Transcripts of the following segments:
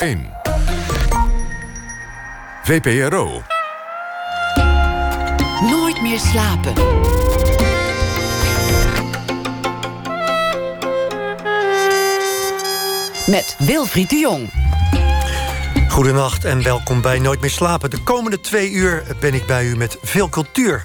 1. VPRO. Nooit meer slapen. Met Wilfried de Jong. Goedenacht en welkom bij Nooit meer slapen. De komende twee uur ben ik bij u met veel cultuur.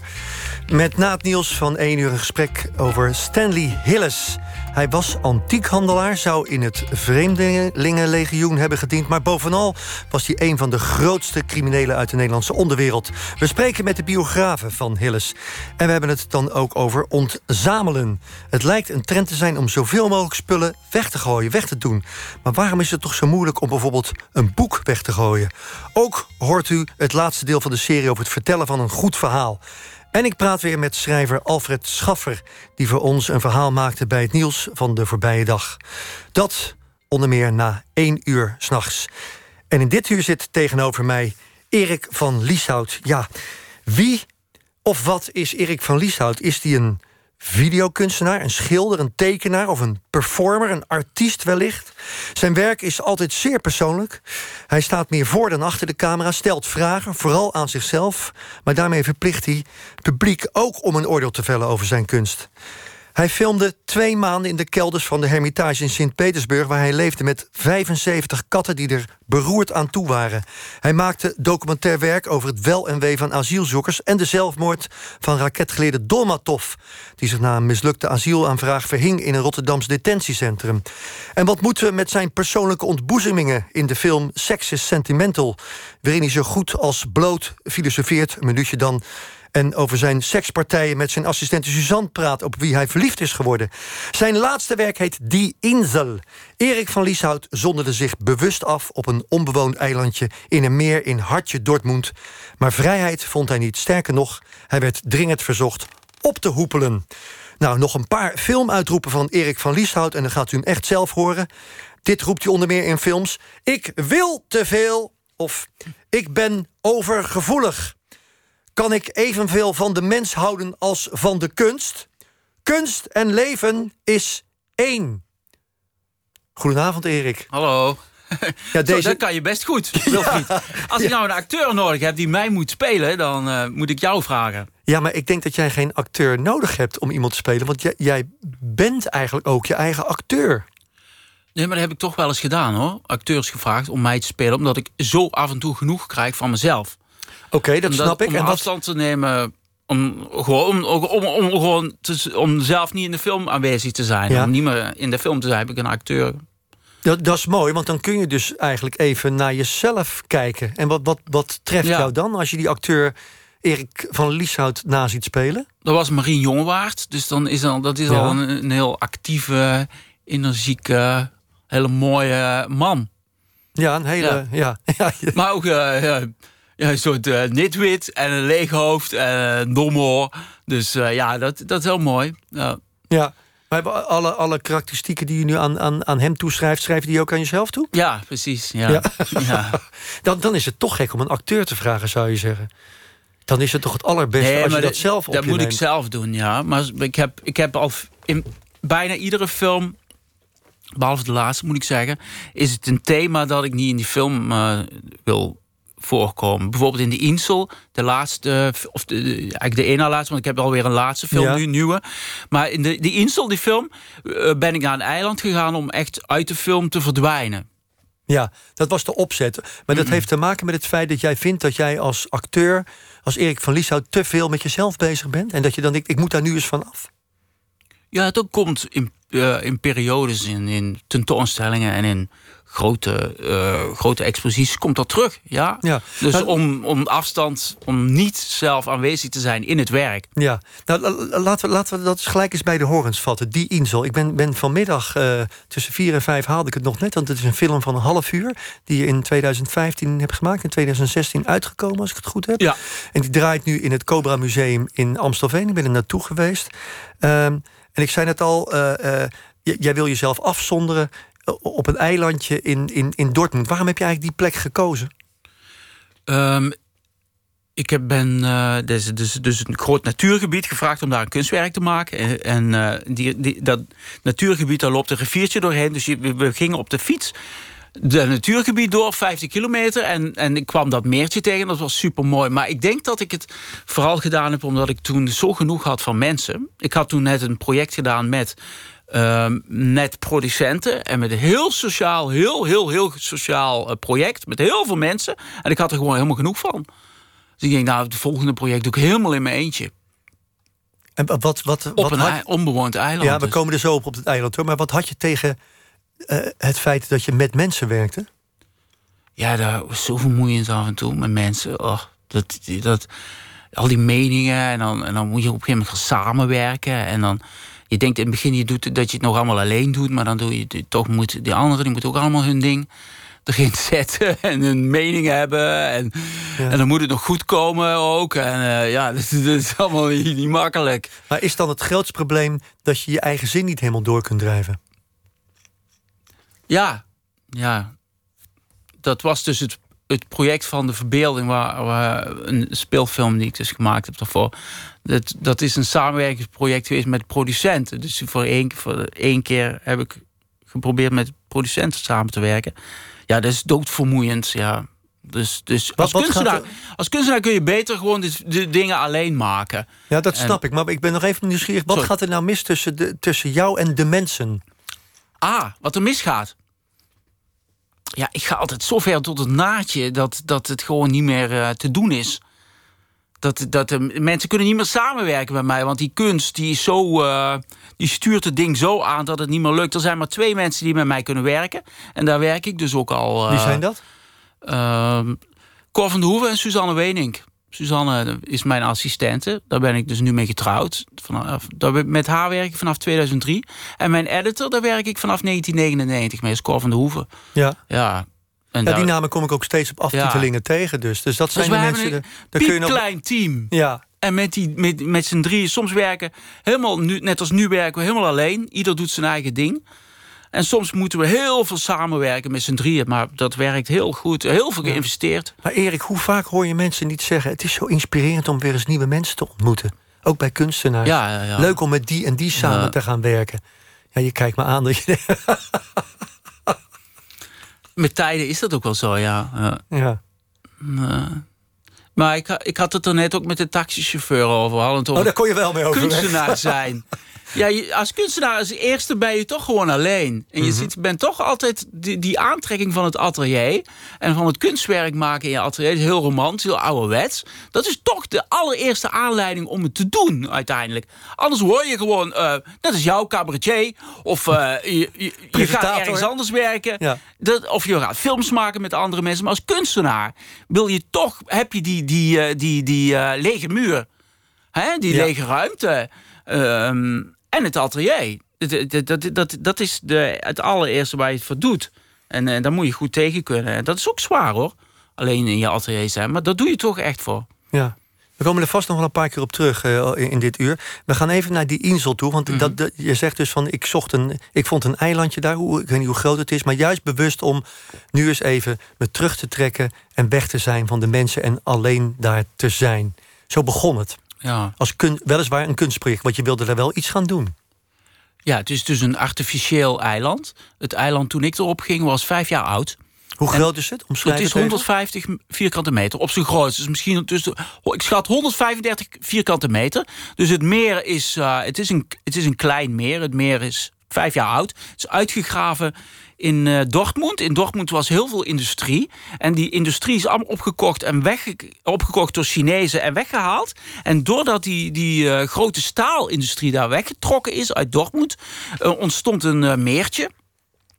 Met Naat Niels van 1 uur een gesprek over Stanley Hillis. Hij was antiekhandelaar, zou in het Vreemdelingenlegioen hebben gediend... maar bovenal was hij een van de grootste criminelen uit de Nederlandse onderwereld. We spreken met de biografen van Hillis. En we hebben het dan ook over ontzamelen. Het lijkt een trend te zijn om zoveel mogelijk spullen weg te gooien, weg te doen. Maar waarom is het toch zo moeilijk om bijvoorbeeld een boek weg te gooien? Ook hoort u het laatste deel van de serie over het vertellen van een goed verhaal. En ik praat weer met schrijver Alfred Schaffer... die voor ons een verhaal maakte bij het nieuws van de voorbije dag. Dat onder meer na één uur s'nachts. En in dit uur zit tegenover mij Erik van Lieshout. Ja, wie of wat is Erik van Lieshout? Is die een videokunstenaar, een schilder, een tekenaar of een performer, een artiest wellicht. Zijn werk is altijd zeer persoonlijk. Hij staat meer voor dan achter de camera, stelt vragen, vooral aan zichzelf, maar daarmee verplicht hij publiek ook om een oordeel te vellen over zijn kunst. Hij filmde twee maanden in de kelders van de Hermitage in Sint-Petersburg... waar hij leefde met 75 katten die er beroerd aan toe waren. Hij maakte documentair werk over het wel en wee van asielzoekers... en de zelfmoord van raketgeleerde Dolmatov... die zich na een mislukte asielaanvraag verhing in een Rotterdams detentiecentrum. En wat moeten we met zijn persoonlijke ontboezemingen... in de film Sex is Sentimental... waarin hij zo goed als bloot filosofeert, een minuutje dan en over zijn sekspartijen met zijn assistente Suzanne praat... op wie hij verliefd is geworden. Zijn laatste werk heet Die Insel. Erik van Lieshout zonderde zich bewust af op een onbewoond eilandje... in een meer in Hartje Dortmund. Maar vrijheid vond hij niet. Sterker nog, hij werd dringend verzocht op te hoepelen. Nou, nog een paar filmuitroepen van Erik van Lieshout... en dan gaat u hem echt zelf horen. Dit roept hij onder meer in films. Ik wil te veel of ik ben overgevoelig kan ik evenveel van de mens houden als van de kunst. Kunst en leven is één. Goedenavond, Erik. Hallo. Ja, deze... Zo, dat kan je best goed, Als ik nou een acteur nodig heb die mij moet spelen... dan uh, moet ik jou vragen. Ja, maar ik denk dat jij geen acteur nodig hebt om iemand te spelen. Want jij, jij bent eigenlijk ook je eigen acteur. Nee, maar dat heb ik toch wel eens gedaan, hoor. Acteurs gevraagd om mij te spelen... omdat ik zo af en toe genoeg krijg van mezelf. Oké, dat snap ik. Om en afstand te nemen om gewoon, om, om, om, gewoon te, om zelf niet in de film aanwezig te zijn. Om niet meer in de film te zijn, heb ik een acteur. Dat, dat is mooi, want dan kun je dus eigenlijk even naar jezelf kijken. En wat, wat, wat treft jou dan als je die acteur Erik van Lieshout na ziet spelen? Dat was Marien Jongewaard. Dus dan is dan, dat is al een, een, heel actieve, energieke, hele mooie man. Ja, een hele... Ja. ja. Maar ook... Uh, ja, een soort uh, nitwit en een leeg hoofd en een dommel. Dus uh, ja, dat, dat is heel mooi. Ja. ja. Maar alle, alle karakteristieken die je nu aan, aan, aan hem toeschrijft... schrijf je die ook aan jezelf toe? Ja, precies. Ja. ja. ja. dan, dan is het toch gek om een acteur te vragen, zou je zeggen. Dan is het toch het allerbeste nee, als je dat zelf op Dat moet ik zelf doen, ja. Maar ik heb, ik heb al in bijna iedere film... behalve de laatste, moet ik zeggen... is het een thema dat ik niet in die film uh, wil voorkomen. Bijvoorbeeld in de Insel, de laatste, of de, eigenlijk de ene laatste, want ik heb alweer een laatste film nu, nieuwe. Maar in de, de Insel, die film, eh, ben ik naar een eiland gegaan om echt uit de film te verdwijnen. Ja, dat was de opzet. Maar dat heeft te maken met het feit dat jij vindt dat jij als acteur, als Erik van Lieshout, te veel met jezelf bezig bent. En dat je dan denkt, ik moet daar nu eens van af. Ja, dat komt in, uh, in periodes, in, in tentoonstellingen en in grote, uh, grote exposities komt dat terug. Ja? ja. Dus om, om afstand, om niet zelf aanwezig te zijn in het werk. Ja, nou, laten, we, laten we dat gelijk eens bij de horens vatten. Die Insel. Ik ben, ben vanmiddag uh, tussen vier en vijf haalde ik het nog net. Want het is een film van een half uur. Die je in 2015 hebt gemaakt. In 2016 uitgekomen, als ik het goed heb. Ja. En die draait nu in het Cobra Museum in Amstelveen. Ik ben er naartoe geweest. Um, en ik zei net al, uh, jij wil jezelf afzonderen op een eilandje in, in, in Dortmund. Waarom heb je eigenlijk die plek gekozen? Um, ik heb, ben uh, dus, dus, dus een groot natuurgebied gevraagd om daar een kunstwerk te maken. En, en uh, die, die, dat natuurgebied, daar loopt een riviertje doorheen. Dus we, we, gingen op de fiets de natuurgebied door, 50 kilometer. En, en ik kwam dat meertje tegen, dat was super mooi. Maar ik denk dat ik het vooral gedaan heb omdat ik toen zo genoeg had van mensen. Ik had toen net een project gedaan met, uh, met producenten. En met een heel sociaal, heel, heel, heel sociaal uh, project. Met heel veel mensen. En ik had er gewoon helemaal genoeg van. Dus ik denk, nou, het volgende project doe ik helemaal in mijn eentje. En wat, wat, wat, op een had... onbewoond eiland. Ja, we dus. komen er zo op op het eiland hoor. Maar wat had je tegen uh, het feit dat je met mensen werkte? Ja, daar was zo vermoeiend af en toe met mensen. Oh, dat, dat, al die meningen. En dan, en dan moet je op een gegeven moment gaan samenwerken. En dan, je denkt in het begin je doet, dat je het nog allemaal alleen doet. Maar dan doe je toch moet die anderen die moeten ook allemaal hun ding erin zetten en hun mening hebben. En, ja. en dan moet het nog goed komen ook. En uh, ja, dat, dat, is allemaal niet, niet, makkelijk. Maar is dan het grootste probleem dat je je eigen zin niet helemaal door kunt drijven? Ja, ja. Dat was dus het, het project van de verbeelding, waar, waar, een speelfilm die ik dus gemaakt heb daarvoor. Dat, dat is een samenwerkingsproject geweest met producenten. Dus voor één, voor één keer heb ik geprobeerd met producenten samen te werken. Ja, dat is doodvermoeiend. Ja. Dus, dus wat, als, wat kunstenaar, als kunstenaar kun je beter gewoon de, de dingen alleen maken. Ja, dat snap en, ik. Maar ik ben nog even nieuwsgierig. Wat sorry. gaat er nou mis tussen, de, tussen jou en de mensen? Ah, wat er misgaat. Ja, ik ga altijd zo ver tot het naadje dat, dat het gewoon niet meer uh, te doen is. Dat, dat de mensen kunnen niet meer samenwerken met mij. Want die kunst die is zo, uh, die stuurt het ding zo aan dat het niet meer lukt. Er zijn maar twee mensen die met mij kunnen werken. En daar werk ik dus ook al. Uh, Wie zijn dat? Uh, Cor van de Hoeven en Suzanne Wenink. Suzanne is mijn assistente. Daar ben ik dus nu mee getrouwd. Vanaf, daar, met haar werk ik vanaf 2003. En mijn editor, daar werk ik vanaf 1999 mee. Is Cor van de Hoeven. Ja. Ja. En ja, die namen kom ik ook steeds op aftitelingen ja. tegen. Dus, dus dat zijn dus de mensen... Een daar kun je nog... klein team. Ja. En met, die, met, met z'n drieën, soms werken helemaal, nu, net als nu werken we helemaal alleen. Ieder doet zijn eigen ding. En soms moeten we heel veel samenwerken met z'n drieën. Maar dat werkt heel goed. Heel veel geïnvesteerd. Ja. Maar Erik, hoe vaak hoor je mensen niet zeggen... het is zo inspirerend om weer eens nieuwe mensen te ontmoeten. Ook bij kunstenaars. Ja. Leuk om met die en die samen te gaan werken. Ja, je kijkt me aan dat je... met tijden is dat ook wel zo, ja. ja. Uh, maar ik, ik had het er net ook met de taxichauffeur over. Hadden oh, daar kon je wel mee over. Kunstenaar zijn. Ja, als kunstenaar als eerste ben je toch gewoon alleen. En je Mhm. ziet, bent toch altijd die, die aantrekking van het atelier... en van het kunstwerk maken in je atelier. Is heel romantisch, heel ouderwets. Dat is toch de allereerste aanleiding om het te doen, uiteindelijk. Anders hoor je gewoon, uh, dat is jouw cabaretier... of uh, je, je, je, gaat ergens anders werken... Ja. Dat, of je gaat films maken met andere mensen. Maar als kunstenaar wil je toch, heb je die, die, uh, die, die uh, lege muur. Hè? Die Ja. lege ruimte. Ehm, en het atelier. Dat, dat, dat, dat, dat is de, het allereerste waar je het voor doet. En uh, daar moet je goed tegen kunnen. En dat is ook zwaar hoor. Alleen in je atelier zijn. Maar dat doe je toch echt voor. Ja. We komen er vast nog wel een paar keer op terug uh, in, in, dit uur. We gaan even naar die Insel toe. Want Mhm. dat, dat, je zegt dus van, ik, zocht een, ik vond een eilandje daar. Hoe, ik weet niet hoe groot het is. Maar juist bewust om nu eens even me terug te trekken... en weg te zijn van de mensen en alleen daar te zijn. Zo begon het. Ja. Als kun, weliswaar een kunstproject, want je wilde daar wel iets gaan doen. Ja, het is dus een artificieel eiland. Het eiland toen ik erop ging was vijf jaar oud. Hoe groot is het? Omschrijf Het is het even. 150 vierkante meter op zijn grootste. Dus misschien tussen, ik schat 135 vierkante meter. Dus het meer is, uh, het is, een, het is een klein meer. Het meer is vijf jaar oud. Het is uitgegraven in uh, Dortmund. In Dortmund was heel veel industrie. En die industrie is allemaal opgekocht, en wegge opgekocht door Chinezen en weggehaald. En doordat die, die uh, grote staalindustrie daar weggetrokken is uit Dortmund... Ontstond een meertje.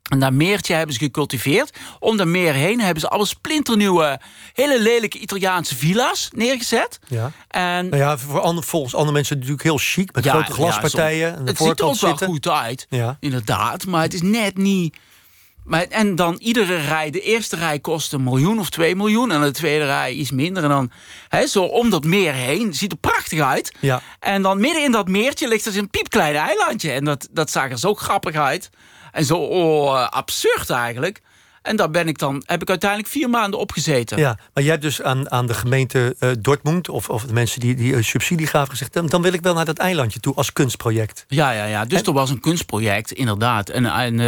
En dat meertje hebben ze gecultiveerd. Om dat meer heen hebben ze allemaal splinternieuwe... hele lelijke Italiaanse villa's neergezet. Ja. En Nou ja, voor ander, volgens andere mensen natuurlijk heel chic... met Ja, grote ja, glaspartijen. zo- aan de het ziet er ook wel goed uit, Ja. inderdaad. Maar het is net niet... Maar, en dan iedere rij, de eerste rij kost een miljoen of twee miljoen... en de tweede rij iets minder. En dan zo om dat meer heen, ziet er prachtig uit. Ja. En dan midden in dat meertje ligt er een piepklein eilandje. En dat, dat zag er zo grappig uit. En zo oh, absurd eigenlijk. En daar ben ik dan, heb ik uiteindelijk vier maanden opgezeten. Ja, maar jij hebt dus aan, aan de gemeente uh, Dortmund... of, of de mensen die, die subsidie gaven gezegd... Dan, dan wil ik wel naar dat eilandje toe als kunstproject. Ja, ja, ja. dus en... er was een kunstproject, inderdaad. En, en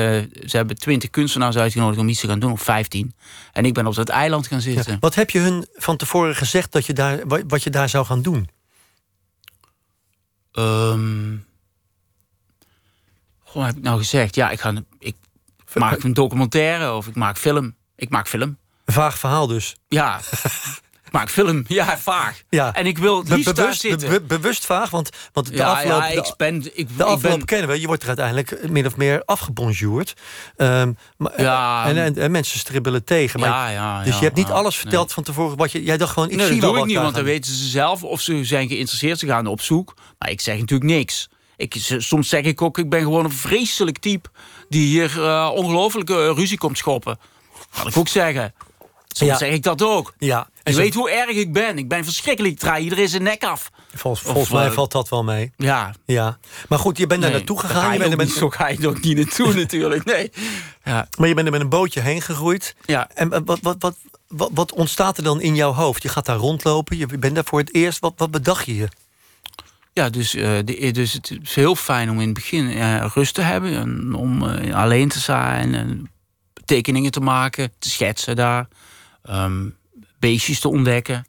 ze hebben twintig kunstenaars uitgenodigd om iets te gaan doen, of vijftien. En ik ben op dat eiland gaan zitten. Wat heb je hun van tevoren gezegd dat je daar, wat je daar zou gaan doen? Um, Gewoon heb ik nou gezegd? Ja, ik, ga, ik maak een documentaire of ik maak film. Ik maak film. Een vaag verhaal dus. Ja, ik maak film. Ja, vaag. Ja. En ik wil liefst bewust, zitten. Be bewust vaag, want, want de ja, afloop... Ja, ik ben, ik, de afloop ben, kennen we. Je wordt er uiteindelijk min of meer afgebonjourd. Um, ja, en, en, mensen stribbelen tegen. Maar, ja, ja, dus je hebt niet alles verteld nee. van tevoren. Wat je, jij dacht gewoon, ik nee, zie dat wel doe ik niet, want dan weten ze zelf of ze zijn geïnteresseerd. Ze gaan op zoek. Maar ik zeg natuurlijk niks. Ik, soms zeg ik ook, ik ben gewoon een vreselijk type... die hier uh, ongelooflijke ruzie komt schoppen. Kan ik ook zeggen. Soms ja. zeg ik dat ook. Ja. En je weet hoe erg ik ben. Ik ben verschrikkelijk. Ik draai iedereen zijn nek af. Volgens, mij uh, valt dat wel mee. Ja. ja. Maar goed, je bent nee, daar naartoe gegaan. Je bent. Zo ga je er ook niet naartoe natuurlijk. Nee. Ja. Maar je bent er met een bootje heen gegroeid. Ja. En wat, wat, wat, wat, wat ontstaat er dan in jouw hoofd? Je gaat daar rondlopen. Je bent daar voor het eerst. Wat, wat bedacht je je? Ja, dus, uh, de, dus het is heel fijn om in het begin uh, rust te hebben. En om alleen te zijn. En tekeningen te maken, te schetsen daar. Um, beestjes te ontdekken.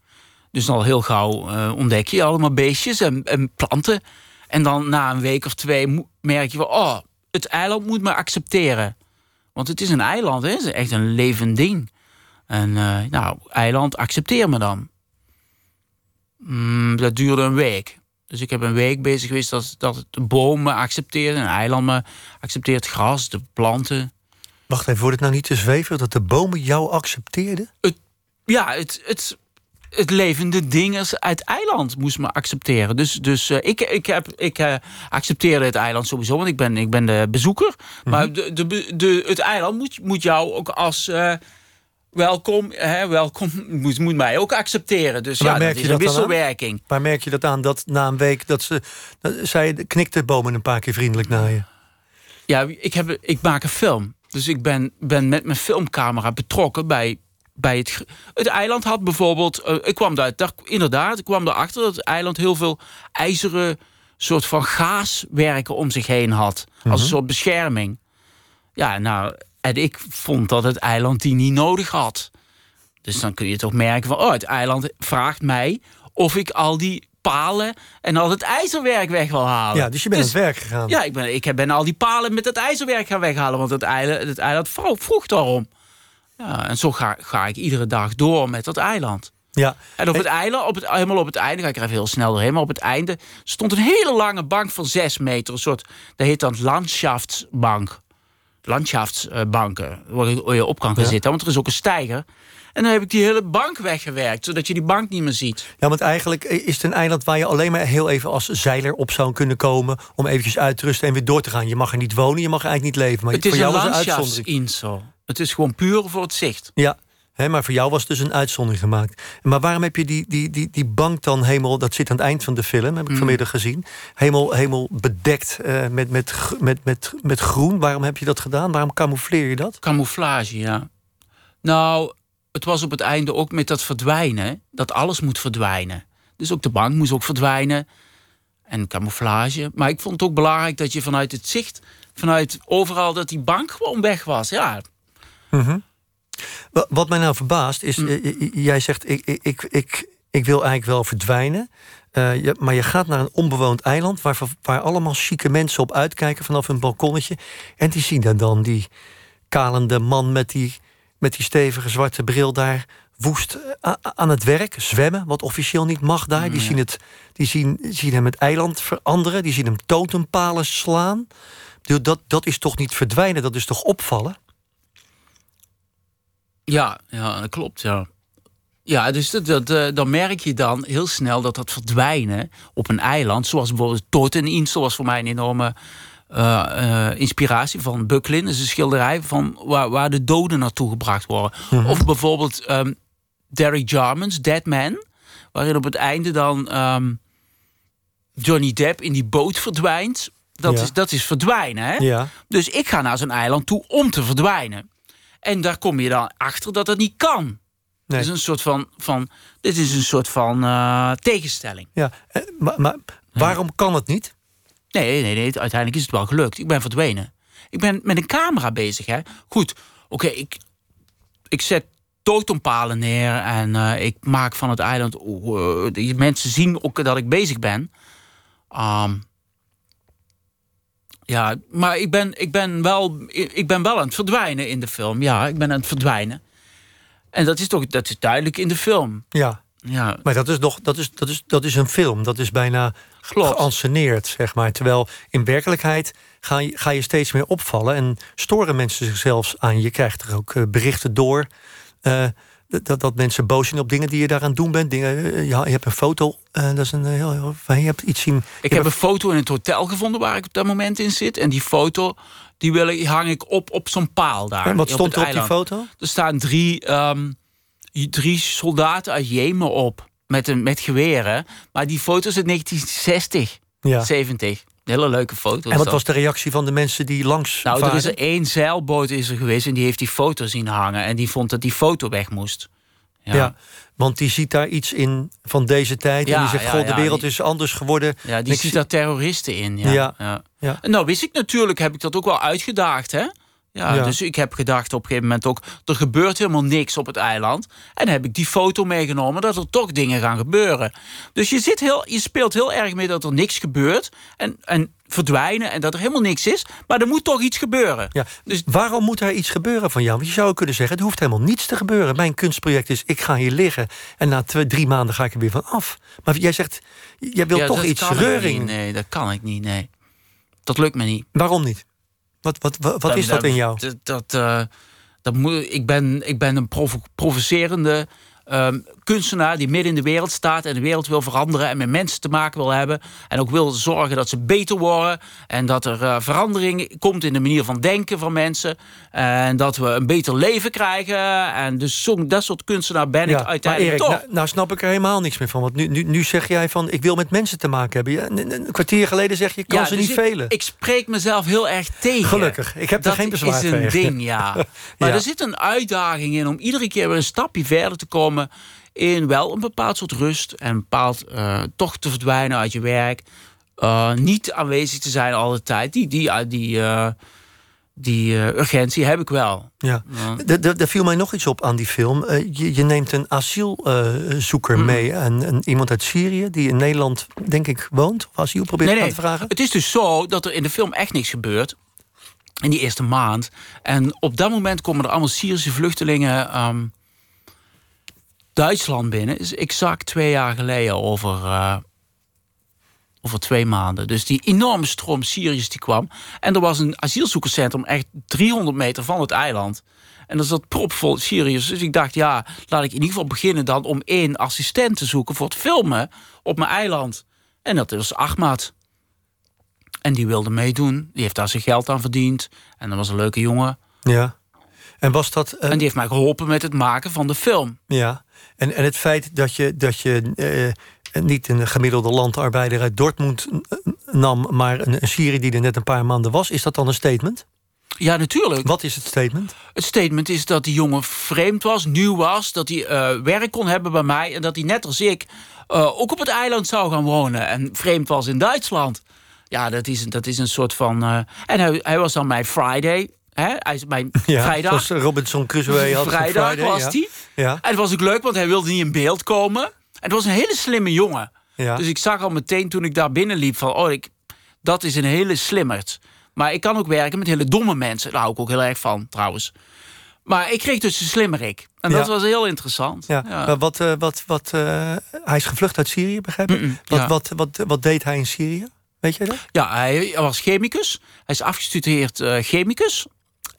Dus al heel gauw ontdek je allemaal beestjes en, en, planten. En dan na een week of twee merk je wel... oh, het eiland moet me accepteren. Want het is een eiland, hè? het is echt een levend ding. En nou, eiland, accepteer me dan. Mm, dat duurde een week. Dus ik heb een week bezig geweest dat, dat de bomen accepteerden, een eiland me accepteert, gras, de planten. Wacht even, wordt het nou niet te zweven dat de bomen jou accepteerden? Het, ja, het, het, het levende ding uit eiland moest me accepteren. Dus, dus uh, ik, ik, heb, ik uh, accepteerde het eiland sowieso, want ik ben, ik ben de bezoeker. Mm Maar de, de, de, het eiland moet, moet jou ook als... Uh, welkom, hè, welkom moet, moet mij ook accepteren. Dus ja, merk dat is een wisselwerking. Waar merk je dat aan dat na een week dat ze... Dat, zij knikt de bomen een paar keer vriendelijk naar je? Ja, ik, heb, ik maak een film. Dus ik ben, ben met mijn filmcamera betrokken bij, bij het... Het eiland had bijvoorbeeld... Uh, ik kwam daar, daar, inderdaad, ik kwam erachter dat het eiland heel veel ijzeren soort van gaaswerken om zich heen had. Als een mhm. soort bescherming. Ja, nou, en ik vond dat het eiland die niet nodig had. Dus dan kun je toch merken van... oh, het eiland vraagt mij of ik al die palen en al het ijzerwerk weg wil halen. Ja, dus je bent dus, aan het werk gegaan. Ja, ik ben, ik ben al die palen met het ijzerwerk gaan weghalen... want het eiland, het eiland vroeg daarom. Ja, en zo ga, ga ik iedere dag door met dat eiland. Ja. En op het einde, op het, helemaal op het einde, ga ik er even heel snel doorheen... maar op het einde stond een hele lange bank van zes meter. Een soort, dat heet dan landschaftsbank landschaftsbanken waar je op kan gaan zitten. Want er is ook een stijger. En dan heb ik die hele bank weggewerkt, zodat je die bank niet meer ziet. Ja, want eigenlijk is het een eiland waar je alleen maar heel even als zeiler op zou kunnen komen. om eventjes uit te rusten en weer door te gaan. Je mag er niet wonen, je mag er eigenlijk niet leven. Maar het is voor jou een landschaftsinsel. Het is gewoon puur voor het zicht. Ja, maar voor jou was dus een uitzondering gemaakt. Maar waarom heb je die, die, die, die bank dan helemaal... dat zit aan het eind van de film, heb ik mm. vanmiddag gezien... helemaal, helemaal bedekt uh, met, met, met, met, met groen. Waarom heb je dat gedaan? Waarom camoufleer je dat? Camouflage, ja. Nou, het was op het einde ook met dat verdwijnen... dat alles moet verdwijnen. Dus ook de bank moest ook verdwijnen. En camouflage. Maar ik vond het ook belangrijk dat je vanuit het zicht... vanuit overal dat die bank gewoon weg was. Ja, mm wat mij nou verbaast is, mm. eh, jij zegt ik, ik, ik, ik, wil eigenlijk wel verdwijnen. Uh, maar je gaat naar een onbewoond eiland waar, waar allemaal chique mensen op uitkijken vanaf een balkonnetje. En die zien dan, dan die kalende man met die, met die stevige zwarte bril daar woest eh, aan het werk, zwemmen, wat officieel niet mag daar. Die, mm, zien, het, die zien, zien hem het eiland veranderen, die zien hem totempalen slaan. Dat, dat is toch niet verdwijnen, dat is toch opvallen? Ja, ja dat klopt, ja. Ja, dus dat, dat, uh, dan merk je dan heel snel dat dat verdwijnen op een eiland... zoals bijvoorbeeld Toteninsel was voor mij een enorme uh, inspiratie van Bucklin. Dat is een schilderij van waar, waar de doden naartoe gebracht worden. Mhm. Of bijvoorbeeld um, Derek Jarman's Dead Man... waarin op het einde dan um, Johnny Depp in die boot verdwijnt. Dat, is, dat is verdwijnen, hè? Ja. Dus ik ga naar zo'n eiland toe om te verdwijnen. En daar kom je dan achter dat dat niet kan. Nee. Is een soort van, van, dit is een soort van eh, tegenstelling. Ja, eh, maar, maar waarom kan het niet? Nee, nee, nee, uiteindelijk is het wel gelukt. Ik ben verdwenen. Ik ben met een camera bezig, hè. Goed, oké, ik, ik zet totempalen neer en eh, ik maak van het eiland... die mensen zien ook dat ik bezig ben. Ehm, ja, maar ik ben, ik, ben wel, ik ben wel aan het verdwijnen in de film. Ja, ik ben aan het verdwijnen. En dat is toch dat is duidelijk in de film. Ja, Ja, maar dat is, nog, dat, is, dat, is, dat is een film. Dat is bijna geanceneerd, zeg maar. Terwijl in werkelijkheid ga je, ga je steeds meer opvallen... en storen mensen zich zelfs aan. Je krijgt er ook eh, berichten door... eh, dat, dat mensen boos zijn op dingen die je daaraan doen bent. Dingen, eh, ja, je hebt een foto, eh, dat is een heel, heel fijn. Je hebt iets zien. Ik heb een foto in het hotel gevonden waar ik op dat moment in zit. En die foto die wil ik, hang ik op op zo'n paal daar. En wat stond er op die foto? Er staan drie, ehm, drie soldaten uit Jemen op. Met, een, met geweren. Maar die foto is uit 1960, Ja. 70. Hele leuke foto. En wat was de reactie van de mensen die langs Nou, er is er één zeilboot is er geweest en die heeft die foto zien hangen. En die vond dat die foto weg moest. Ja. want die ziet daar iets in van deze tijd. en Ja, die zegt, ja, goh, de wereld die- is anders geworden. Ja, die En ziet zie- daar terroristen in. Ja. Ja. Ja. Ja. En nou wist ik natuurlijk, heb ik dat ook wel uitgedaagd. Hè? Ja, Ja. Dus ik heb gedacht op een gegeven moment ook... er gebeurt helemaal niks op het eiland. En dan heb ik die foto meegenomen dat er toch dingen gaan gebeuren. Dus je, zit heel, je speelt heel erg mee dat er niks gebeurt. En, en verdwijnen en dat er helemaal niks is. Maar er moet toch iets gebeuren. Ja. Dus Waarom moet er iets gebeuren van jou? Want je zou kunnen zeggen, er hoeft helemaal niets te gebeuren. Mijn kunstproject is, ik ga hier liggen... en na twee, drie maanden ga ik er weer van af. Maar jij zegt, jij wilt ja, toch iets reuring. niet. Nee, dat kan ik niet, nee. Dat lukt me niet. Waarom niet? Wat, wat, wat, wat is dat in jou? Dat, dat, eh, dat moet, ik, ben, ik ben een provo- provocerende ehm, kunstenaar die midden in de wereld staat en de wereld wil veranderen en met mensen te maken wil hebben. En ook wil zorgen dat ze beter worden en dat er eh, verandering komt in de manier van denken van mensen. En dat we een beter leven krijgen. En dus zo, dat soort kunstenaar ben ik uiteindelijk Erik, toch. nou, nou snap ik er helemaal niks meer van. Want nu, nu, nu zeg jij van, ik wil met mensen te maken hebben. Ja, een, een kwartier geleden zeg je, kan Ja, ze dus niet ik, velen. Ik spreek mezelf heel erg tegen. Gelukkig, ik heb er dat geen bezwaar is een tegen. ding, ja. Maar Ja. er zit een uitdaging in om iedere keer weer een stapje verder te komen... in wel een bepaald soort rust en een bepaald eh, toch te verdwijnen uit je werk. Eh, niet aanwezig te zijn al de tijd. Die, die, die, die, eh, die eh, urgentie heb ik wel. Ja. Er viel mij nog iets op aan die film. Je, je neemt een asielzoeker Mm. mee. En, en iemand uit Syrië die in Nederland, denk ik, woont. Of asiel probeert Nee, aan nee. te vragen. Het is dus zo dat er in de film echt niks gebeurt. In die eerste maand. En op dat moment komen er allemaal Syrische vluchtelingen ehm, Duitsland binnen. Is exact twee jaar geleden over, eh, over twee maanden. Dus die enorme stroom Syriërs die kwam. En er was een asielzoekerscentrum echt 300 meter van het eiland. En er zat propvol Syriërs. Dus ik dacht, ja, laat ik in ieder geval beginnen dan om één assistent te zoeken voor het filmen op mijn eiland. En dat was Ahmad. En die wilde meedoen. Die heeft daar zijn geld aan verdiend. En dat was een leuke jongen. Ja. En was dat... eh, En die heeft mij geholpen met het maken van de film. Ja. En, en het feit dat je, dat je eh, niet een gemiddelde landarbeider uit Dortmund eh, nam... maar een, een Syrië die er net een paar maanden was... is dat dan een statement? Ja, natuurlijk. Wat is het statement? Het statement is dat die jongen vreemd was, nieuw was. Dat hij eh, werk kon hebben bij mij. En dat hij net als ik ook op het eiland zou gaan wonen. En vreemd was in Duitsland. Ja, dat is, dat is een soort van... en hij, hij was dan mijn Friday. Hè? Hij is mijn Ja, vrijdag. Zoals Robinson Crusoe had. Vrijdag Friday, was hij. Ja. En het was ook leuk, want hij wilde niet in beeld komen. En het was een hele slimme jongen. Ja. Dus ik zag al meteen toen ik daar binnenliep van... oh, ik, dat is een hele slimmerd. Maar ik kan ook werken met hele domme mensen. Daar hou ik ook heel erg van, trouwens. Maar ik kreeg dus een slimmerik. En dat Ja. was heel interessant. Ja, maar wat, eh, wat, wat, eh, hij is gevlucht uit Syrië, begrijp ik? Wat, ja. wat, wat, wat deed hij in Syrië? Weet je dat? Ja, hij was chemicus. Hij is afgestudeerd eh, chemicus.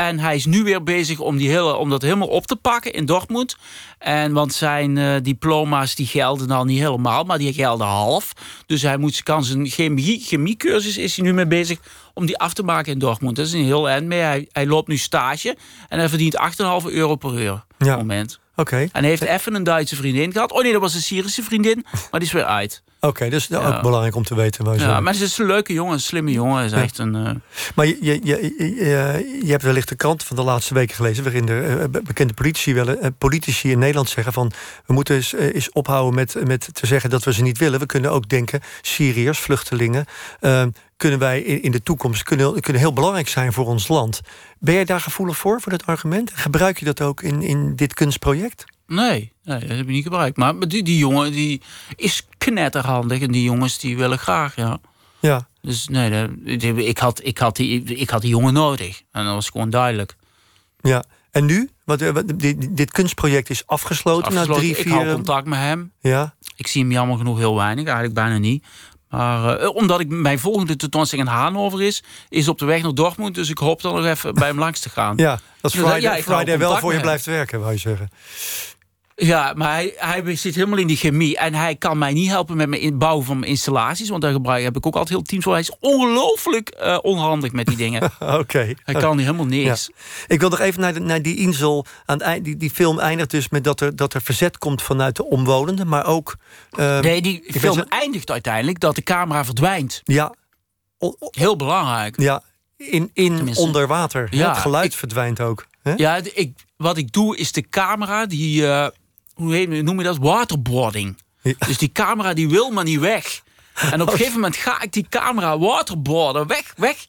En hij is nu weer bezig om, die hele, om dat helemaal op te pakken in Dortmund. En want zijn eh, diploma's die gelden dan niet helemaal, maar die gelden half. Dus hij moet, kan zijn chemie, chemiecursus is hij nu mee bezig om die af te maken in Dortmund. Dat is een heel eind mee. Hij, hij loopt nu stage en hij verdient 8,5 euro per uur Ja. moment. Oké. En hij heeft even een Duitse vriendin gehad. Oh nee, dat was een Syrische vriendin, maar die is weer uit. Oké, dus dat is ook belangrijk om te weten. Waar ja, maar ze is een leuke jongen, een slimme jongen. Is echt een, uh... Maar je, je, je, je, je hebt wellicht de krant van de laatste weken gelezen... waarin de uh, bekende politici, wel, uh, politici in Nederland zeggen van... we moeten eens, eens, ophouden met, met te zeggen dat we ze niet willen. We kunnen ook denken, Syriërs, vluchtelingen... kunnen wij in de toekomst kunnen, kunnen heel belangrijk zijn voor ons land. Ben jij daar gevoelig voor, voor dat argument? Gebruik je dat ook in, in dit kunstproject? Nee, nee, dat heb ik niet gebruikt. Maar die, die jongen die is knetterhandig. En die jongens die willen graag, ja. Ja. Dus nee, ik, had, ik, had die, ik had die jongen nodig. En dat was gewoon duidelijk. Ja. En nu? Wat, wat dit, dit, kunstproject is afgesloten, afgesloten. na drie, vier... Ik hou contact met hem. Ja. Ik zie hem jammer genoeg heel weinig. Eigenlijk bijna niet. Maar uh, omdat ik mijn volgende tentoonstelling in Hannover is, is op de weg naar Dortmund. Dus ik hoop dan nog even bij hem langs te gaan. Ja, dat is dus, Friday, ja, Friday wel voor je blijft werken, wou je zeggen. Ja, maar hij, hij zit helemaal in die chemie. En hij kan mij niet helpen met mijn bouwen van mijn installaties. Want daar gebruik, heb ik ook altijd heel teams voor. Hij is ongelooflijk uh, onhandig met die dingen. Oké. Hij kan helemaal niks. Ik wil nog even naar, de, naar die insel. Aan die, die film eindigt dus met dat er, dat er verzet komt vanuit de omwonenden. Maar ook... Uh, nee, die, film eindigt uiteindelijk dat de camera verdwijnt. Ja. heel belangrijk. Ja, in, in onder water. Ja, het geluid verdwijnt ook. Ja, ik, wat ik doe is de camera die... Uh, hoe noem je dat? Waterboarding. Dus die camera die wil maar niet weg. En op een gegeven moment ga ik die camera waterboarden. Weg, weg.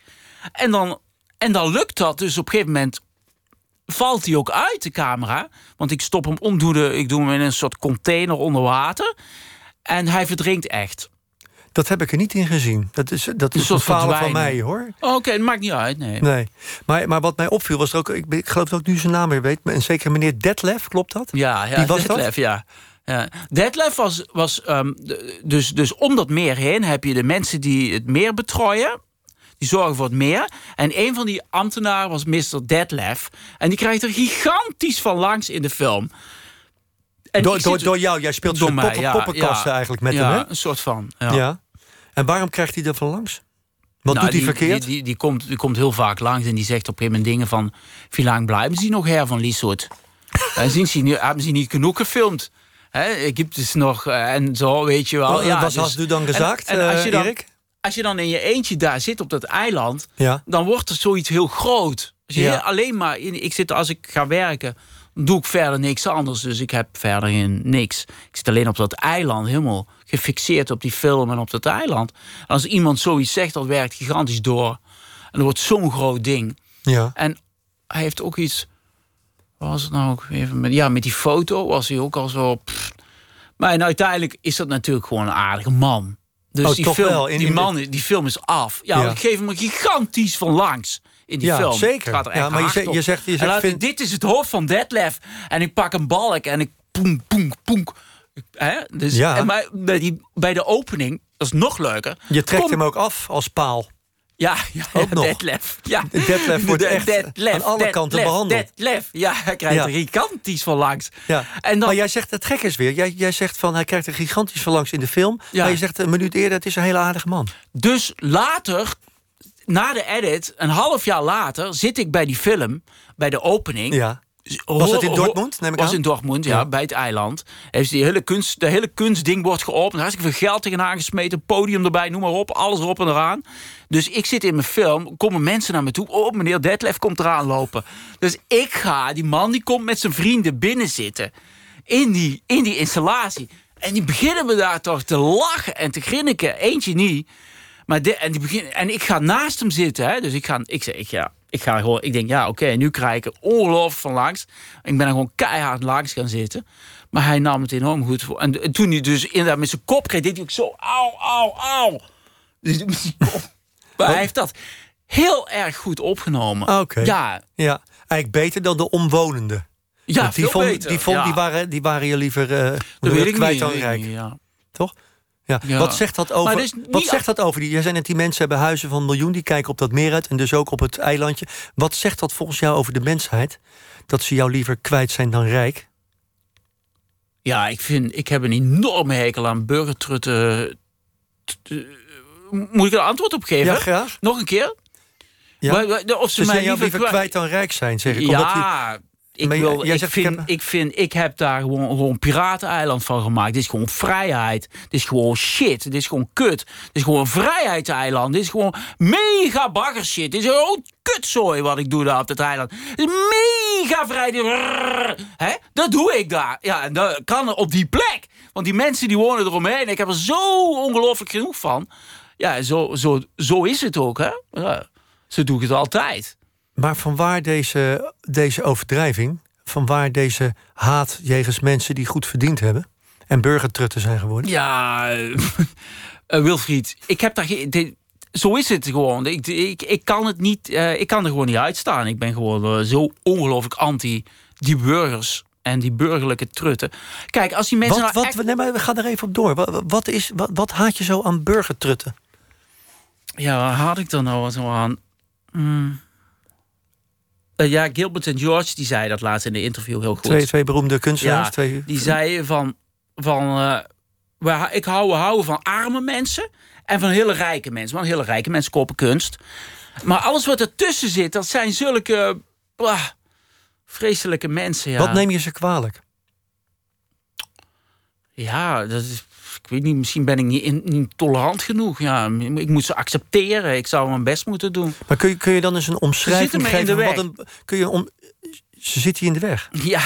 En dan, en dan lukt dat. Dus op een gegeven moment valt hij ook uit, de camera. Want ik stop hem om, doe de, ik doe hem in een soort container onder water. En hij verdrinkt echt. Dat heb ik er niet in gezien. Dat is, dat is een falen van mij, hoor. Oh, Oké, dat maakt niet uit, nee. nee. Maar, maar wat mij opviel was er ook... Ik, ik geloof dat ik nu zijn naam weer weet. En zeker meneer Detlef, klopt dat? Ja, ja was Detlef, ja. Ja. Detlef was, was um, dus, dus om dat meer heen heb je de mensen die het meer betrooien. Die zorgen voor het meer. En een van die ambtenaren was Mr. Detlef. En die krijgt er gigantisch van langs in de film. En door, door, door jou, jij speelt zo'n poppen, ja, poppenkasten eigenlijk met hem, hè? een soort van. Ja. En waarom krijgt hij er van langs? Wat nou, doet hij verkeerd? Die, die, die, komt, die komt heel vaak langs en die zegt op een gegeven moment dingen van... Wie lang blijven ze nog her van Lieshout? en zien ze, hebben ze niet genoeg gefilmd? He, Egypte is nog uh, en zo, weet je wel. Oh, ja, wat dus, had u dan gezegd, en, en als je dan, Erik? Als je dan in je eentje daar zit op dat eiland... Ja. dan wordt er zoiets heel groot. Als je ja. alleen maar... In, ik zit als ik ga werken doe ik verder niks anders. Dus ik heb verder geen niks. Ik zit alleen op dat eiland, helemaal gefixeerd op die film en op dat eiland. als iemand zoiets zegt, dat werkt gigantisch door. En dat wordt zo'n groot ding. Ja. En hij heeft ook iets... Wat was het nou ook even met, ja, met die foto was hij ook al zo... Maar en uiteindelijk is dat natuurlijk gewoon een aardige man. Dus oh, die, film, wel. In, die man, die film is af. Ja, ik geef hem gigantisch van langs in die ja, film. Zeker. Gaat er echt ja, maar je, zegt, je zegt, je zegt vind... dit is het hoofd van Detlef. En ik pak een balk en ik poem, poem. Hè? Dus, ja. en maar bij, die, bij de opening, dat is nog leuker. Je trekt hem ook af als paal. Ja, ja, ook nog. Detlef. Ja. Detlef wordt echt Detlef, aan alle kanten behandeld. Detlef, ja, hij krijgt ja. er gigantisch van langs. Ja. En dan, maar jij zegt, het gek is weer, jij, jij zegt van hij krijgt er gigantisch van langs in de film. Ja. Maar je zegt een minuut eerder, het is een hele aardige man. Dus later na de edit, een half jaar later, zit ik bij die film, bij de opening. Ja. Was het in Dortmund? Neem ik was aan? in Dortmund, ja, bij het eiland. Heeft die hele kunst, de hele kunstding wordt geopend. Hartstikke veel geld tegenaan gesmeten. Podium erbij, noem maar op. Alles erop en eraan. Dus ik zit in mijn film. Komen mensen naar me toe. Oh, meneer Detlef komt eraan lopen. Dus ik ga, die man die komt met zijn vrienden binnen zitten. In die, in die installatie. En die beginnen me daar toch te lachen en te grinniken. Eentje niet. Maar de, en, die begin, en ik ga naast hem zitten. Hè? Dus ik ga, ik zeg, ik, ja, ik ga gewoon, ik denk, ja, oké, nu krijg ik er ongelooflijk van langs. Ik ben er gewoon keihard langs gaan zitten. Maar hij nam het enorm goed voor. En, toen hij dus inderdaad met zijn kop kreeg, deed hij ook zo, auw, auw, auw. Dus maar hij heeft dat heel erg goed opgenomen. Oké. Ja. ja. Eigenlijk beter dan de omwonenden. Ja, die vond, beter. Die, vond, ja. die, waren, die waren je liever uh, dat weet ik kwijt niet, dan rijk. Ja. Toch? Ja. Wat zegt dat over, wat zegt dat over die? Jij zei net, die mensen hebben huizen van miljoen, die kijken op dat meer uit en dus ook op het eilandje. Wat zegt dat volgens jou over de mensheid? Dat ze jou liever kwijt zijn dan rijk? Ja, ik vind, ik heb een enorme hekel aan burgertrutten. Moet ik er een antwoord op geven? Ja, graag. Nog een keer? Ja. Of ze, ze mij liever, liever kwijt dan rijk zijn, zeg ik. Ja, Ik, Maar wil, jij ik, zegt, vind, heb- ik, vind, ik heb daar gewoon, gewoon pirateneiland van gemaakt. Dit is gewoon vrijheid. Dit is gewoon shit. Dit is gewoon kut. Dit is gewoon een vrijheidseiland. Dit is gewoon mega baggershit. Dit is gewoon kutzooi wat ik doe daar op het eiland. Dit is mega vrij. Hè? Dat doe ik daar. Ja, en dat kan op die plek. Want die mensen die wonen eromheen. Ik heb er zo ongelooflijk genoeg van. Ja, zo, zo, zo is het ook. Hè? Ja, zo doe ik het altijd. Maar van waar deze, deze overdrijving? Van waar deze haat jegens mensen die goed verdiend hebben? En burgertrutten zijn geworden? Ja, eh, eh, Wilfried, ik heb daar geen. Zo is het gewoon. Ik, ik, ik kan het niet. eh, ik kan er gewoon niet uitstaan. Ik ben gewoon zo ongelooflijk anti die burgers en die burgerlijke trutten. Kijk, als die mensen. Wat, nou wat, echt- nee, maar we gaan er even op door. Wat, wat, is, wat, wat haat je zo aan burgertrutten? Ja, waar had ik dan nou zo aan? Hmm. Eh, ja, Gilbert en George die zei dat laatst in de interview heel goed. Twee, twee beroemde kunstenaars. Ja, twee, die zeiden van, van eh, ik hou, we houden van arme mensen en van hele rijke mensen. Want hele rijke mensen kopen kunst. Maar alles wat ertussen zit, dat zijn zulke vreselijke mensen. Ja. Wat neem je ze kwalijk? Ja, dat is, ik weet niet, misschien ben ik niet, in- niet tolerant genoeg. Ja, ik moet ze accepteren. Ik zou mijn best moeten doen. Maar kun je, kun je dan eens een omschrijving geven? Wat een, kun je om, ze zitten je in de weg. Ja,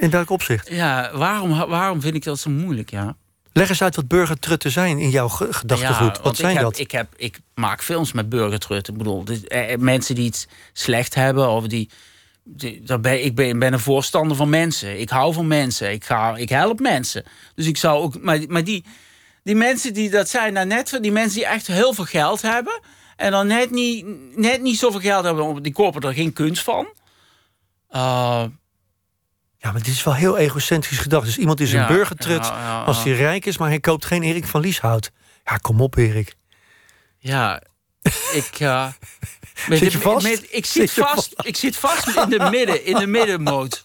In welk opzicht? ja waarom, waarom vind ik dat zo moeilijk? Ja. Leg eens uit wat burgertrutten zijn in jouw ge- gedachtegoed. wat zijn ik heb, dat? Ik, heb, ik maak films met burgertrutten. Ik bedoel, dus, eh, eh, mensen die iets slecht hebben of die. Ben, ik ben, ben een voorstander van mensen. Ik hou van mensen. Ik, ga, ik help mensen. Dus ik zou ook. Maar, maar die, die mensen die dat zijn, nou net die mensen die echt heel veel geld hebben. En dan net niet, net niet zoveel geld hebben, die kopen er geen kunst van. Uh, Ja, maar dit is wel heel egocentrisch gedacht. Dus iemand is Ja, een burgertrut ja, ja, als hij rijk is, maar hij koopt geen Erik van Lieshout. Ja, kom op, Erik. Ja, ik. Zit je vast? met- ik, Zit vast, ik zit vast in de midden, in de middenmoot.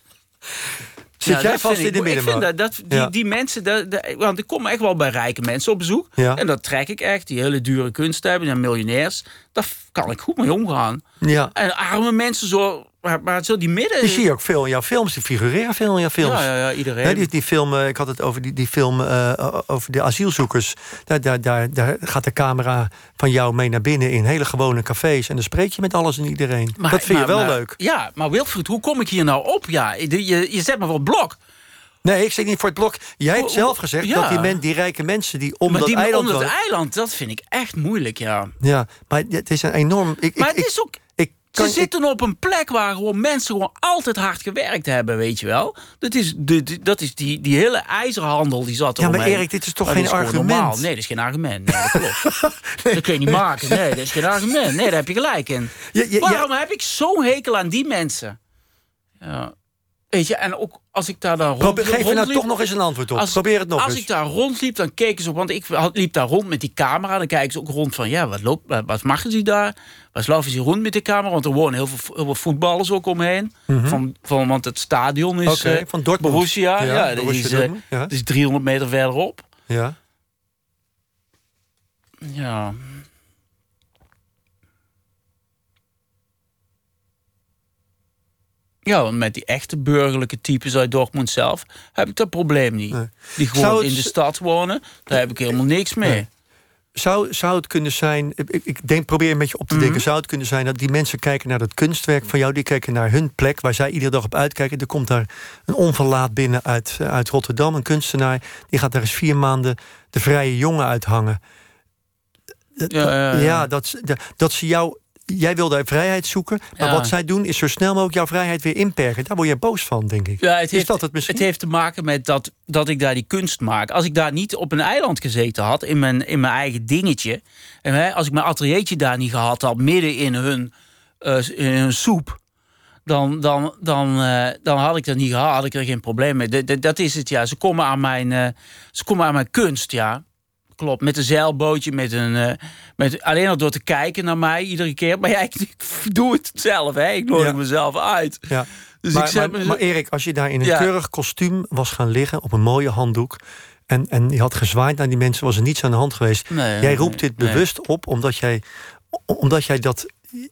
Zit Ja, jij vast in de middenmoot? vind dat, dat die, Ja. die mensen, dat, dat- want ik kom echt wel bij rijke mensen op bezoek. Ja. En dat trek ik echt. Die hele dure kunst hebben, en miljonairs. Daar kan ik goed mee omgaan. Ja. En arme mensen, zo, maar, maar zo die midden. Die zie je ook veel in jouw films. Die figureren veel in jouw films. ja, ja, ja, iedereen. Hè, die, die film, eh, ik had het over die, die film eh, over de asielzoekers. Daar, daar, daar, daar gaat de camera van jou mee naar binnen in hele gewone cafés. En dan spreek je met alles en iedereen. Maar- dat vind je wel leuk. Ja, maar Wilfried, hoe kom ik hier nou op? Ja, je, je, zet me voor het blok. Nee, ik zit niet voor het blok. Jij hebt zelf gezegd ja. dat die, men, die rijke mensen die om maar dat die eiland onder het eiland, dat vind ik echt moeilijk, ja. Ja, maar het is een enorm... Ik, Maar ik, het is ook... Ze zitten op een plek waar gewoon mensen gewoon altijd hard gewerkt hebben, weet je wel. Dat is, de, de- dat is die, die hele ijzerhandel die zat er Ja, maar omheen. Erik, dit is toch Maar geen dat gewoon argument? normaal. Nee, dat is geen argument. Nee, dat klopt. Dat kun je niet maken. Nee, dat is geen argument. Nee, daar heb je gelijk in. Ja, ja, Waarom heb ik zo'n hekel aan die mensen? Ja. Weet je, en ook als ik daar dan rond, geef er nou toch nog eens een antwoord op. als, Probeer het nog als eens. ik daar rondliep, dan keken ze op. Want ik liep daar rond met die camera. Dan kijken ze ook rond van, ja, wat, loopt, wat, maken ze daar? Wat lopen ze rond met de camera? Want er wonen heel veel, heel veel voetballers ook omheen. van, van, want het stadion is Mhm. Eh, van Dortmund. Borussia. Ja, Ja, Borussia is, eh, ja. is 300 meter verderop. Ja. Ja. Ja, want met die echte burgerlijke types uit Dortmund zelf heb ik dat probleem niet. Nee. Die gewoon het in de stad wonen, daar heb ik helemaal niks mee. Nee. Zou, zou het kunnen zijn, ik, denk, probeer een beetje op te Mhm. denken, zou het kunnen zijn dat die mensen kijken naar dat kunstwerk van jou, die kijken naar hun plek waar zij iedere dag op uitkijken. Er komt daar een onverlaat binnen uit, eh, uit Rotterdam, een kunstenaar, die gaat daar eens vier maanden de vrije jongen uithangen. Ja, ja, ja. ja, dat, ze- dat, dat ze jou. Jij wil daar vrijheid zoeken, maar Ja. wat zij doen is zo snel mogelijk jouw vrijheid weer inperken. Daar word je boos van, denk ik. Ja, het is heeft, dat het misschien? Het heeft te maken met dat, dat ik daar die kunst maak. Als ik daar niet op een eiland gezeten had, in mijn, in mijn eigen dingetje... en hè, als ik mijn ateliertje daar niet gehad had, midden in hun, eh, in hun soep... Dan, dan, dan, eh, dan had ik dat niet gehad, had ik er geen probleem mee. Dat is het, ja. Ze komen aan mijn, eh, ze komen aan mijn kunst, ja. Klopt, met een zeilbootje, met een, eh, met, alleen al door te kijken naar mij iedere keer. Maar ja, ik, ik doe het zelf, hè. ik nodig Ja. mezelf uit. Ja. Dus maar, ik zet maar, me- maar Erik, als je daar in een Ja. keurig kostuum was gaan liggen op een mooie handdoek. En, en je had gezwaaid naar die mensen, was er niets aan de hand geweest. Nee, jij roept dit nee. bewust op omdat jij, omdat jij dat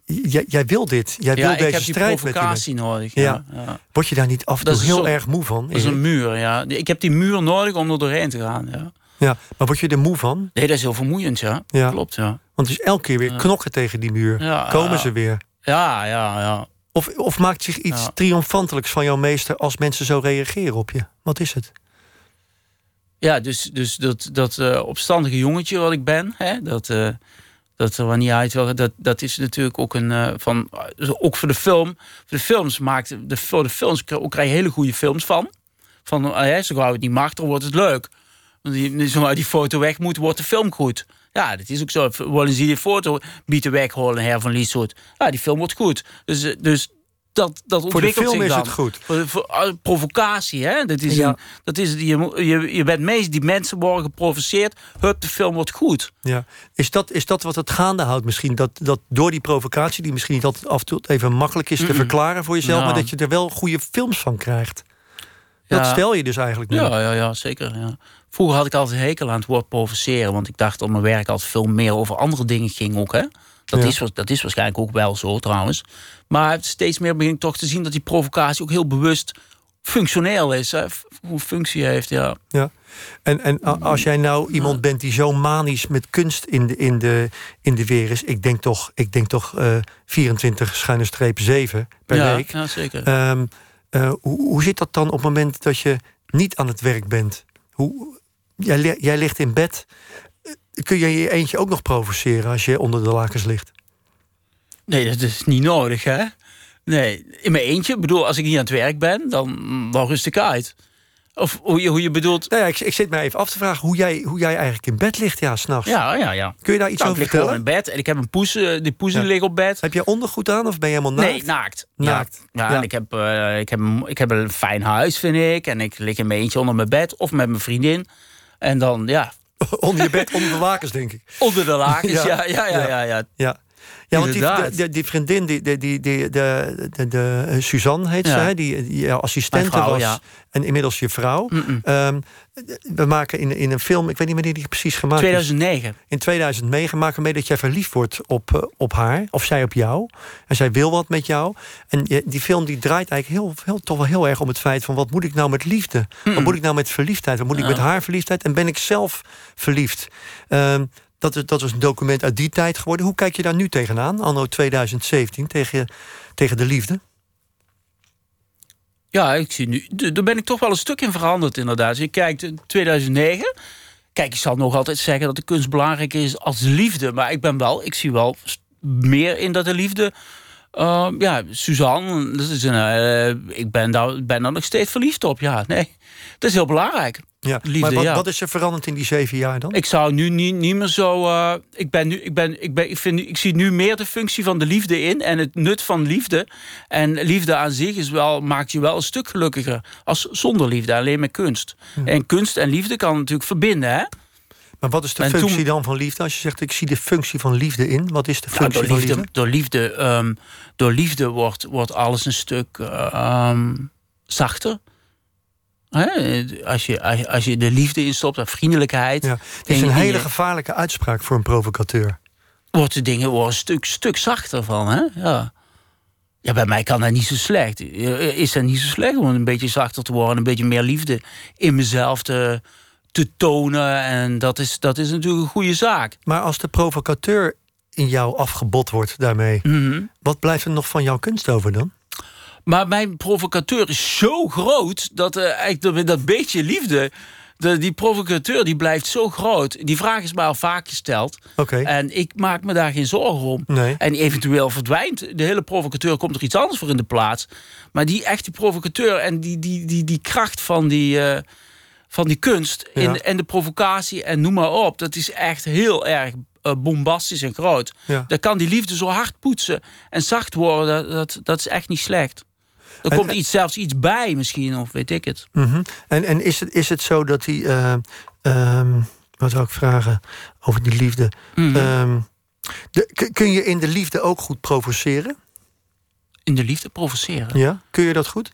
jij, jij wil dit. Jij wil ja, deze strijd met die provocatie nodig. Ja. Word je daar niet af en toe heel zo- erg moe van? Dat is een muur, ja. Ik heb die muur nodig om er doorheen te gaan, ja. Ja, maar word je er moe van? Nee, dat is heel vermoeiend, ja. Ja. Klopt, ja. Want het is elke keer weer Ja. knokken tegen die muur. Ja, Komen ja. ze weer. Ja, ja, ja. Of, of maakt zich iets Ja. triomfantelijks van jouw meester als mensen zo reageren op je? Wat is het? Ja, dus, dus dat, dat eh, opstandige jongetje wat ik ben, hè, dat, eh, dat er wanneer uit wil, dat, dat is natuurlijk ook een eh, van, ook voor de film. Voor de films maakt de, voor de films krijg je hele goede films van. Van hè, zo gauw het niet mag, dan wordt het leuk. Zolang die foto weg moet, wordt de film goed. Ja, dat is ook zo. Willen ze die foto bieden wegholen, her van Lieshout? Ja, die film wordt goed. Dus, eh, dus dat, dat Voor de ontwikkelt film is het goed. Voor, voor, eh, provocatie, hè? Dat is Ja. een, dat is, je, je, je bent mee, die mensen worden geprovoceerd. Hup, de film wordt goed. Ja. Is, dat, is dat wat het gaande houdt misschien? Dat, dat door die provocatie, die misschien niet altijd af en toe even makkelijk is te verklaren voor jezelf, Ja. maar dat je er wel goede films van krijgt. Dat stel je dus eigenlijk nu. Ja, ja, ja zeker. Ja. Vroeger had ik altijd een hekel aan het woord provoceren. Want ik dacht dat mijn werk altijd veel meer over andere dingen ging ook. Hè? Dat, Ja. is, dat is waarschijnlijk ook wel zo trouwens. Maar steeds meer begin ik toch te zien dat die provocatie ook heel bewust functioneel is. Hè? Hoe functie heeft, ja. Ja. En, en als jij nou iemand bent die zo manisch met kunst in de, in de, in de weer is, ik denk toch, ik denk toch eh 24 schuine streep 7 per ja, week. ja, zeker. Ehm, eh, hoe, hoe zit dat dan op het moment dat je niet aan het werk bent? Hoe, jij, jij ligt in bed. Eh, Kun je je eentje ook nog provoceren als je onder de lakens ligt? Nee, dat is niet nodig, hè? Nee, in mijn eentje. Ik bedoel, als ik niet aan het werk ben, dan, dan rust ik uit. Of hoe je, hoe je bedoelt... Nou ja, ik, ik zit mij even af te vragen hoe jij, hoe jij eigenlijk in bed ligt, ja, s'nachts. Ja, ja, ja. Kun je daar iets Nou, ik over lig gewoon vertellen? in bed en ik heb een poes, eh, die poes Ja. ligt op bed. Heb je ondergoed aan of ben je helemaal naakt? Nee, naakt. Naakt. Ja, ja, en ik heb, eh, ik, heb, een- ik heb een fijn huis, vind ik. En ik lig in mijn eentje onder mijn bed of met mijn vriendin. En dan, ja, onder je bed, onder de lakens, denk ik. onder de lakens. Ja. Ja, ja, ja, ja. Ja, want die, die vriendin, die, die, die, die, de, de, de, eh, Suzanne heet ze, Ja. hè, die, die jouw assistente vrouw, was. ja. En inmiddels je vrouw. Ehm, we maken in, in een film, ik weet niet wanneer die precies gemaakt is. 2009. In 2009 maken we mee dat jij verliefd wordt op, eh, op haar. Of zij op jou. En zij wil wat met jou. En je- die film die draait eigenlijk heel, heel, toch wel heel erg om het feit van... wat moet ik nou met liefde? Wat moet ik nou met verliefdheid? Wat moet ik met haar verliefdheid? En ben ik zelf verliefd? Ehm, dat, is, dat was een document uit die tijd geworden. Hoe kijk je daar nu tegenaan, anno 2017, tegen, tegen de liefde? Ja, ik zie nu. Daar ben ik toch wel een stuk in veranderd, inderdaad. Als je kijkt in 2009. Kijk, ik zal nog altijd zeggen dat de kunst belangrijk is als liefde. Maar ik ben wel, ik zie wel meer in dat de liefde. eh, ja, Suzanne, dat is een, eh, ik ben daar, ben daar nog steeds verliefd op. Ja, nee. Dat is heel belangrijk. Ja. Liefde, maar wat, ja. wat is er veranderd in die zeven jaar dan? Ik zou nu niet, niet meer zo. eh, ik, ben nu, ik, ben, ik, ben, ik, vind, ik zie nu meer de functie van de liefde in en het nut van liefde. En liefde aan zich is wel, maakt je wel een stuk gelukkiger als zonder liefde, alleen met kunst. En kunst en liefde kan natuurlijk verbinden. Hè? Maar wat is de En functie toen- dan van liefde? Als je zegt, ik zie de functie van liefde in. Wat is de Nou, functie door van liefde, liefde? door liefde, ehm, door liefde wordt, wordt alles een stuk eh, ehm, zachter. Hè? Als, je, als, je, de liefde instopt en vriendelijkheid, Ja. Het is En een hele gevaarlijke uitspraak voor een provocateur. wordt de dingen worden een stuk, stuk zachter van. Hè? Ja. ja, bij mij kan dat niet zo slecht. Is dat niet zo slecht om een beetje zachter te worden, een beetje meer liefde in mezelf te, te tonen. En dat is, dat is natuurlijk een goede zaak. Maar als de provocateur in jou afgebot wordt daarmee, Mhm. wat blijft er nog van jouw kunst over dan? Maar mijn provocateur is zo groot dat eh, eigenlijk dat, met dat beetje liefde. De, die provocateur die blijft zo groot. Die vraag is mij al vaak gesteld. Oké. En ik maak me daar geen zorgen om. Nee. En eventueel verdwijnt de hele provocateur, komt er iets anders voor in de plaats. Maar die echte provocateur en die, die, die, die kracht van die, eh, van die kunst in, en de provocatie en noem maar op, dat is echt heel erg eh, bombastisch en groot. Ja. Dan kan die liefde zo hard poetsen en zacht worden, dat, dat is echt niet slecht. Er En- komt iets, zelfs iets bij misschien, of weet ik het. Mhm. En, en is, het, is het zo dat die. eh, ehm, wat zou ik vragen over die liefde? Mhm. Ehm, de, kun- je in de liefde ook goed provoceren? in de liefde provoceren. Ja. Kun je dat goed?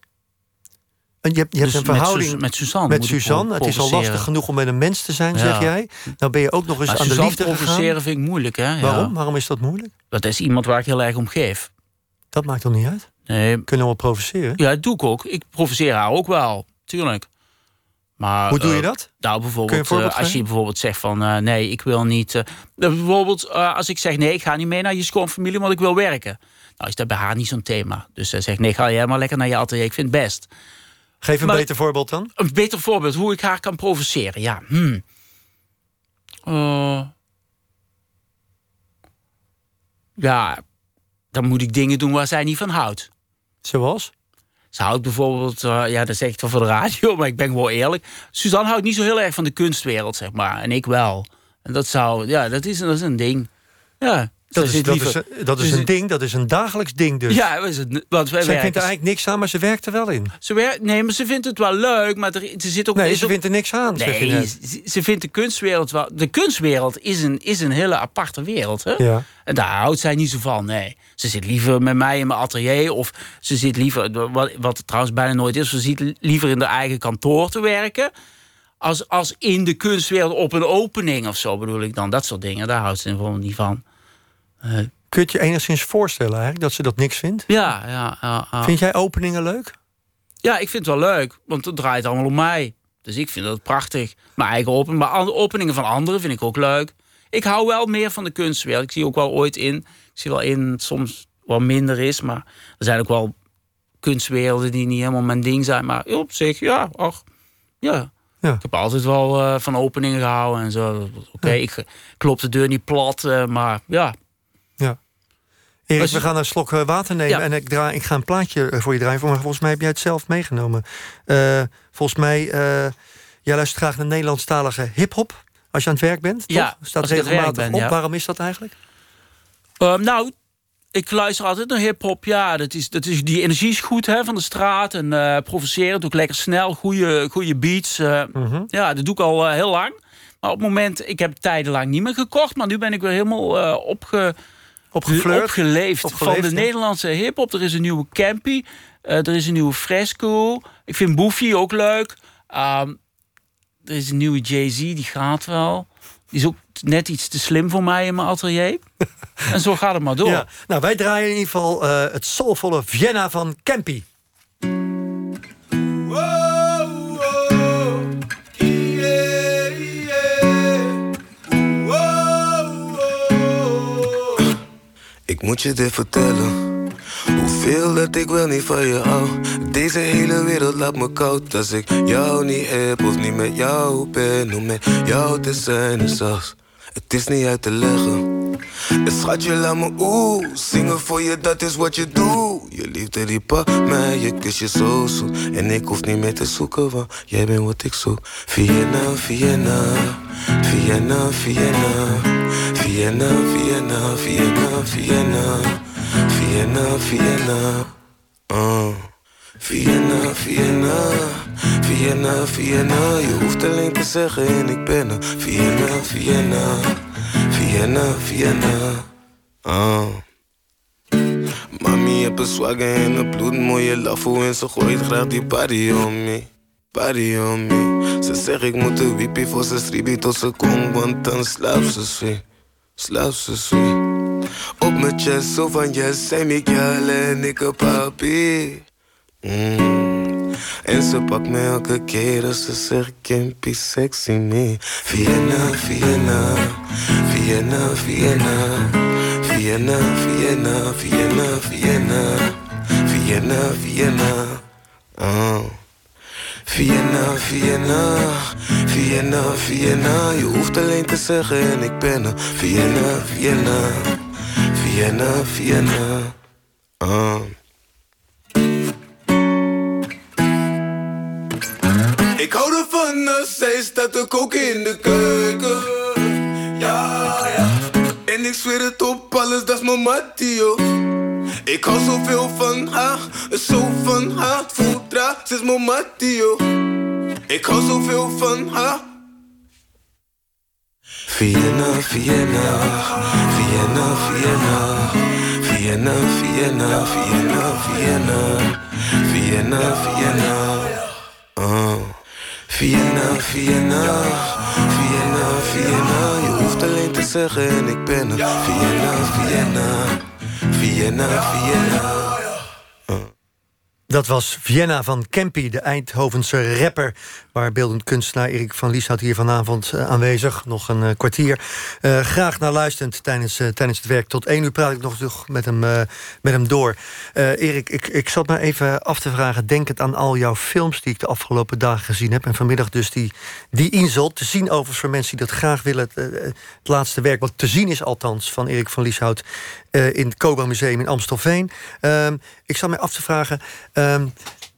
Want je hebt, je hebt Dus een verhouding met, met Suzanne. met Suzanne. Het is al lastig genoeg om met een mens te zijn, Ja. zeg jij. Nou ben je ook nog eens Maar aan de liefde gegaan. provoceren vind ik moeilijk, hè? Ja. Waarom? Waarom is dat moeilijk? Dat is iemand waar ik heel erg om geef. Dat maakt toch niet uit? Nee, Kunnen we provoceren? ja, dat doe ik ook. Ik provoceer haar ook wel, tuurlijk. Maar, Hoe doe je eh, dat? Nou, Kun je een bijvoorbeeld, voorbeeld eh, als je bijvoorbeeld zegt van... eh, nee, ik wil niet... bijvoorbeeld als ik zeg... nee, ik ga niet mee naar je schoonfamilie, want ik wil werken. Nou is dat bij haar niet zo'n thema. Dus zij zegt, nee, ga jij maar lekker naar je atelier. Ik vind het best. Geef een Maar- beter voorbeeld dan. Een beter voorbeeld hoe ik haar kan provoceren. Ja, hmm. Ja, dan moet ik dingen doen waar zij niet van houdt. Zoals? Ze houdt bijvoorbeeld, eh, ja, dat zeg ik voor de radio, maar ik ben gewoon eerlijk. Suzanne houdt niet zo heel erg van de kunstwereld, zeg maar. En ik wel. En dat zou, ja, dat is, dat is een ding. Ja, Dat ze is, dat is, dat is een ding, dat is een dagelijks ding dus. Ja, want wij Zij werken- vindt er eigenlijk niks aan, maar ze werkt er wel in. ze werkt, nee, maar ze vindt het wel leuk, maar er, ze zit ook... Nee, ze ook- vindt er niks aan. zeg je Nee, ze, ze vindt de kunstwereld wel. De kunstwereld is een, is een hele aparte wereld. Hè? Ja. En daar houdt zij niet zo van. Nee. Ze zit liever met mij in mijn atelier. Of ze zit liever, wat, wat trouwens bijna nooit is, ze zit liever in haar eigen kantoor te werken. Als, als in de kunstwereld op een opening of zo bedoel ik dan. Dat soort dingen, daar houdt ze gewoon niet van. Kun je je enigszins voorstellen eigenlijk dat ze dat niks vindt? Ja, ja. Vind jij openingen leuk? ja, ik vind het wel leuk, want het draait allemaal om mij. Dus ik vind dat prachtig. Mijn eigen opening, maar andere openingen van anderen vind ik ook leuk. Ik hou wel meer van de kunstwereld. Ik zie ook wel ooit in. Ik zie wel in soms wat minder is, maar er zijn ook wel kunstwerelden die niet helemaal mijn ding zijn. Maar op zich, ja, ach, ja. Ja. Ik heb altijd wel eh, van openingen gehouden en zo. Oké, ik klop de deur niet plat, eh, maar ja. Erik, we gaan een slok eh, water nemen Ja. en ik, draai, ik ga een plaatje eh, voor je draaien. Maar volgens mij heb jij het zelf meegenomen. Eh, volgens mij, eh jij luistert graag naar Nederlandstalige hip-hop. Als je aan het werk bent, Ja, toch? Staat regelmatig ben, op. ja. Waarom is dat eigenlijk? Ehm, nou, ik luister altijd naar hip-hop. Ja, dat is, dat is, die energie is goed hè, van de straat. En eh provoceren doe ik lekker snel. Goede, goede beats. Mhm. Ja, dat doe ik al heel lang. Maar op het moment, ik heb tijdenlang niet meer gekocht. Maar nu ben ik weer helemaal opge, Opgeflirt? opgeleefd, Opgeleefd, van de. Nederlandse hip-hop. Er is een nieuwe Campy. eh, er is een nieuwe Fresco. Ik vind Boefy ook leuk. Ehm, er is een nieuwe Jay-Z, die gaat wel. Die is ook net iets te slim voor mij in mijn atelier. en zo gaat het maar door. Ja. Nou, wij draaien in ieder geval eh, het soulvolle Vienna van Campy. Ik moet je dit vertellen. Hoeveel dat ik wel niet van je hou. Deze hele wereld laat me koud. Als ik jou niet heb of niet met jou ben. Om met jou te zijn is als. Het is niet uit te leggen. En schatje, laat me oeh. Zingen voor je, dat is wat je doet. Je liefde die pakt mij, je kus je zo zoet. En ik hoef niet meer te zoeken, want jij bent wat ik zoek. Vienna, Vienna. Vienna, Vienna. Vienna, Vienna, Vienna, Vienna. Vienna, Vienna. Uh. Vienna, Vienna. Vienna, Vienna. Je hoeft alleen te zeggen en ik ben er. Vienna, Vienna. Vienna, Vienna. Uh. Mami heb een swagger en een bloedmooie lafo en ze gooit graag die body on me. Body on me. Ze zegt ik moet de wiepie voor ze stribi tot ze komt, want dan slaapt ze sweet. Slaapt ze sweet. Op mijn chest zo van yes, zijn jale en ik een papi. Mm. En ze pakt me elke keer als ze zegt Kimpy sexy me. Vienna, Vienna, Vienna, Vienna. Vienna, Vienna, Vienna, Vienna. Vienna, Vienna. Oh. Vienna, Vienna, Vienna, Vienna. Je hoeft alleen te zeggen en ik ben er. Vienna, Vienna, Vienna, Vienna. Oh. Ik hou ervan als zij staat te koken in de keuken. Ja, ja. En ik zweer het op alles, dat is mijn Mattio. Ik hou zoveel van haar, zo van haar. Voel draag, ze is mijn Mattio. Ik hou zoveel van haar. Vienna, Vienna, Vienna, Vienna. Vienna, Vienna, Vienna, Vienna. Vienna, Vienna. Uh. Vienna, Vienna, Vienna, Vienna. Je hoeft alleen te zeggen en ik ben er. Vienna, Vienna, Vienna, Vienna. Dat was Vienna van Kempi, de Eindhovense rapper... waar beeldend kunstenaar Erik van Lieshout hier vanavond uh, aanwezig. Nog een uh, kwartier. Uh, graag naar luisterend tijdens, tijdens het werk. Tot één uur praat ik nog met hem, met hem door. Erik, ik, ik zat maar even af te vragen... denkend aan al jouw films die ik de afgelopen dagen gezien heb... en vanmiddag dus die, die Insel. Te zien overigens voor mensen die dat graag willen. Het, laatste werk, wat te zien is althans... van Erik van Lieshout in het Cobra Museum in Amstelveen. Ehm, ik zat mij af te vragen... Um,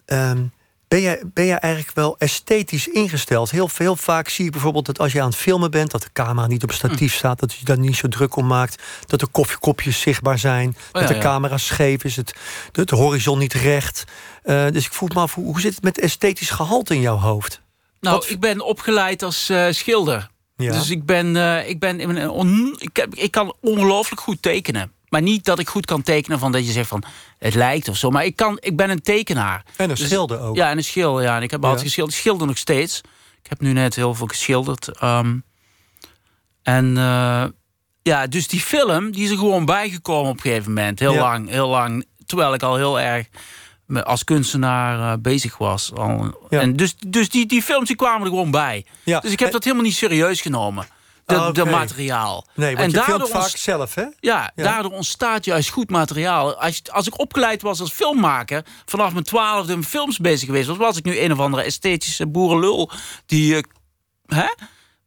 um, ben jij, ben jij eigenlijk wel esthetisch ingesteld? Heel, heel vaak zie je bijvoorbeeld dat als je aan het filmen bent... dat de camera niet op statief hm. staat, dat je daar niet zo druk om maakt... dat de koffiekopjes zichtbaar zijn, oh, dat de camera scheef is... Het, de, horizon niet recht. Uh, dus ik voel me af, hoe, hoe zit het met esthetisch gehalte in jouw hoofd? Nou, Wat... ik ben opgeleid als uh, schilder. Ja. Dus ik ben, uh, ik ben ik, heb, ik kan ongelooflijk goed tekenen. Maar niet dat ik goed kan tekenen van dat je zegt van het lijkt of zo. Maar ik, kan, ik ben een tekenaar. En een dus, schilder ook. Ja, en een schilder. Ja. En ik heb altijd geschilderd. Ik schilder nog steeds. Ik heb nu net heel veel geschilderd. Um, en uh, ja, dus die film die is er gewoon bijgekomen op een gegeven moment. Heel lang, heel lang. Terwijl ik al heel erg als kunstenaar uh, bezig was. Al. En dus dus die, die films die kwamen er gewoon bij. Dus ik heb dat helemaal niet serieus genomen de, ah, materiaal. Nee, want en je filmt vaak zelf, hè? Ja, daardoor ontstaat juist goed materiaal. Als, als ik opgeleid was als filmmaker... vanaf mijn twaalfde films bezig geweest was... was ik nu een of andere esthetische boerenlul... die... Uh, hè?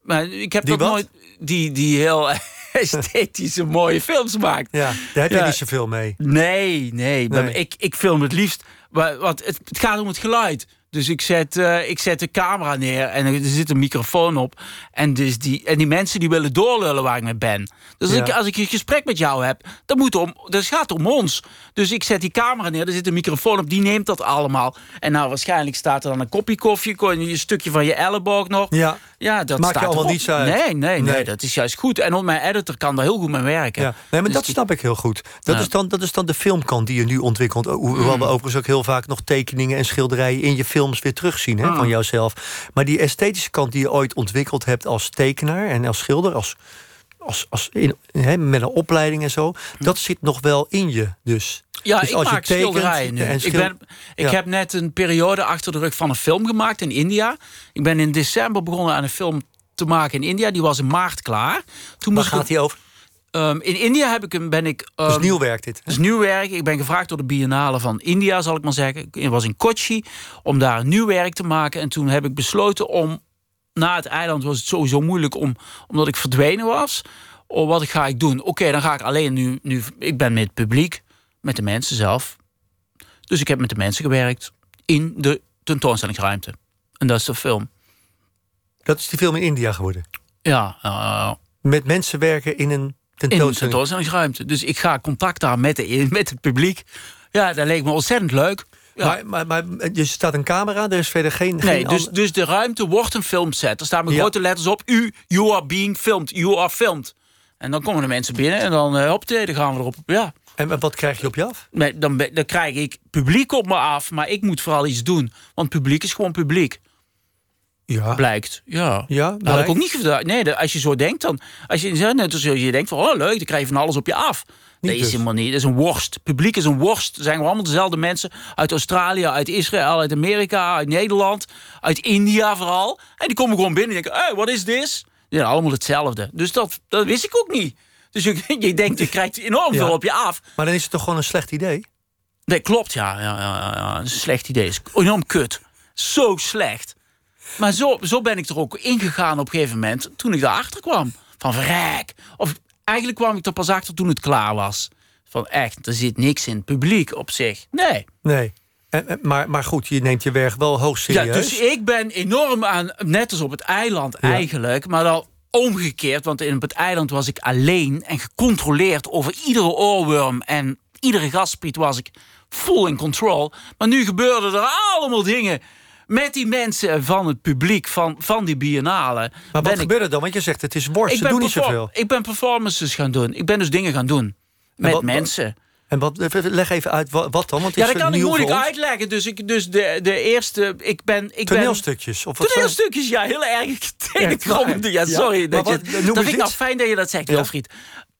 Maar ik heb die dat nooit... Die, die heel esthetische mooie films maakt. Ja, daar heb je niet zoveel mee. Nee, nee. nee. Ik, ik film het liefst... Want het, het gaat om het geluid. Dus ik zet, uh, ik zet de camera neer en er zit een microfoon op. En, dus die, en die mensen die willen doorlullen waar ik mee ben. Dus ik, als ik een gesprek met jou heb, dan moet om, dus het gaat om ons. Dus ik zet die camera neer, er zit een microfoon op, die neemt dat allemaal. En nou, waarschijnlijk staat er dan een kopje koffie, kon je een stukje van je elleboog nog. Ja, ja dat Maakt staat je allemaal niets uit. Nee, nee, nee, dat is juist goed. En op mijn editor kan daar heel goed mee werken. Ja. Nee, maar dus dat snap ik heel goed. Dat, is dan, dat is dan de filmkant die je nu ontwikkelt. Hoewel we mm. overigens ook heel vaak nog tekeningen en schilderijen in je films weer terugzien hè, van mm. jouzelf. Maar die esthetische kant die je ooit ontwikkeld hebt als tekenaar en als schilder, als als, als in, hè, met een opleiding en zo. Dat zit nog wel in je. Dus, ja, dus ik als maak je schilderijen nu. ik, ben, ik heb net een periode achter de rug van een film gemaakt in India. Ik ben in december begonnen aan een film te maken in India. Die was in maart klaar. Toen Waar gaat hij over? Um, in India heb ik, ben ik... Um, is nieuw werk dit? is nieuw werk. Ik ben gevraagd door de Biennale van India, zal ik maar zeggen. Ik was in Kochi om daar nieuw werk te maken. En toen heb ik besloten om na het eiland was het sowieso moeilijk om, omdat ik verdwenen was. Oh, wat ga ik doen? Oké, dan ga ik alleen nu, nu. Ik ben met het publiek, met de mensen zelf. Dus ik heb met de mensen gewerkt in de tentoonstellingsruimte. En dat is de film. Dat is die film in India geworden? Ja. Uh, met mensen werken in een tentoonstelling. In tentoonstellingsruimte. Dus ik ga contact daar met, de, met het publiek. Ja, dat leek me ontzettend leuk. Maar, maar, maar je staat een camera, er is verder geen... Nee, geen dus, dus de ruimte wordt een filmset. Er staan met grote letters op... U, you are being filmed, you are filmed. En dan komen de mensen binnen en dan, uh, hop, dan gaan we erop. Ja. En wat krijg je op je af? Nee, dan, dan krijg ik publiek op me af, maar ik moet vooral iets doen. Want publiek is gewoon publiek. Ja. Blijkt. Ja. ja dat had ik ook niet gedaan. Nee, als je zo denkt dan. Als je net als je denkt van oh leuk, dan krijg je van alles op je af. Nee, is dus. helemaal niet. Dat is een worst. publiek is een worst. Er zijn allemaal dezelfde mensen uit Australië, uit Israël, uit Amerika, uit Nederland, uit India vooral. En die komen gewoon binnen en denken: hey, wat is dit? Ja, allemaal hetzelfde. Dus dat, dat wist ik ook niet. Dus je, je denkt, je krijgt enorm veel op je af. Maar dan is het toch gewoon een slecht idee? Nee, klopt, ja. ja, ja, een slecht idee. Is enorm kut. Zo slecht. Maar zo, zo ben ik er ook ingegaan op een gegeven moment... toen ik daarachter kwam. Van verrek. Of eigenlijk kwam ik er pas achter toen het klaar was. Van echt, er zit niks in het publiek op zich. Nee. Nee. En, maar, maar goed, je neemt je werk wel hoog serieus. Ja, dus ik ben enorm aan, net als op het eiland eigenlijk, maar dan omgekeerd. Want in op het eiland was ik alleen en gecontroleerd over iedere oorworm en iedere gaspiet was ik full in control. Maar nu gebeurden er allemaal dingen met die mensen van het publiek, van, van die biennale. Maar wat gebeurde dan? Want je zegt het is worst, ze doen niet zoveel. Ik ben performances gaan doen. Ik ben dus dingen gaan doen. Met mensen. En wat, leg even uit wat, dan, want Ja, dat kan ik moeilijk ons. uitleggen. Dus, ik, dus de, de eerste... Ik ben... Ik ben Toneelstukjes? Of wat Toneelstukjes, ja, heel erg. Ja, sorry. dat, wat- dat vind ik nou fijn dat je dat zegt, Ja. Wilfried.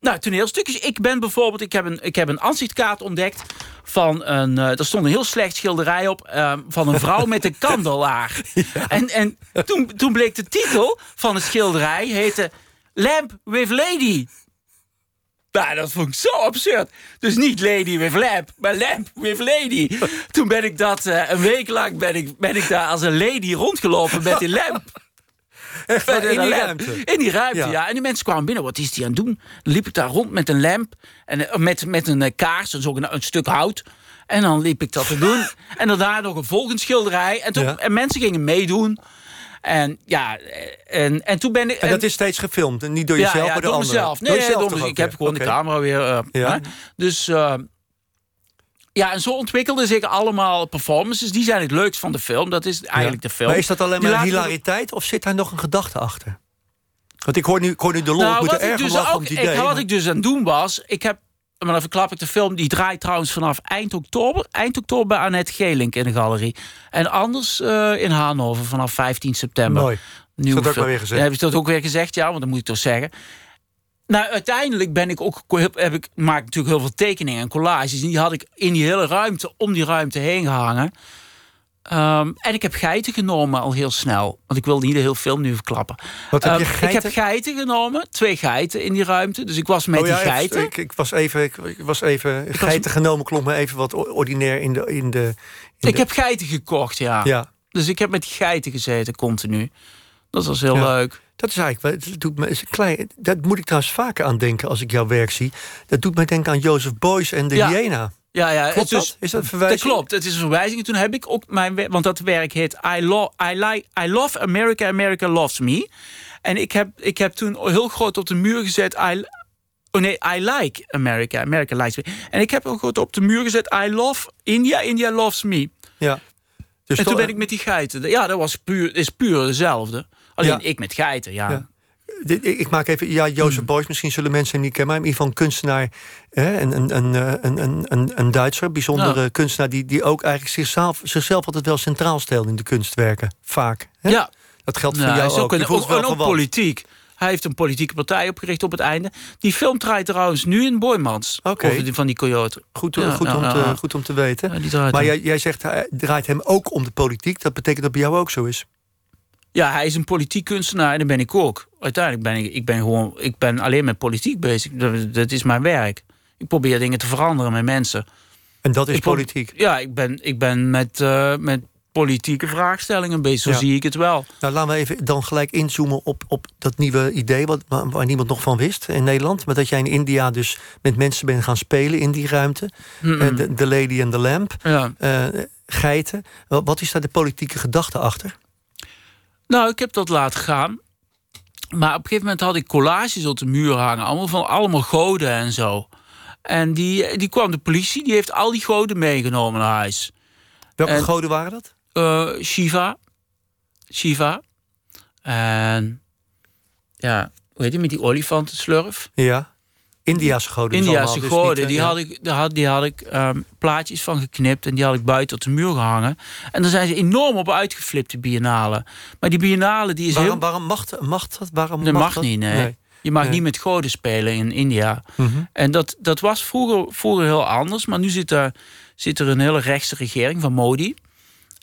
Nou, toneelstukjes. Ik ben bijvoorbeeld... Ik heb een, ik heb een ansichtkaart ontdekt van een... eh er stond een heel slecht schilderij op... eh, van een vrouw met een kandelaar. En, en toen, toen bleek de titel van het schilderij... heette Lamp with Lady. Nou, dat vond ik zo absurd. Dus niet Lady with Lamp, maar Lamp with Lady. Toen ben ik dat eh, een week lang ben ik, ben ik daar als een lady rondgelopen met die lamp. Echt in die lamp. ruimte. In die ruimte, Ja. ja. En die mensen kwamen binnen. Wat is die aan het doen? Dan liep ik daar rond met een lamp. En eh, met, met een eh, kaars, ook een, een stuk hout. En dan liep ik dat te doen. En daarna nog een volgend schilderij. En, toen, Ja. en mensen gingen meedoen. En ja, en, en toen ben ik... En dat is steeds gefilmd, en niet door jezelf, ja, ja, maar door, door anderen. mezelf. Nee, Door nee, jezelf door ook ik heb gewoon de camera weer. eh, Ja. Dus eh, ja, en zo ontwikkelden zich allemaal performances. Die zijn het leukst van de film. Dat is eigenlijk Ja. de film. Maar is dat alleen maar we- hilariteit of zit daar nog een gedachte achter? Want ik hoor nu, ik hoor nu de lol, ik Nou, moet er ik, erg dus ook, ik, wat ik dus aan het doen was... Ik heb, maar dan verklap ik de film. Die draait trouwens vanaf eind oktober. Eind oktober bij Annette Gelink in de galerie. En anders eh, in Hannover vanaf 15 september. Mooi. Nieuwe Dat heb ik film. maar weer gezegd. Ja, heb je dat ook weer gezegd? Ja, want dan moet ik toch zeggen. Nou, uiteindelijk ben ik ook, heb ik, maak natuurlijk heel veel tekeningen en collages. En die had ik in die hele ruimte, om die ruimte heen gehangen. Ehm, en ik heb geiten genomen al heel snel. Want ik wilde niet de hele film nu verklappen. Wat heb je, Ehm, Ik geiten? heb geiten genomen. Twee geiten in die ruimte. Dus ik was met Oh ja, die geiten. Ik, ik was even, ik, ik was even geiten genomen, klonk me even wat ordinair in de... In de in ik de- heb geiten gekocht, ja. Ja, Dus ik heb met die geiten gezeten, continu. Dat was heel Ja. leuk. dat is eigenlijk... Het doet me, is klein, dat moet ik trouwens vaker aan denken als ik jouw werk zie. Dat doet mij denken aan Joseph Beuys en de Ja. Hyena. Ja, ja, Klopt het is, dat? Is dat een verwijzing? Dat klopt, het is een verwijzing. En toen heb ik ook mijn werk, want dat werk heet I, lo I, like, I Love America, America Loves Me. En ik heb, ik heb toen heel groot op de muur gezet. I, oh nee, I like America, America likes me. En ik heb ook groot op de muur gezet. I love India, India loves me. Ja. Dus en toen ben ik met die geiten. Ja, dat was puur, is puur dezelfde. Alleen Ja. ik met geiten, ja. Ja. Ik maak even, ja, Jozef Hmm. Beuys, misschien zullen mensen hem niet kennen, maar in ieder geval een kunstenaar, hè, een, een, een, eh, een, een, een, een Duitser, bijzondere kunstenaar, die, die ook eigenlijk zichzelf, zichzelf altijd wel centraal stelt in de kunstwerken. Vaak. Hè? Ja, Dat geldt voor Nou, hij jou is ook. een, voelt ook, wel en ook politiek. Hij heeft een politieke partij opgericht op het einde. Die film draait trouwens nu in Boymans. Oké. Die, van die coyote. Goed, Ja, goed, ja, om ja, te, goed om te weten. Maar jij, jij zegt, hij draait hem ook om de politiek. Dat betekent dat bij jou ook zo is. Ja, hij is een politiek kunstenaar en dat ben ik ook. Uiteindelijk ben ik, ik ben gewoon, ik ben alleen met politiek bezig. Dat, dat is mijn werk. Ik probeer dingen te veranderen met mensen. En dat is Ik politiek. Ja, ik ben, ik ben met, eh, met politieke vraagstellingen bezig. Zo Ja. zie ik het wel. Nou, laten we even dan gelijk inzoomen op, op dat nieuwe idee... Wat, waar, waar niemand nog van wist in Nederland. Maar dat jij in India dus met mensen bent gaan spelen in die ruimte. Eh, de, Lady en de Lamp. ja. eh, geiten. Wat, wat is daar de politieke gedachte achter? Nou, ik heb dat laten gaan. Maar op een gegeven moment had ik collages op de muur hangen. Allemaal van allemaal goden en zo. En die, die kwam de politie. Die heeft al die goden meegenomen naar huis. Welke En- goden waren dat? Eh, Shiva. Shiva. En ja, hoe heet die met die olifantenslurf? Ja. Indiaanse goden. allemaal, dus goden. die, ja. had ik, daar had, die had ik ehm, plaatjes van geknipt en die had ik buiten op de muur gehangen. En daar zijn ze enorm op uitgeflipt, die biennale. Maar die biennale die is Waarom, heel... waarom mag, mag dat? Waarom Dat mag dat? niet, nee. Je mag niet met goden spelen in India. Mhm. En dat, dat was vroeger, vroeger heel anders. Maar nu zit er, zit er een hele rechtse regering van Modi.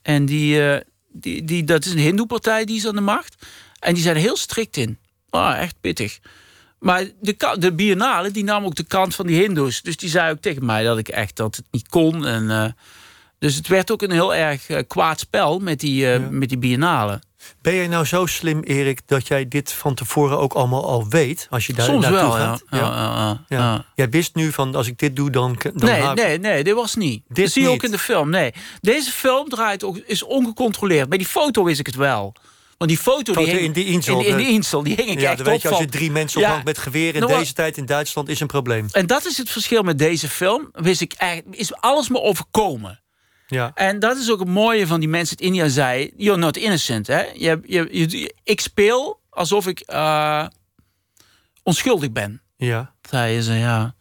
En die, eh, die, die, dat is een hindoe-partij die is aan de macht. En die zijn er heel strikt in. Ah, echt pittig. Maar de, de biennale die nam ook de kant van die hindoes. Dus die zei ook tegen mij dat ik echt dat het niet kon. En, eh, dus het werd ook een heel erg eh, kwaad spel met die, eh, met die biennale. Ben jij nou zo slim, Erik, dat jij dit van tevoren ook allemaal al weet? Als je daar Soms naartoe wel, gaat? Ja, ja, ja. Jij wist nu van, als ik dit doe, dan... dan Nee, nee, nee, dit was niet. Dit dat zie je ook in de film. Nee, deze film draait ook, is ongecontroleerd. Bij die foto wist ik het wel. Want die foto, Foto die hing, in die Insel, in, in de- die Insel, die hing ik Ja, echt dan weet op je, als je drie mensen Ja. ophangt met geweer in Nou, deze tijd in Duitsland is een probleem. En dat is het verschil met deze film. Wist ik eigenlijk, is alles me overkomen. Ja. En dat is ook het mooie van die mensen in India zei. You're not innocent. Hè? Je, je, je, ik speel alsof ik eh, onschuldig ben. Ja. Zeiden ze, ja.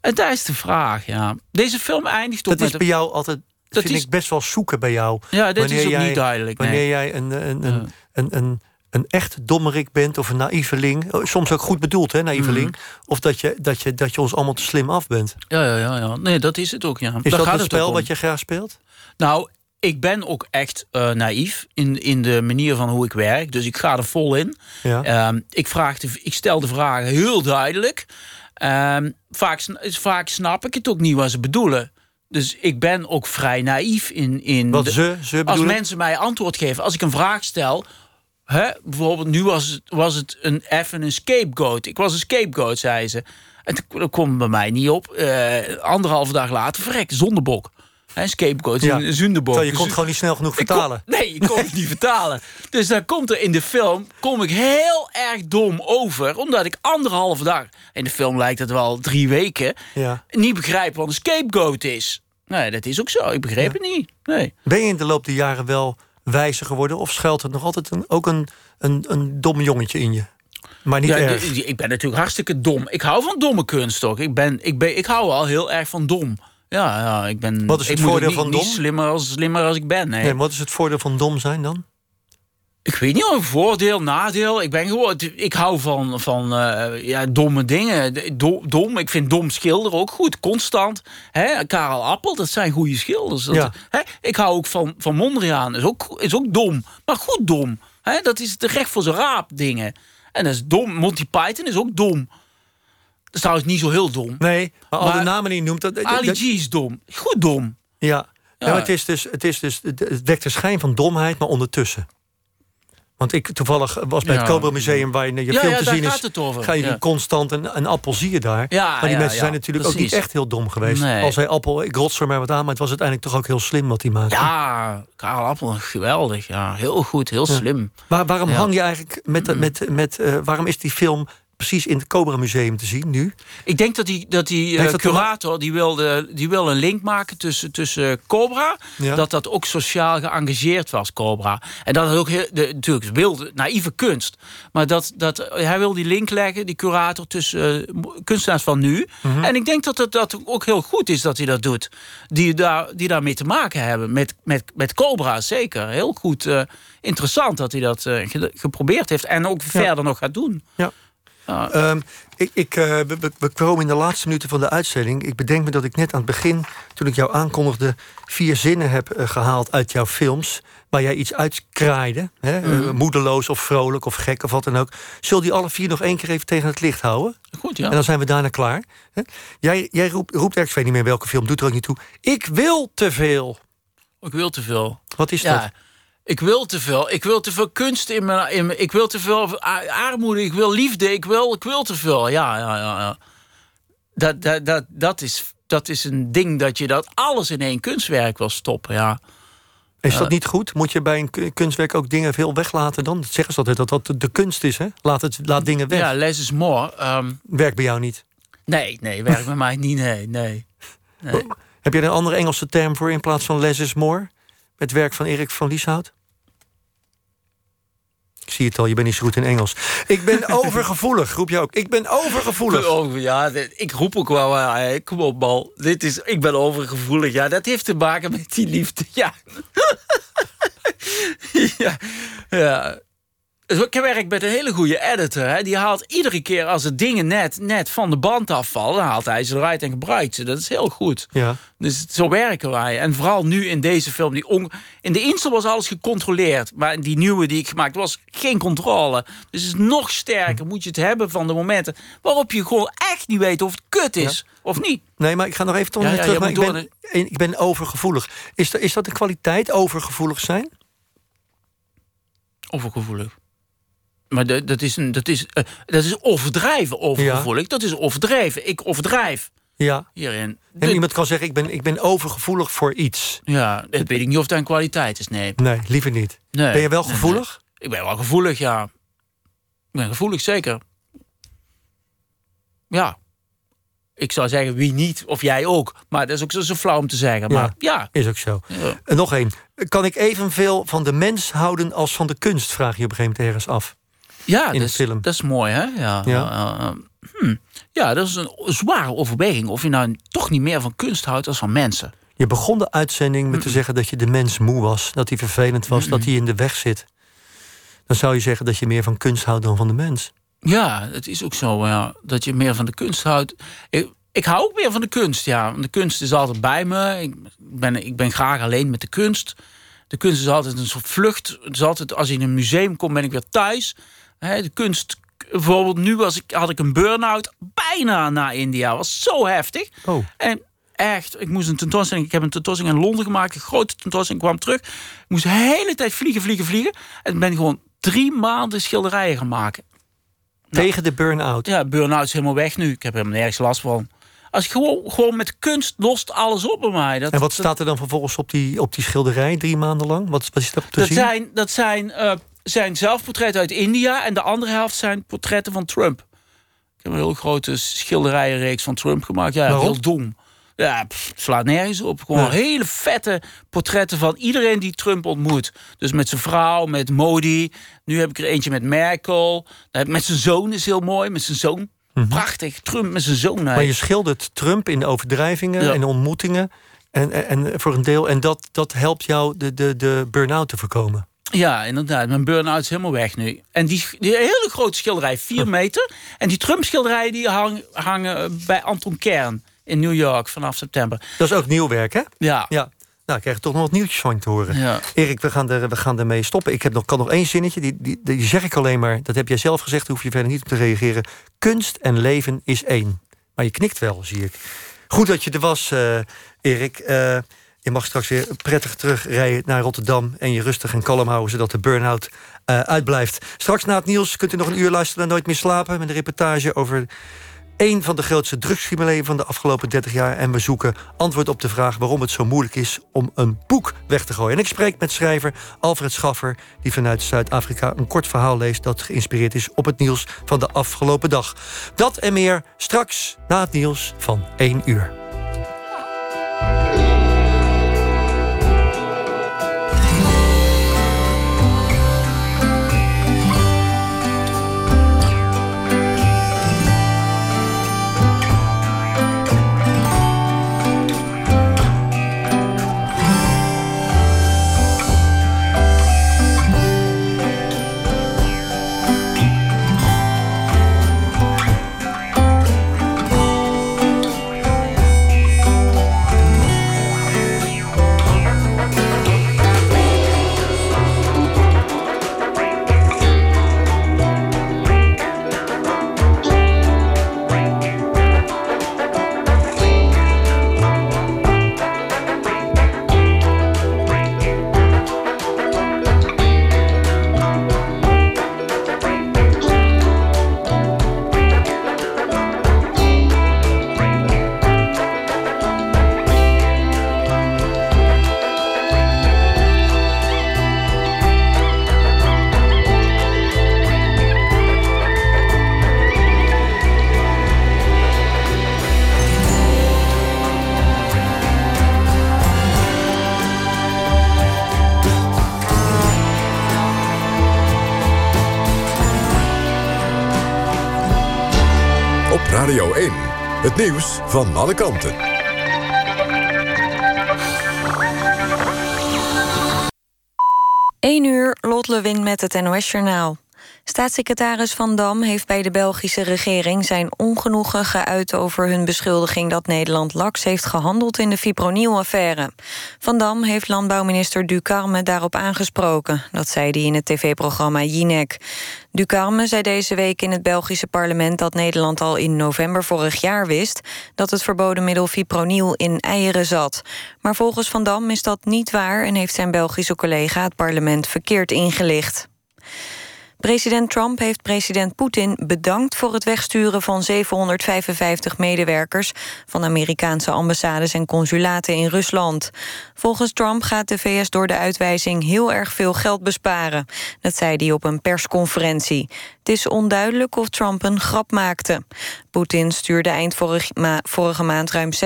En daar is de vraag, ja. Deze film eindigt ook Dat is bij jou altijd, Dat vind is- ik, best wel zoeken bij jou. Ja, dit is ook jij- niet duidelijk. Wanneer Nee. jij een, een, een, Ja. Een, een, een echt dommerik bent of een naïveling. oh, Soms ook goed bedoeld, hè, naïveling. Mhm. Of dat je, dat, je, dat je ons allemaal te slim af bent. Ja, ja, ja, ja. Nee, dat is het ook, ja. Is Daar dat gaat een spel wat je graag speelt? Nou, ik ben ook echt eh, naïef in, in de manier van hoe ik werk. Dus ik ga er vol in. Ja. Ehm, ik, vraag de, ik stel de vragen heel duidelijk. Ehm, vaak, sn- vaak snap ik het ook niet wat ze bedoelen. Dus ik ben ook vrij naïef in. in Wat de- ze, ze als mensen mij antwoord geven, als ik een vraag stel. Hè, bijvoorbeeld, nu was het, was het een, even een scapegoat. Ik was een scapegoat, zei ze. En dat kwam bij mij niet op. Eh anderhalve dag later, verrek, zondebok. Hè, scapegoat, Ja. een zondebok. Terwijl je Dus- kon gewoon niet snel genoeg kon- vertalen. nee, ik kon het niet vertalen. Dus dan komt er in de film kom ik heel erg dom over. Omdat ik anderhalve dag, in de film lijkt het wel drie weken... Ja. niet begrijp wat een scapegoat is. Nee, dat is ook zo. Ik begreep het niet. Nee. Ben je in de loop der jaren wel wijzer geworden? Of schuilt er nog altijd een, ook een, een, een dom jongetje in je? Maar niet Ja, erg. ik ben natuurlijk hartstikke dom. Ik hou van domme kunst ook. Ik, ben, ik, ben, ik hou al heel erg van dom. Ja, ja ik ben. Wat is het ik voordeel niet, van niet dom? slimmer als, slimmer als ik ben. Nee. Nee, wat is het voordeel van dom zijn dan? Ik weet niet of voordeel, nadeel. Ik ben gewoon. Ik hou van, van eh, ja, domme dingen. Do- dom. Ik vind dom schilderen ook goed. Constant. Hè? Karel Appel, dat zijn goede schilders. Dat- Ja. hè? Ik hou ook van, van Mondriaan. Is ook, is ook dom. Maar goed dom. Hè? Dat is de recht voor zijn raap dingen. En dat is dom. Monty Python is ook dom. Dat is trouwens niet zo heel dom. Nee, maar al de namen die je noemt... Dat, dat- Ali G is dom. Goed dom. ja. Het, is dus, het, is dus, het het wekt de schijn van domheid, maar ondertussen. Want ik toevallig was bij het. Cobra Museum... waar je je film te zien is... ga je constant een, een appel zie je daar. Ja, maar die mensen zijn natuurlijk ook niet echt heel dom geweest. Nee. Als hij appel, ik rots er maar wat aan... maar het was uiteindelijk toch ook heel slim wat hij maakte. Ja, Karel Appel, geweldig. Ja, heel goed, heel slim. Maar waarom hang je eigenlijk met... met, met eh, waarom is die film precies in het Cobra Museum te zien nu? Ik denk dat die, dat die eh, dat curator die wilde, die wilde een link maken tussen, tussen Cobra. Ja. Dat dat ook sociaal geëngageerd was, Cobra. En dat het ook heel, de, natuurlijk wilde, naïeve kunst. Maar dat, dat, hij wil die link leggen, die curator, tussen eh, kunstenaars van nu. Mhm. En ik denk dat het dat ook heel goed is dat hij dat doet. Die, daar, die daarmee te maken hebben. Met, met, met Cobra, zeker. Heel goed. eh, interessant dat hij dat ge- geprobeerd heeft. En ook verder nog gaat doen. Ja. Ja. Ehm, ik, ik, eh, we, we- komen in de laatste minuten van de uitzending. Ik bedenk me dat ik net aan het begin, toen ik jou aankondigde... vier zinnen heb eh, gehaald uit jouw films... waar jij iets uitkraaide. Hè? Mhm. eh, moedeloos of vrolijk of gek of wat dan ook. Zul die alle vier nog één keer even tegen het licht houden? Goed, ja. En dan zijn we daarna klaar. Hè? Jij, jij roept, roept ergens, ik weet niet meer welke film, doet er ook niet toe... ik wil te veel. Ik wil te veel. Wat is dat? Ik wil te veel. Ik wil te veel kunst in mijn, in mijn- ik wil te veel armoede. Ik wil liefde. Ik wil, ik wil te veel. Ja, ja, ja. ja. Dat, dat, dat, dat, is, dat is een ding dat je dat alles in één kunstwerk wil stoppen. Ja. Is dat niet goed? Moet je bij een ku- kunstwerk ook dingen veel weglaten dan? Zeggen ze altijd dat dat de kunst is, hè? Laat, het, laat dingen weg. ja, less is more. Ehm, Werkt bij jou niet. nee, nee, werkt bij mij niet. Nee, nee. nee. Heb je er een andere Engelse term voor in plaats van less is more? Het werk van Erik van Lieshout? Ik zie het al, je bent niet zo goed in Engels. Ik ben overgevoelig, roep je ook. Ik ben overgevoelig. Oh, ja, ik roep ook wel, eh, kom op, bal. Dit is, ik ben overgevoelig. Ja, dat heeft te maken met die liefde. Ja. ja. ja. Dus Ik werk met een hele goede editor. Hè. Die haalt iedere keer als de dingen net, net van de band afvallen... dan haalt hij ze eruit en gebruikt ze. Dat is heel goed. Ja. Dus zo werken wij. En vooral nu in deze film. Die on- in de Insel was alles gecontroleerd. Maar in die nieuwe die ik gemaakt was geen controle. Dus het is nog sterker. Moet je het hebben van de momenten waarop je gewoon echt niet weet of het kut is of niet. Nee, maar ik ga nog even toch Ja, weer ja, terug. Maar ik, ben, ik ben overgevoelig. Is, dat- is dat een kwaliteit, overgevoelig zijn? Overgevoelig. Maar de- dat is, een, dat, is, eh, dat is overdrijven overgevoelig. Dat is overdrijven. Ik overdrijf Ja. hierin. En De- iemand kan zeggen, ik ben, ik ben overgevoelig voor iets. ja, dat weet ik niet of dat een kwaliteit is. Nee. Nee, liever niet. nee. Ben je wel gevoelig? nee. Ik ben wel gevoelig, ja. Ik ben gevoelig, zeker. Ja. Ik zou zeggen, wie niet, of jij ook. Maar dat is ook zo, zo flauw om te zeggen. Ja. Maar ja. Is ook zo. ja. En nog één. Kan ik evenveel van de mens houden als van de kunst? Vraag je op een gegeven moment ergens af. Ja, in dat de is, film. dat is mooi, hè? Ja, Ja. hm. ja, dat is een zware overweging. Of je nou toch niet meer van kunst houdt als van mensen. Je begon de uitzending met te zeggen dat je de mens moe was. Dat hij vervelend was, dat hij in de weg zit. Dan zou je zeggen dat je meer van kunst houdt dan van de mens. Ja, het is ook zo ja, dat je meer van de kunst houdt. Ik, ik hou ook meer van de kunst, ja. De kunst is altijd bij me. Ik ben, ik ben graag alleen met de kunst. De kunst is altijd een soort vlucht. Het is altijd, als je in een museum komt, ben ik weer thuis. De kunst, bijvoorbeeld nu was ik, had ik een burn-out bijna naar India. was zo heftig. Oh. En echt, ik moest een tentoonstelling... Ik heb een tentoonstelling in Londen gemaakt, een grote tentoonstelling. Kwam terug. Ik moest de hele tijd vliegen, vliegen, vliegen. En ben gewoon drie maanden schilderijen gaan maken. Tegen de burn-out. Ja, burn-out is helemaal weg nu. Ik heb helemaal nergens last van. Als ik gewoon, gewoon met kunst lost alles op bij mij. Dat, En wat dat- staat er dan vervolgens op die, op die schilderij drie maanden lang? Wat, wat is daarop te dat zien? zijn, dat zijn, eh, zijn zelfportretten uit India. En de andere helft zijn portretten van Trump. Ik heb een heel grote schilderijenreeks van Trump gemaakt. Ja, Waarom? heel dom. Ja, pff, slaat nergens op. Gewoon Ja. hele vette portretten van iedereen die Trump ontmoet. Dus met zijn vrouw, met Modi. Nu heb ik er eentje met Merkel. Eh, Met zijn zoon is heel mooi. Met zijn zoon. Prachtig. Trump met zijn zoon. Mhm. Maar je schildert Trump in overdrijvingen Ja. en ontmoetingen. En, en, en voor een deel. En dat, dat helpt jou de, de, de burn-out te voorkomen. Ja, inderdaad. Mijn burn-out is helemaal weg nu. En die, die hele grote schilderij, 4 meter. En die Trump-schilderijen die hang- hangen bij Anton Kern in New York vanaf september. Dat is ook nieuw werk, hè? Ja. Ja. Nou, ik krijg toch nog wat nieuwtjes van je te horen. Ja. Erik, we gaan, er, we gaan ermee stoppen. Ik heb nog, kan nog één zinnetje. Die, die, die zeg ik alleen maar. Dat heb jij zelf gezegd. Daar hoef je verder niet op te reageren. Kunst en leven is één. Maar je knikt wel, zie ik. Goed dat je er was, eh, Erik. Eh, je mag straks weer prettig terugrijden naar Rotterdam... en je rustig en kalm houden, zodat de burn-out eh, uitblijft. Straks na het nieuws kunt u nog een uur luisteren naar Nooit meer slapen... met een reportage over een van de grootste drugscriminelen van de afgelopen 30 jaar. En we zoeken antwoord op de vraag waarom het zo moeilijk is om een boek weg te gooien. En ik spreek met schrijver Alfred Schaffer, die vanuit Zuid-Afrika een kort verhaal leest dat geïnspireerd is op het nieuws van de afgelopen dag. Dat en meer straks na het nieuws van 1 uur. Het nieuws van alle kanten. Eén uur, Lot Lewin met het NOS-journaal. Staatssecretaris Van Dam heeft bij de Belgische regering zijn ongenoegen geuit over hun beschuldiging dat Nederland laks heeft gehandeld in de fipronil-affaire. Van Dam heeft landbouwminister Ducarme daarop aangesproken. Dat zei hij in het tv-programma Jinek. Ducarme zei deze week in het Belgische parlement dat Nederland al in november vorig jaar wist dat het verboden middel fipronil in eieren zat. Maar volgens Van Dam is dat niet waar en heeft zijn Belgische collega het parlement verkeerd ingelicht. President Trump heeft president Poetin bedankt voor het wegsturen van 755 medewerkers van Amerikaanse ambassades en consulaten in Rusland. Volgens Trump gaat de VS door de uitwijzing heel erg veel geld besparen. Dat zei hij op een persconferentie. Het is onduidelijk of Trump een grap maakte. Poetin stuurde eind vorige maand ruim 60%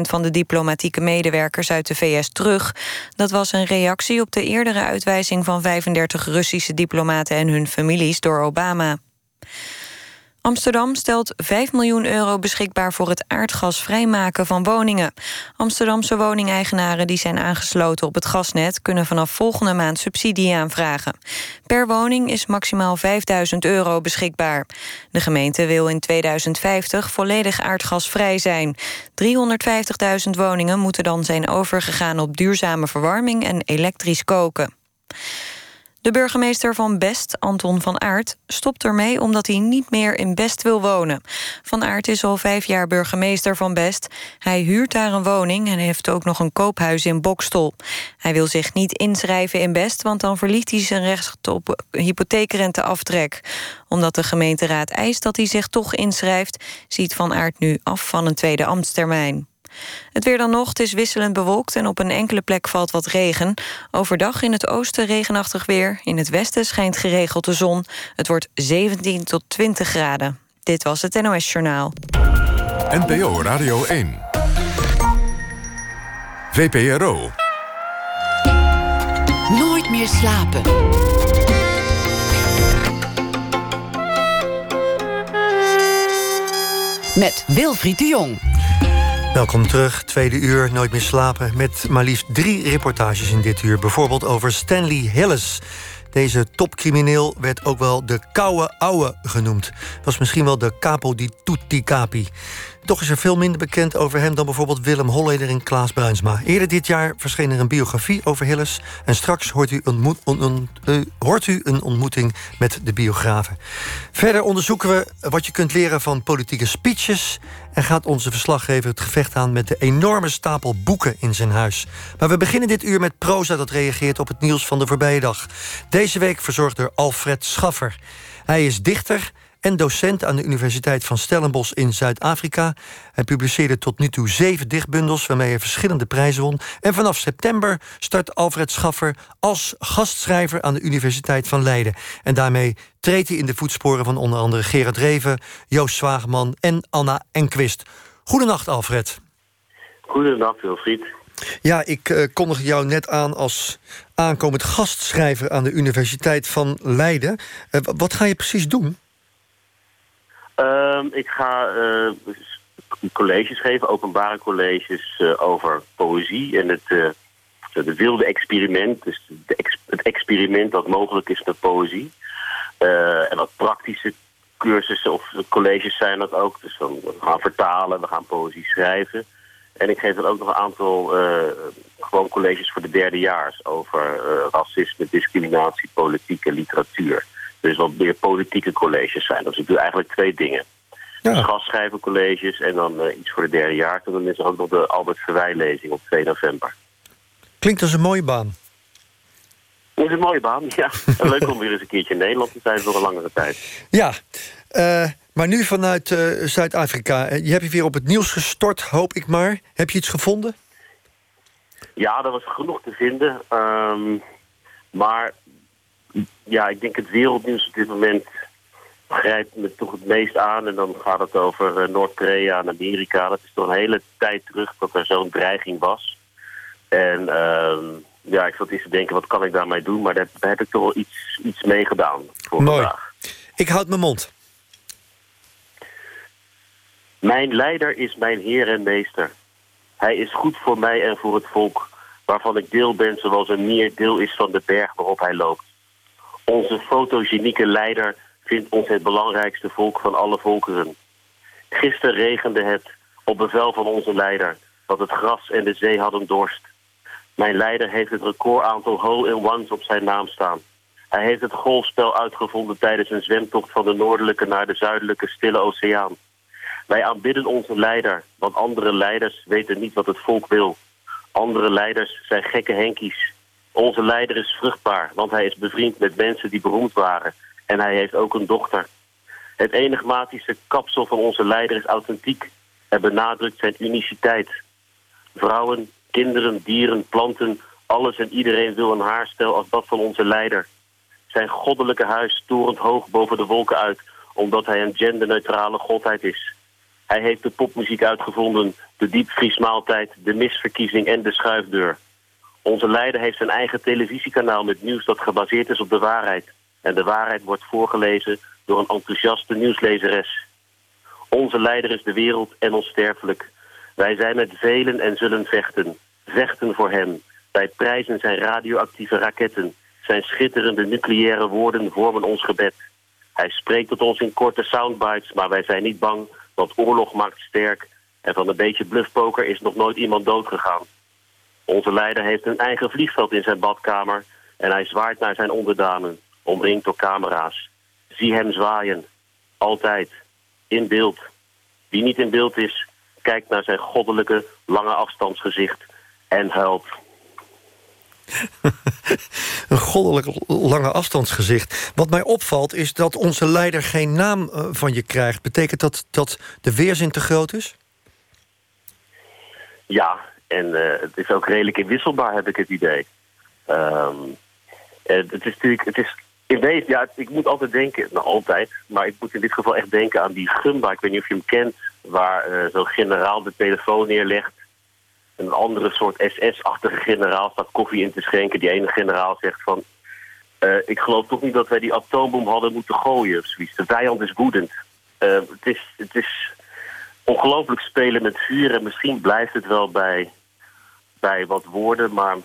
van de diplomatieke medewerkers uit de VS terug. Dat was een reactie op de eerdere uitwijzing van 35 Russische diplomaten en hun families door Obama. Amsterdam stelt 5 miljoen euro beschikbaar voor het aardgasvrijmaken van woningen. Amsterdamse woningeigenaren die zijn aangesloten op het gasnet... kunnen vanaf volgende maand subsidie aanvragen. Per woning is maximaal 5000 euro beschikbaar. De gemeente wil in 2050 volledig aardgasvrij zijn. 350.000 woningen moeten dan zijn overgegaan op duurzame verwarming en elektrisch koken. De burgemeester van Best, Anton van Aert, stopt ermee omdat hij niet meer in Best wil wonen. Van Aert is al vijf jaar burgemeester van Best. Hij huurt daar een woning en heeft ook nog een koophuis in Bokstol. Hij wil zich niet inschrijven in Best, want dan verliest hij zijn recht op hypotheekrenteaftrek. Omdat de gemeenteraad eist dat hij zich toch inschrijft, ziet Van Aert nu af van een tweede ambtstermijn. Het weer dan nog, het is wisselend bewolkt en op een enkele plek valt wat regen. Overdag in het oosten regenachtig weer. In het westen schijnt geregeld de zon. Het wordt 17 tot 20 graden. Dit was het NOS Journaal. NPO Radio 1. VPRO. Nooit meer slapen. Met Wilfried de Jong. Welkom terug, tweede uur, Nooit meer slapen... met maar liefst drie reportages in dit uur. Bijvoorbeeld over Stanley Hillis. Deze topcrimineel werd ook wel de koude ouwe genoemd. Was misschien wel de capo di tutti capi. Toch is er veel minder bekend over hem dan bijvoorbeeld Willem Holleder en Klaas Bruinsma. Eerder dit jaar verscheen er een biografie over Hilles. En straks hoort u, uh, hoort u een ontmoeting met de biografen. Verder onderzoeken we wat je kunt leren van politieke speeches. En gaat onze verslaggever het gevecht aan met de enorme stapel boeken in zijn huis. Maar we beginnen dit uur met proza dat reageert op het nieuws van de voorbije dag. Deze week verzorgd door Alfred Schaffer. Hij is dichter en docent aan de Universiteit van Stellenbosch in Zuid-Afrika. Hij publiceerde tot nu toe zeven dichtbundels waarmee hij verschillende prijzen won. En vanaf september start Alfred Schaffer als gastschrijver aan de Universiteit van Leiden. En daarmee treedt hij in de voetsporen van onder andere Gerard Reven, Joost Zwageman en Anna Enquist. Goedenacht, Alfred. Goedenacht, Wilfried. Ja, ik uh, kondig jou net aan als aankomend gastschrijver aan de Universiteit van Leiden. Uh, wat ga je precies doen? Uh, ik ga uh, colleges geven, openbare colleges uh, over poëzie en het, het wilde experiment. Dus het experiment dat mogelijk is met poëzie. en wat praktische cursussen of colleges zijn dat ook. Dus dan, we gaan vertalen, we gaan poëzie schrijven. En ik geef dan ook nog een aantal gewoon colleges voor de derdejaars over racisme, discriminatie, politiek en literatuur. Dus wat meer politieke colleges zijn. Dus ik doe eigenlijk twee dingen. Ja. Gastschrijvercolleges en dan uh, iets voor de derde jaar. En dan is er ook nog de Albert Verwij-lezing op 2 november. Klinkt als een mooie baan. Dat is een mooie baan, ja. En leuk om weer eens een keertje in Nederland te zijn voor een langere tijd. Ja, uh, maar nu vanuit uh, Zuid-Afrika. Je hebt je weer op het nieuws gestort, hoop ik maar. Heb je iets gevonden? Ja, er was genoeg te vinden. Um, maar ja, ik denk het wereldnieuws op dit moment grijpt me toch het meest aan. En dan gaat het over uh, Noord-Korea en Amerika. Dat is toch een hele tijd terug dat er zo'n dreiging was. En uh, ja, ik zat eens te denken, wat kan ik daarmee doen? Maar daar, daar heb ik toch wel iets, iets mee gedaan voor Mooi. vandaag. Ik houd mijn mond. Mijn leider is mijn heer en meester. Hij is goed voor mij en voor het volk, waarvan ik deel ben zoals een mier deel is van de berg waarop hij loopt. Onze fotogenieke leider vindt ons het belangrijkste volk van alle volkeren. Gisteren regende het, op bevel van onze leider, dat het gras en de zee hadden dorst. Mijn leider heeft het recordaantal hole-in-ones op zijn naam staan. Hij heeft het golfspel uitgevonden tijdens een zwemtocht van de noordelijke naar de zuidelijke stille oceaan. Wij aanbidden onze leider, want andere leiders weten niet wat het volk wil. Andere leiders zijn gekke henkies. Onze leider is vruchtbaar, want hij is bevriend met mensen die beroemd waren. En hij heeft ook een dochter. Het enigmatische kapsel van onze leider is authentiek en benadrukt zijn uniciteit. Vrouwen, kinderen, dieren, planten, alles en iedereen wil een haarstijl als dat van onze leider. Zijn goddelijke huis torent hoog boven de wolken uit, omdat hij een genderneutrale godheid is. Hij heeft de popmuziek uitgevonden, de diepvriesmaaltijd, de misverkiezing en de schuifdeur. Onze leider heeft zijn eigen televisiekanaal met nieuws dat gebaseerd is op de waarheid. En de waarheid wordt voorgelezen door een enthousiaste nieuwslezeres. Onze leider is de wereld en onsterfelijk. Wij zijn met velen en zullen vechten. Vechten voor hem. Wij prijzen zijn radioactieve raketten. Zijn schitterende nucleaire woorden vormen ons gebed. Hij spreekt tot ons in korte soundbites, maar wij zijn niet bang, want oorlog maakt sterk. En van een beetje bluffpoker is nog nooit iemand doodgegaan. Onze leider heeft een eigen vliegveld in zijn badkamer en hij zwaait naar zijn onderdanen, omringd door camera's. Zie hem zwaaien. Altijd. In beeld. Wie niet in beeld is, kijkt naar zijn goddelijke, lange afstandsgezicht en huilt. een goddelijk lange afstandsgezicht. Wat mij opvalt is dat onze leider geen naam eh, van je krijgt. Betekent dat dat de weerzin te groot is? Ja, en uh, het is ook redelijk inwisselbaar, heb ik het idee. Um, het is natuurlijk, het is in wezen, ja, ik moet altijd denken, nou altijd, maar ik moet in dit geval echt denken aan die Gumba. Ik weet niet of je hem kent, waar uh, zo'n generaal de telefoon neerlegt. Een andere soort SS-achtige generaal staat koffie in te schenken. Die ene generaal zegt van, uh, ik geloof toch niet dat wij die atoombom hadden moeten gooien of. De vijand is woedend. Het is, het is ongelooflijk spelen met vuur en misschien blijft het wel bij, bij wat woorden, maar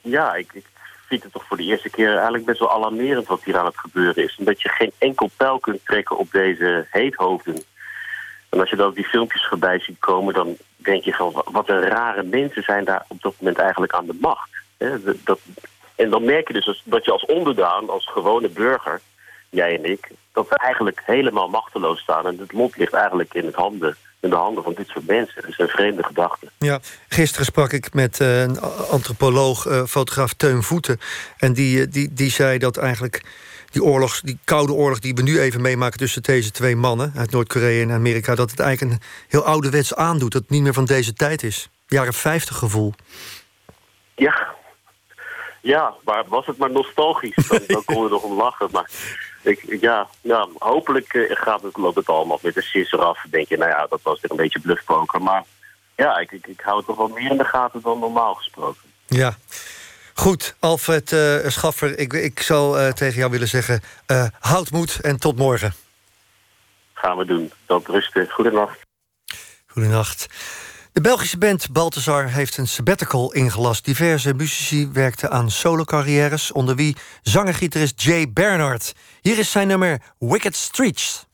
ja, ik, ik vind het toch voor de eerste keer eigenlijk best wel alarmerend wat hier aan het gebeuren is. Omdat je geen enkel pijl kunt trekken op deze heethoofden. En als je dan die filmpjes voorbij ziet komen, dan denk je van wat een rare mensen zijn daar op dat moment eigenlijk aan de macht. Dat, en dan merk je dus dat je als onderdaan, als gewone burger, jij en ik, dat we eigenlijk helemaal machteloos staan. En het lot ligt eigenlijk in het handen in de handen van dit soort mensen. Dat zijn vreemde gedachten. Ja, gisteren sprak ik met uh, een antropoloog, uh, fotograaf Teun Voeten. En die, uh, die, die zei dat eigenlijk die oorlog, die koude oorlog die we nu even meemaken tussen deze twee mannen uit Noord-Korea en Amerika, dat het eigenlijk een heel ouderwets aandoet. Dat het niet meer van deze tijd is. Jaren 50 gevoel. Ja, ja, maar was het maar nostalgisch, dan, dan kon je nog om lachen. Maar ik, ja, ja, hopelijk uh, gaat het, loopt het allemaal met de sisser af. denk je, nou ja, dat was weer een beetje bluffpoker. Maar ja, ik, ik, ik hou het toch wel meer in de gaten dan normaal gesproken. Ja. Goed, Alfred uh, Schaffer, ik, ik zou uh, tegen jou willen zeggen... Uh, houd moed en tot morgen. Gaan we doen. Dat rusten. Goedenacht. Goedenacht. De Belgische band Balthazar heeft een sabbatical ingelast. Diverse muzici werkten aan solo-carrières... onder wie zanger-gitarist Jay Bernard. Hier is zijn nummer Wicked Streets.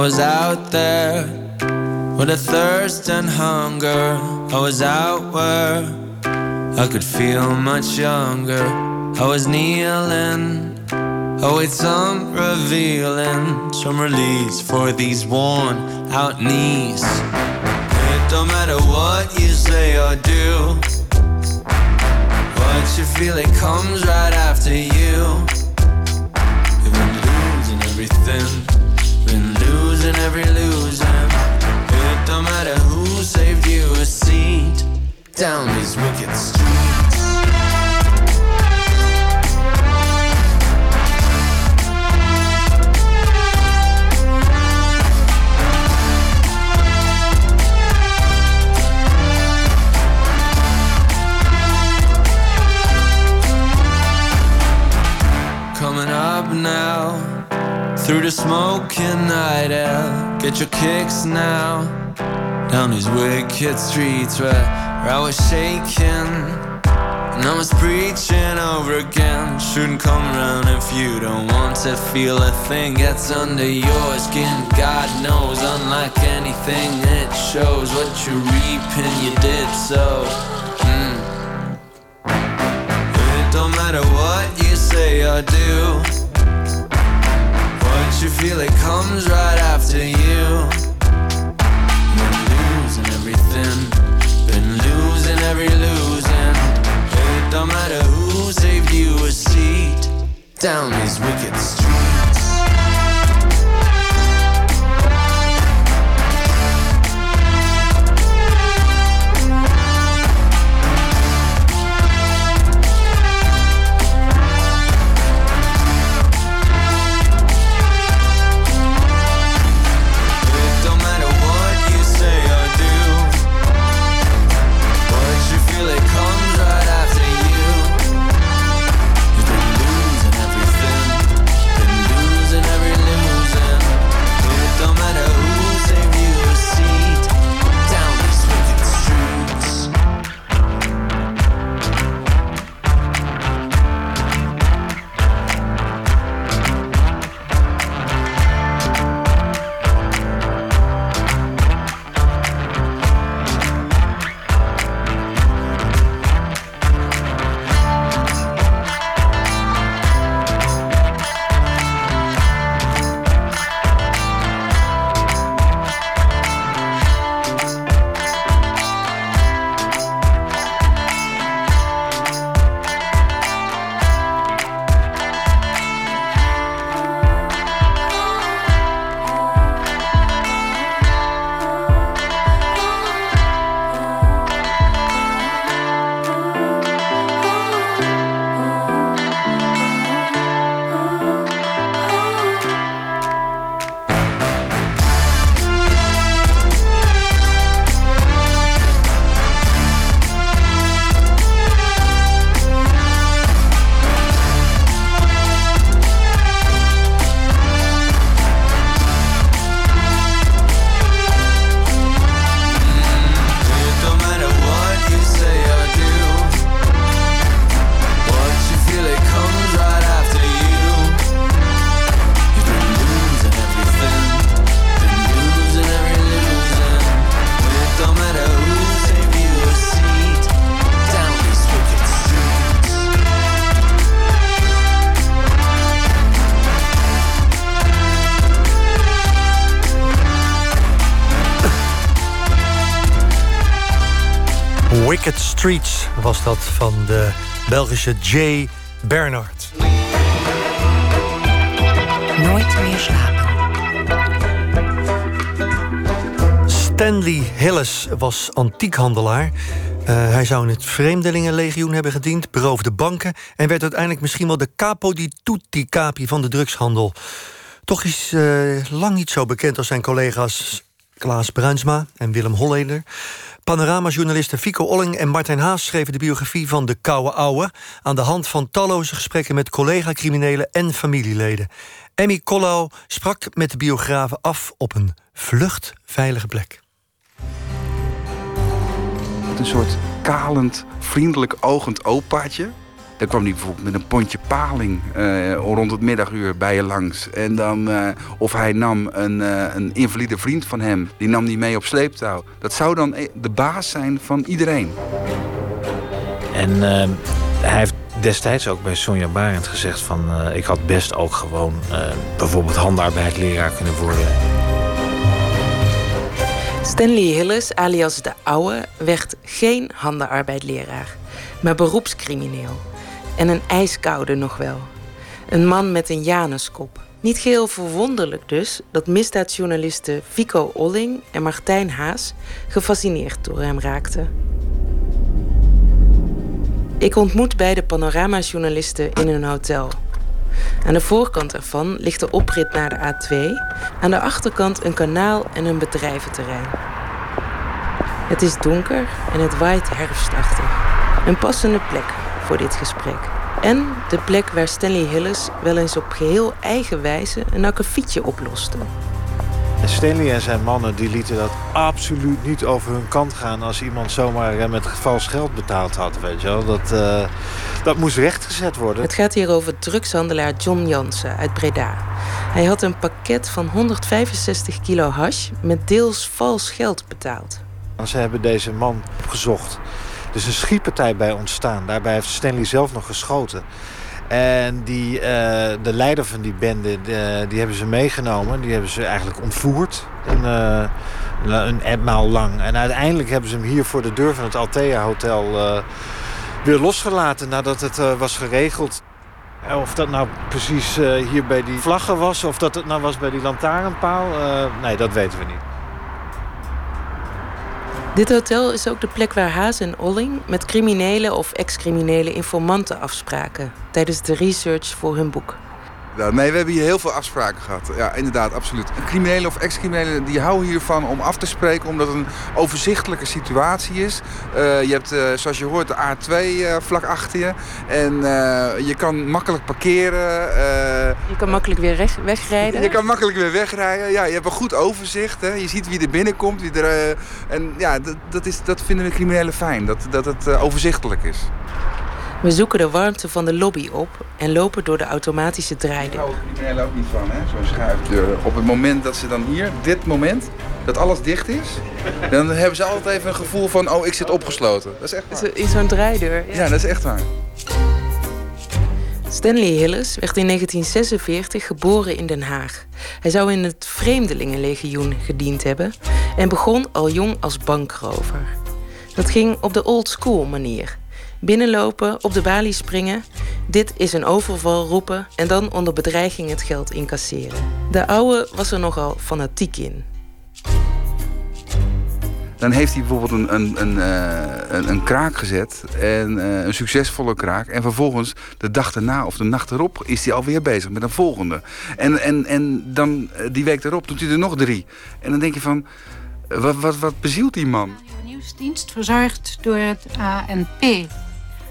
Was out there with a thirst and hunger. I was out where I could feel much younger. I was kneeling, await some revealing, some release for these worn out knees. It don't matter what you say or do, what you feel, it comes right after you. You've been losing everything losing every losing. It don't matter who saved you a seat down these wicked streets. Coming up now through the smoking night air. Get your kicks now down these wicked streets where, I was shaking. And I was preaching over again. Shouldn't come around if you don't want to feel a thing gets under your skin. God knows, unlike anything, it shows what you reap and you did so. Mm. It don't matter what you say or do you feel it comes right after you. Been losing everything, been losing every losing. It don't matter who saved you a seat down these wicked streets. Belgische Jay Bernard. Nooit meer slapen. Stanley Hillis was antiekhandelaar. Uh, hij zou in het Vreemdelingenlegioen hebben gediend, beroofde banken... en werd uiteindelijk misschien wel de capo di tutti capi van de drugshandel. Toch is uh, lang niet zo bekend als zijn collega's Klaas Bruinsma en Willem Holleder. Panoramajournalisten Fico Olling en Martijn Haas schreven de biografie van de Koude Ouwe... aan de hand van talloze gesprekken met collega-criminelen en familieleden. Emmy Collau sprak met de biografen af op een vluchtveilige plek. Een soort kalend, vriendelijk ogend opaatje dan kwam hij bijvoorbeeld met een pondje paling uh, rond het middaguur bij je langs. En dan, uh, of hij nam een, uh, een invalide vriend van hem, die nam die mee op sleeptouw. Dat zou dan de baas zijn van iedereen. En hij heeft destijds ook bij Sonja Barend gezegd van... ik had best ook gewoon bijvoorbeeld handarbeidleraar kunnen worden. Stanley Hillis, alias de Ouwe, werd geen handenarbeidleraar, maar beroepscrimineel. En een ijskoude nog wel. Een man met een Januskop. Niet geheel verwonderlijk dus dat misdaadjournalisten Vico Olling en Martijn Haas gefascineerd door hem raakten. Ik ontmoet beide panoramajournalisten in een hotel. Aan de voorkant ervan ligt de oprit naar de A2, aan de achterkant een kanaal en een bedrijventerrein. Het is donker en het waait herfstachtig. Een passende plek voor dit gesprek. En de plek waar Stanley Hillis wel eens op geheel eigen wijze een akkefietje oploste. Stanley en zijn mannen die lieten dat absoluut niet over hun kant gaan... als iemand zomaar eh, met vals geld betaald had, weet je wel. Dat, uh, dat moest rechtgezet worden. Het gaat hier over drugshandelaar John Jansen uit Breda. Hij had een pakket van 165 kilo hash met deels vals geld betaald. Ze hebben deze man gezocht dus een schietpartij bij ontstaan. Daarbij heeft Stanley zelf nog geschoten. En die, uh, de leider van die bende, de, die hebben ze meegenomen. Die hebben ze eigenlijk ontvoerd. Een, uh, een etmaal lang. En uiteindelijk hebben ze hem hier voor de deur van het Altea Hotel uh, weer losgelaten nadat het was geregeld. Of dat nou precies hier bij die vlaggen was, of dat het nou was bij die lantaarnpaal, nee, dat weten we niet. Dit hotel is ook de plek waar Haas en Olling met criminele of ex-criminele informanten afspraken tijdens de research voor hun boek. Nee, we hebben hier heel veel afspraken gehad. Ja, inderdaad, absoluut. Criminelen of ex-criminelen die houden hiervan om af te spreken... omdat het een overzichtelijke situatie is. Uh, je hebt, uh, zoals je hoort, de A2 uh, eh, vlak achter je. En je kan makkelijk parkeren. je kan makkelijk weer weg, wegrijden. Je kan makkelijk weer wegrijden. Ja, je hebt een goed overzicht. Hè. Je ziet wie er binnenkomt. Wie er, en ja, dat, dat, is, dat vinden de criminelen fijn. Dat, dat het overzichtelijk is. We zoeken de warmte van de lobby op en lopen door de automatische draaideur. Criminelen ook niet van, hè? zo'n schuifdeur. Op het moment dat ze dan hier, dit moment, dat alles dicht is... dan hebben ze altijd even een gevoel van, oh, ik zit opgesloten. Dat is echt waar. In zo'n draaideur? Ja. ja, dat is echt waar. Stanley Hillis werd in 1946 geboren in Den Haag. Hij zou in het Vreemdelingenlegioen gediend hebben... en begon al jong als bankrover. Dat ging op de old school manier... Binnenlopen, op de balie springen. Dit is een overval roepen en dan onder bedreiging het geld incasseren. De oude was er nogal fanatiek in. Dan heeft hij bijvoorbeeld een, een, een, eh, een, een kraak gezet. En uh, een succesvolle kraak. En vervolgens de dag erna of de nacht erop is hij alweer bezig met een volgende. En, en, en dan eh, die week erop doet hij er nog drie. En dan denk je van, wat, wat, wat bezielt die man? De nieuwsdienst verzorgd door het ANP.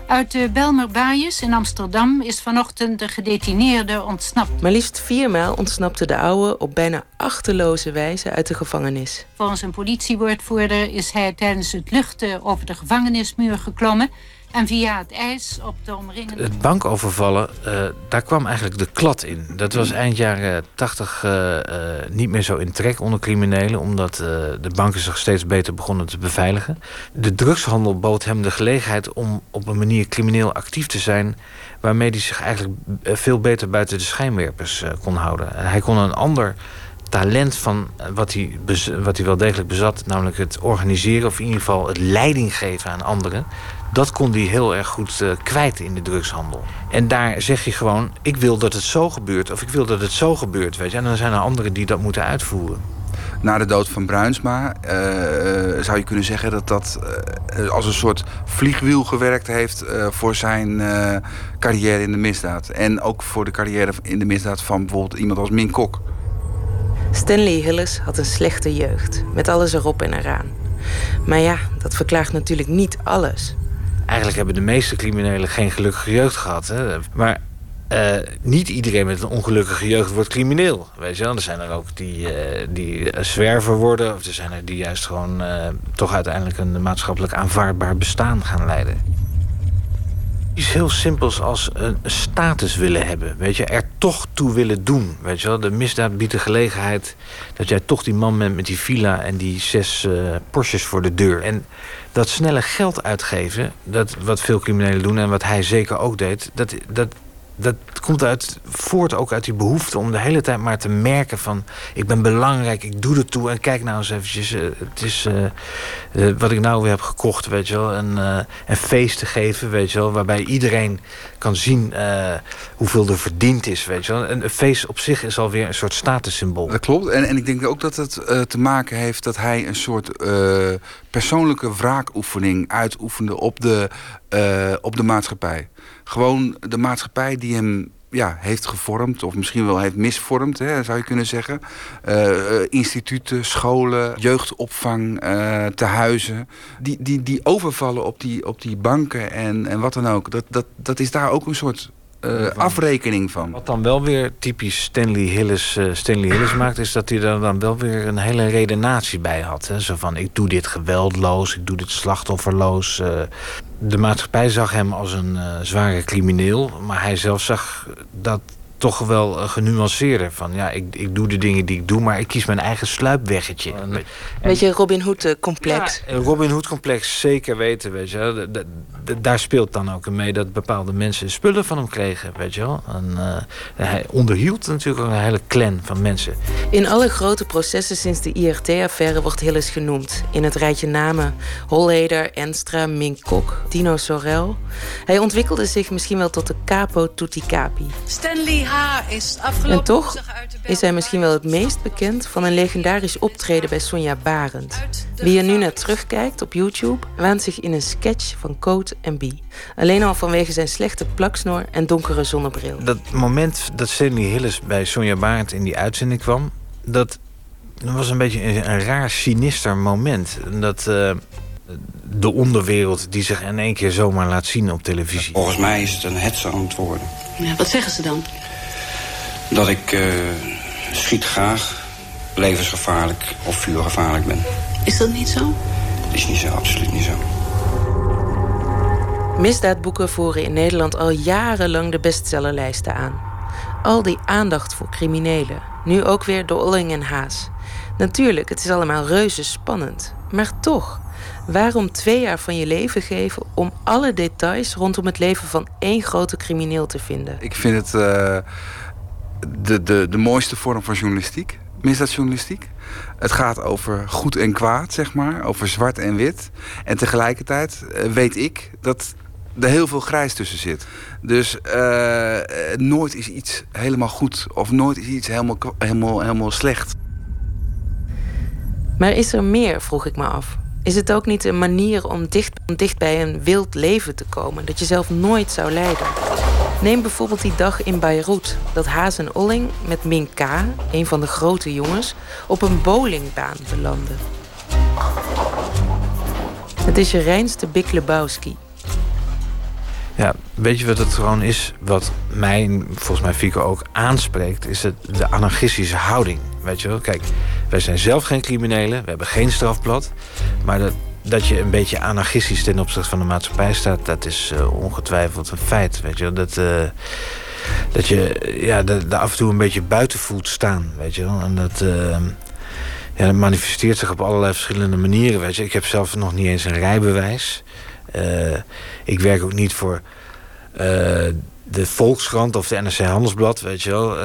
Uit de Belmerbaaiers in Amsterdam is vanochtend de gedetineerde ontsnapt. Maar liefst viermaal ontsnapte de oude op bijna achterloze wijze uit de gevangenis. Volgens een politiewoordvoerder is hij tijdens het luchten over de gevangenismuur geklommen en via het ijs op de omringende... Het bankovervallen, uh, daar kwam eigenlijk de klad in. Dat was eind jaren 80 uh, uh, niet meer zo in trek onder criminelen... omdat de banken zich steeds beter begonnen te beveiligen. De drugshandel bood hem de gelegenheid om op een manier crimineel actief te zijn... waarmee hij zich eigenlijk veel beter buiten de schijnwerpers kon houden. Hij kon een ander talent van eh, wat hij, wat hij wel degelijk bezat, namelijk het organiseren of in ieder geval het leiding geven aan anderen, dat kon hij heel erg goed uh, kwijt in de drugshandel. En daar zeg je gewoon: ik wil dat het zo gebeurt of ik wil dat het zo gebeurt. Weet je? En dan zijn er anderen die dat moeten uitvoeren. Na de dood van Bruinsma uh, zou je kunnen zeggen dat dat uh, als een soort vliegwiel gewerkt heeft uh, voor zijn carrière in de misdaad. En ook voor de carrière in de misdaad van bijvoorbeeld iemand als Min Kok. Stanley Hillis had een slechte jeugd, met alles erop en eraan. Maar ja, dat verklaart natuurlijk niet alles. Eigenlijk hebben de meeste criminelen geen gelukkige jeugd gehad. Hè? Maar uh, niet iedereen met een ongelukkige jeugd wordt crimineel. Weet je wel? Er zijn er ook die, uh, die zwerver worden. Of er zijn er die juist gewoon toch uiteindelijk een maatschappelijk aanvaardbaar bestaan gaan leiden. Iets heel simpels als een status willen hebben. Weet je, er toch toe willen doen. Weet je wel, de misdaad biedt de gelegenheid dat jij toch die man bent met die villa en die zes Porsches voor de deur. En dat snelle geld uitgeven, dat wat veel criminelen doen en wat hij zeker ook deed, dat, dat, dat komt uit, voort ook uit die behoefte om de hele tijd maar te merken van... ik ben belangrijk, ik doe er toe en kijk nou eens eventjes... Uh, het is uh, uh, wat ik nou weer heb gekocht, weet je wel. Een feest te geven, weet je wel. Waarbij iedereen kan zien hoeveel er verdiend is, weet je wel. Een, feest op zich is alweer een soort statussymbool. Dat klopt. En, en ik denk ook dat het te maken heeft dat hij een soort persoonlijke wraakoefening uitoefende op de, op de maatschappij gewoon de maatschappij die hem ja, heeft gevormd, of misschien wel heeft misvormd, hè, zou je kunnen zeggen. Uh, instituten, scholen, jeugdopvang, tehuizen. Die, die, die overvallen op die, op die banken en, en wat dan ook. Dat, dat, dat is daar ook een soort uh, afrekening van. Wat dan wel weer typisch Stanley Hillis, uh, Stanley Hillis maakt... is dat hij er dan wel weer een hele redenatie bij had. Hè? Zo van, ik doe dit geweldloos, ik doe dit slachtofferloos. Uh, de maatschappij zag hem als een zware crimineel... maar hij zelf zag dat toch wel genuanceerder. Van ja, ik, ik doe de dingen die ik doe, maar ik kies mijn eigen sluipweggetje. Een beetje Robin Hood-complex. Ja, een Robin Hood-complex, zeker weten, weet je wel. daar speelt dan ook mee dat bepaalde mensen spullen van hem kregen, weet je wel. En, uh, hij onderhield natuurlijk ook een hele clan van mensen. In alle grote processen sinds de IRT-affaire wordt Hillis genoemd. In het rijtje namen Holleder, Enstra, Mink Kok, Dino Sorel. Hij ontwikkelde zich misschien wel tot de capo tutti capi. Stanley en toch is hij misschien wel het meest bekend van een legendarisch optreden bij Sonja Barend. Wie er nu naar terugkijkt op YouTube, waant zich in een sketch van Coat en B. Alleen al vanwege zijn slechte plaksnoor en donkere zonnebril. Dat moment dat Stanley Hillis bij Sonja Barend in die uitzending kwam, dat was een beetje een, raar sinister moment. Dat. Uh, de onderwereld die zich in één keer zomaar laat zien op televisie. Volgens mij is het een hetzer aan het worden. Ja, wat zeggen ze dan? Dat ik uh, schiet graag, levensgevaarlijk of vuurgevaarlijk ben. Is dat niet zo? Is niet zo, absoluut niet zo. Misdaadboeken voeren in Nederland al jarenlang de bestsellerlijsten aan. Al die aandacht voor criminelen, nu ook weer door Olling en Haas. Natuurlijk, het is allemaal reuze spannend. Maar toch, waarom twee jaar van je leven geven om alle details rondom het leven van één grote crimineel te vinden? Ik vind het. Uh de, de, de mooiste vorm van journalistiek. Misdaadjournalistiek. Het gaat over goed en kwaad, zeg maar. Over zwart en wit. En tegelijkertijd eh, weet ik dat er heel veel grijs tussen zit. Dus uh, nooit is iets helemaal goed. Of nooit is iets helemaal, helemaal, helemaal slecht. Maar is er meer, vroeg ik me af. Is het ook niet een manier om dicht, om dicht bij een wild leven te komen... dat je zelf nooit zou leiden? Neem bijvoorbeeld die dag in Beirut dat Haas en Olling met Min K, een van de grote jongens, op een bowlingbaan belanden. Het is je reinste Big Lebowski. Ja, weet je wat het gewoon is? Wat mij, volgens mij Fico ook aanspreekt, is het, de anarchistische houding. Weet je wel? Kijk, wij zijn zelf geen criminelen, we hebben geen strafblad. Maar dat, dat je een beetje anarchistisch ten opzichte van de maatschappij staat, dat is uh, ongetwijfeld een feit. Weet je, dat, uh, dat je ja, de, af en toe een beetje buiten voelt staan. Weet je. En dat, uh, ja, dat manifesteert zich op allerlei verschillende manieren. Weet je. Ik heb zelf nog niet eens een rijbewijs. ik werk ook niet voor de Volkskrant of de NRC Handelsblad, weet je wel. Eh,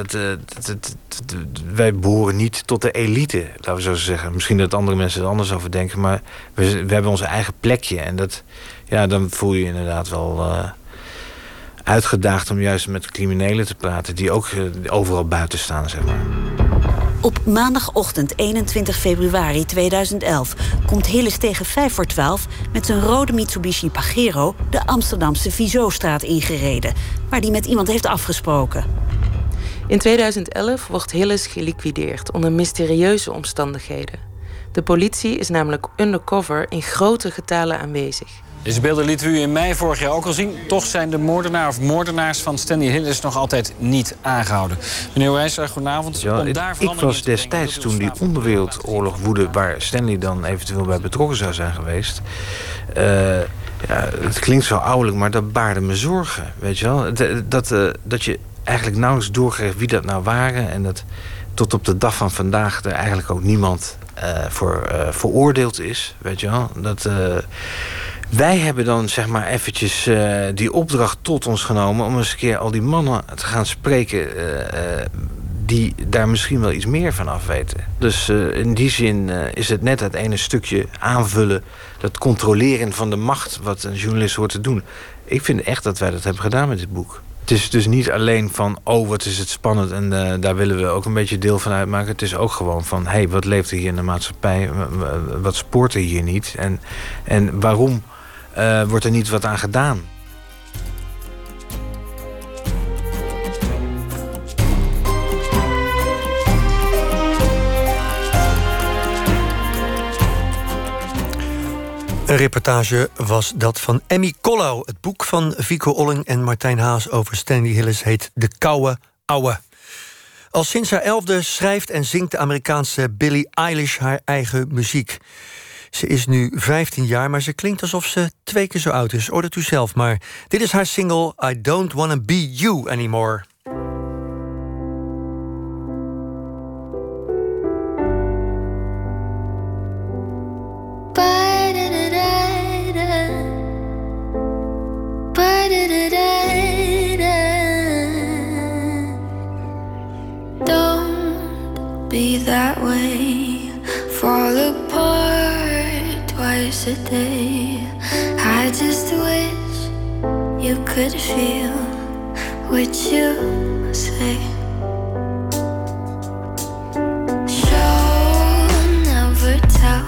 het, wij behoren niet tot de elite, laten we zo zeggen. Misschien dat andere mensen er anders over denken, maar we, we hebben onze eigen plekje. En dat, ja, dan voel je je inderdaad wel uh, uitgedaagd om juist met criminelen te praten die ook overal buiten staan, zeg maar. Op maandagochtend 21 februari 2011 komt Hilles tegen 5 voor 12 met zijn rode Mitsubishi Pajero de Amsterdamse Vizostraat ingereden, waar hij met iemand heeft afgesproken. In 2011 wordt Hilles geliquideerd onder mysterieuze omstandigheden. De politie is namelijk undercover in grote getalen aanwezig. Deze beelden lieten we u in mei vorig jaar ook al zien. Toch zijn de moordenaar of moordenaars van Stanley Hillis nog altijd niet aangehouden. Meneer Wijzer, goedenavond. Ja, ik, ik was destijds toen die onderwereldoorlog woedde... waar Stanley dan eventueel bij betrokken zou zijn geweest... Uh, ja, het klinkt zo ouderlijk, maar dat baarde me zorgen. Weet je wel? Dat, dat, uh, dat je eigenlijk nauwelijks doorgeeft wie dat nou waren... en dat tot op de dag van vandaag er eigenlijk ook niemand uh, voor veroordeeld is. Weet je wel? Dat... Wij hebben dan zeg maar eventjes uh, die opdracht tot ons genomen... om eens een keer al die mannen te gaan spreken... Uh, uh, die daar misschien wel iets meer van af weten. Dus in die zin is het net het ene stukje aanvullen... dat controleren van de macht wat een journalist hoort te doen. Ik vind echt dat wij dat hebben gedaan met dit boek. Het is dus niet alleen van, oh, wat is het spannend... en daar willen we ook een beetje deel van uitmaken. Het is ook gewoon van, hé, hey, wat leeft er hier in de maatschappij? Wat spoort er hier niet? En, en waarom uh, wordt er niet wat aan gedaan. Een reportage was dat van Emmy Collau. Het boek van Vico Olling en Martijn Haas over Stanley Hillis heet De Kouwe Ouwe. Al sinds haar elfde schrijft en zingt de Amerikaanse Billie Eilish haar eigen muziek. Ze is nu 15 jaar, maar ze klinkt alsof ze twee keer zo oud is. Ordert u zelf maar. Dit is haar single I Don't Wanna Be You Anymore. Don't be that way. Fall apart twice a day. I just wish you could feel what you say. Show never tell,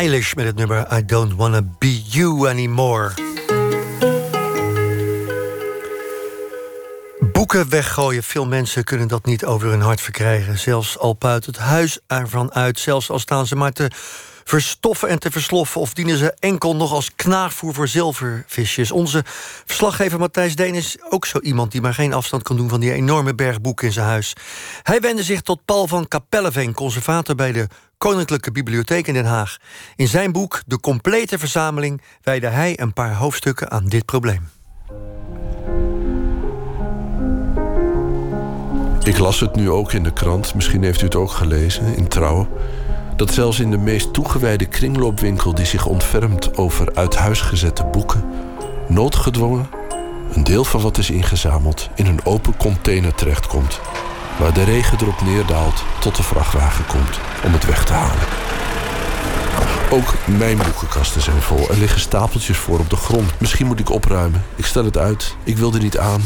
Eilish met het nummer I Don't Wanna Be You Anymore. Boeken weggooien. Veel mensen kunnen dat niet over hun hart verkrijgen. Zelfs al puit het huis ervan uit. Zelfs al staan ze maar te verstoffen en te versloffen... of dienen ze enkel nog als knaagvoer voor zilvervisjes. Onze verslaggever Matthijs Deen is ook zo iemand... die maar geen afstand kan doen van die enorme berg boeken in zijn huis. Hij wendde zich tot Paul van Kapelleveen... conservator bij de Koninklijke Bibliotheek in Den Haag. In zijn boek De Complete Verzameling... wijde hij een paar hoofdstukken aan dit probleem. Ik las het nu ook in de krant, misschien heeft u het ook gelezen, in Trouw... dat zelfs in de meest toegewijde kringloopwinkel... die zich ontfermt over uit huis gezette boeken... noodgedwongen een deel van wat is ingezameld... in een open container terechtkomt... waar de regen erop neerdaalt tot de vrachtwagen komt om het weg te halen. Ook mijn boekenkasten zijn vol. Er liggen stapeltjes voor op de grond. Misschien moet ik opruimen. Ik stel het uit. Ik wil er niet aan.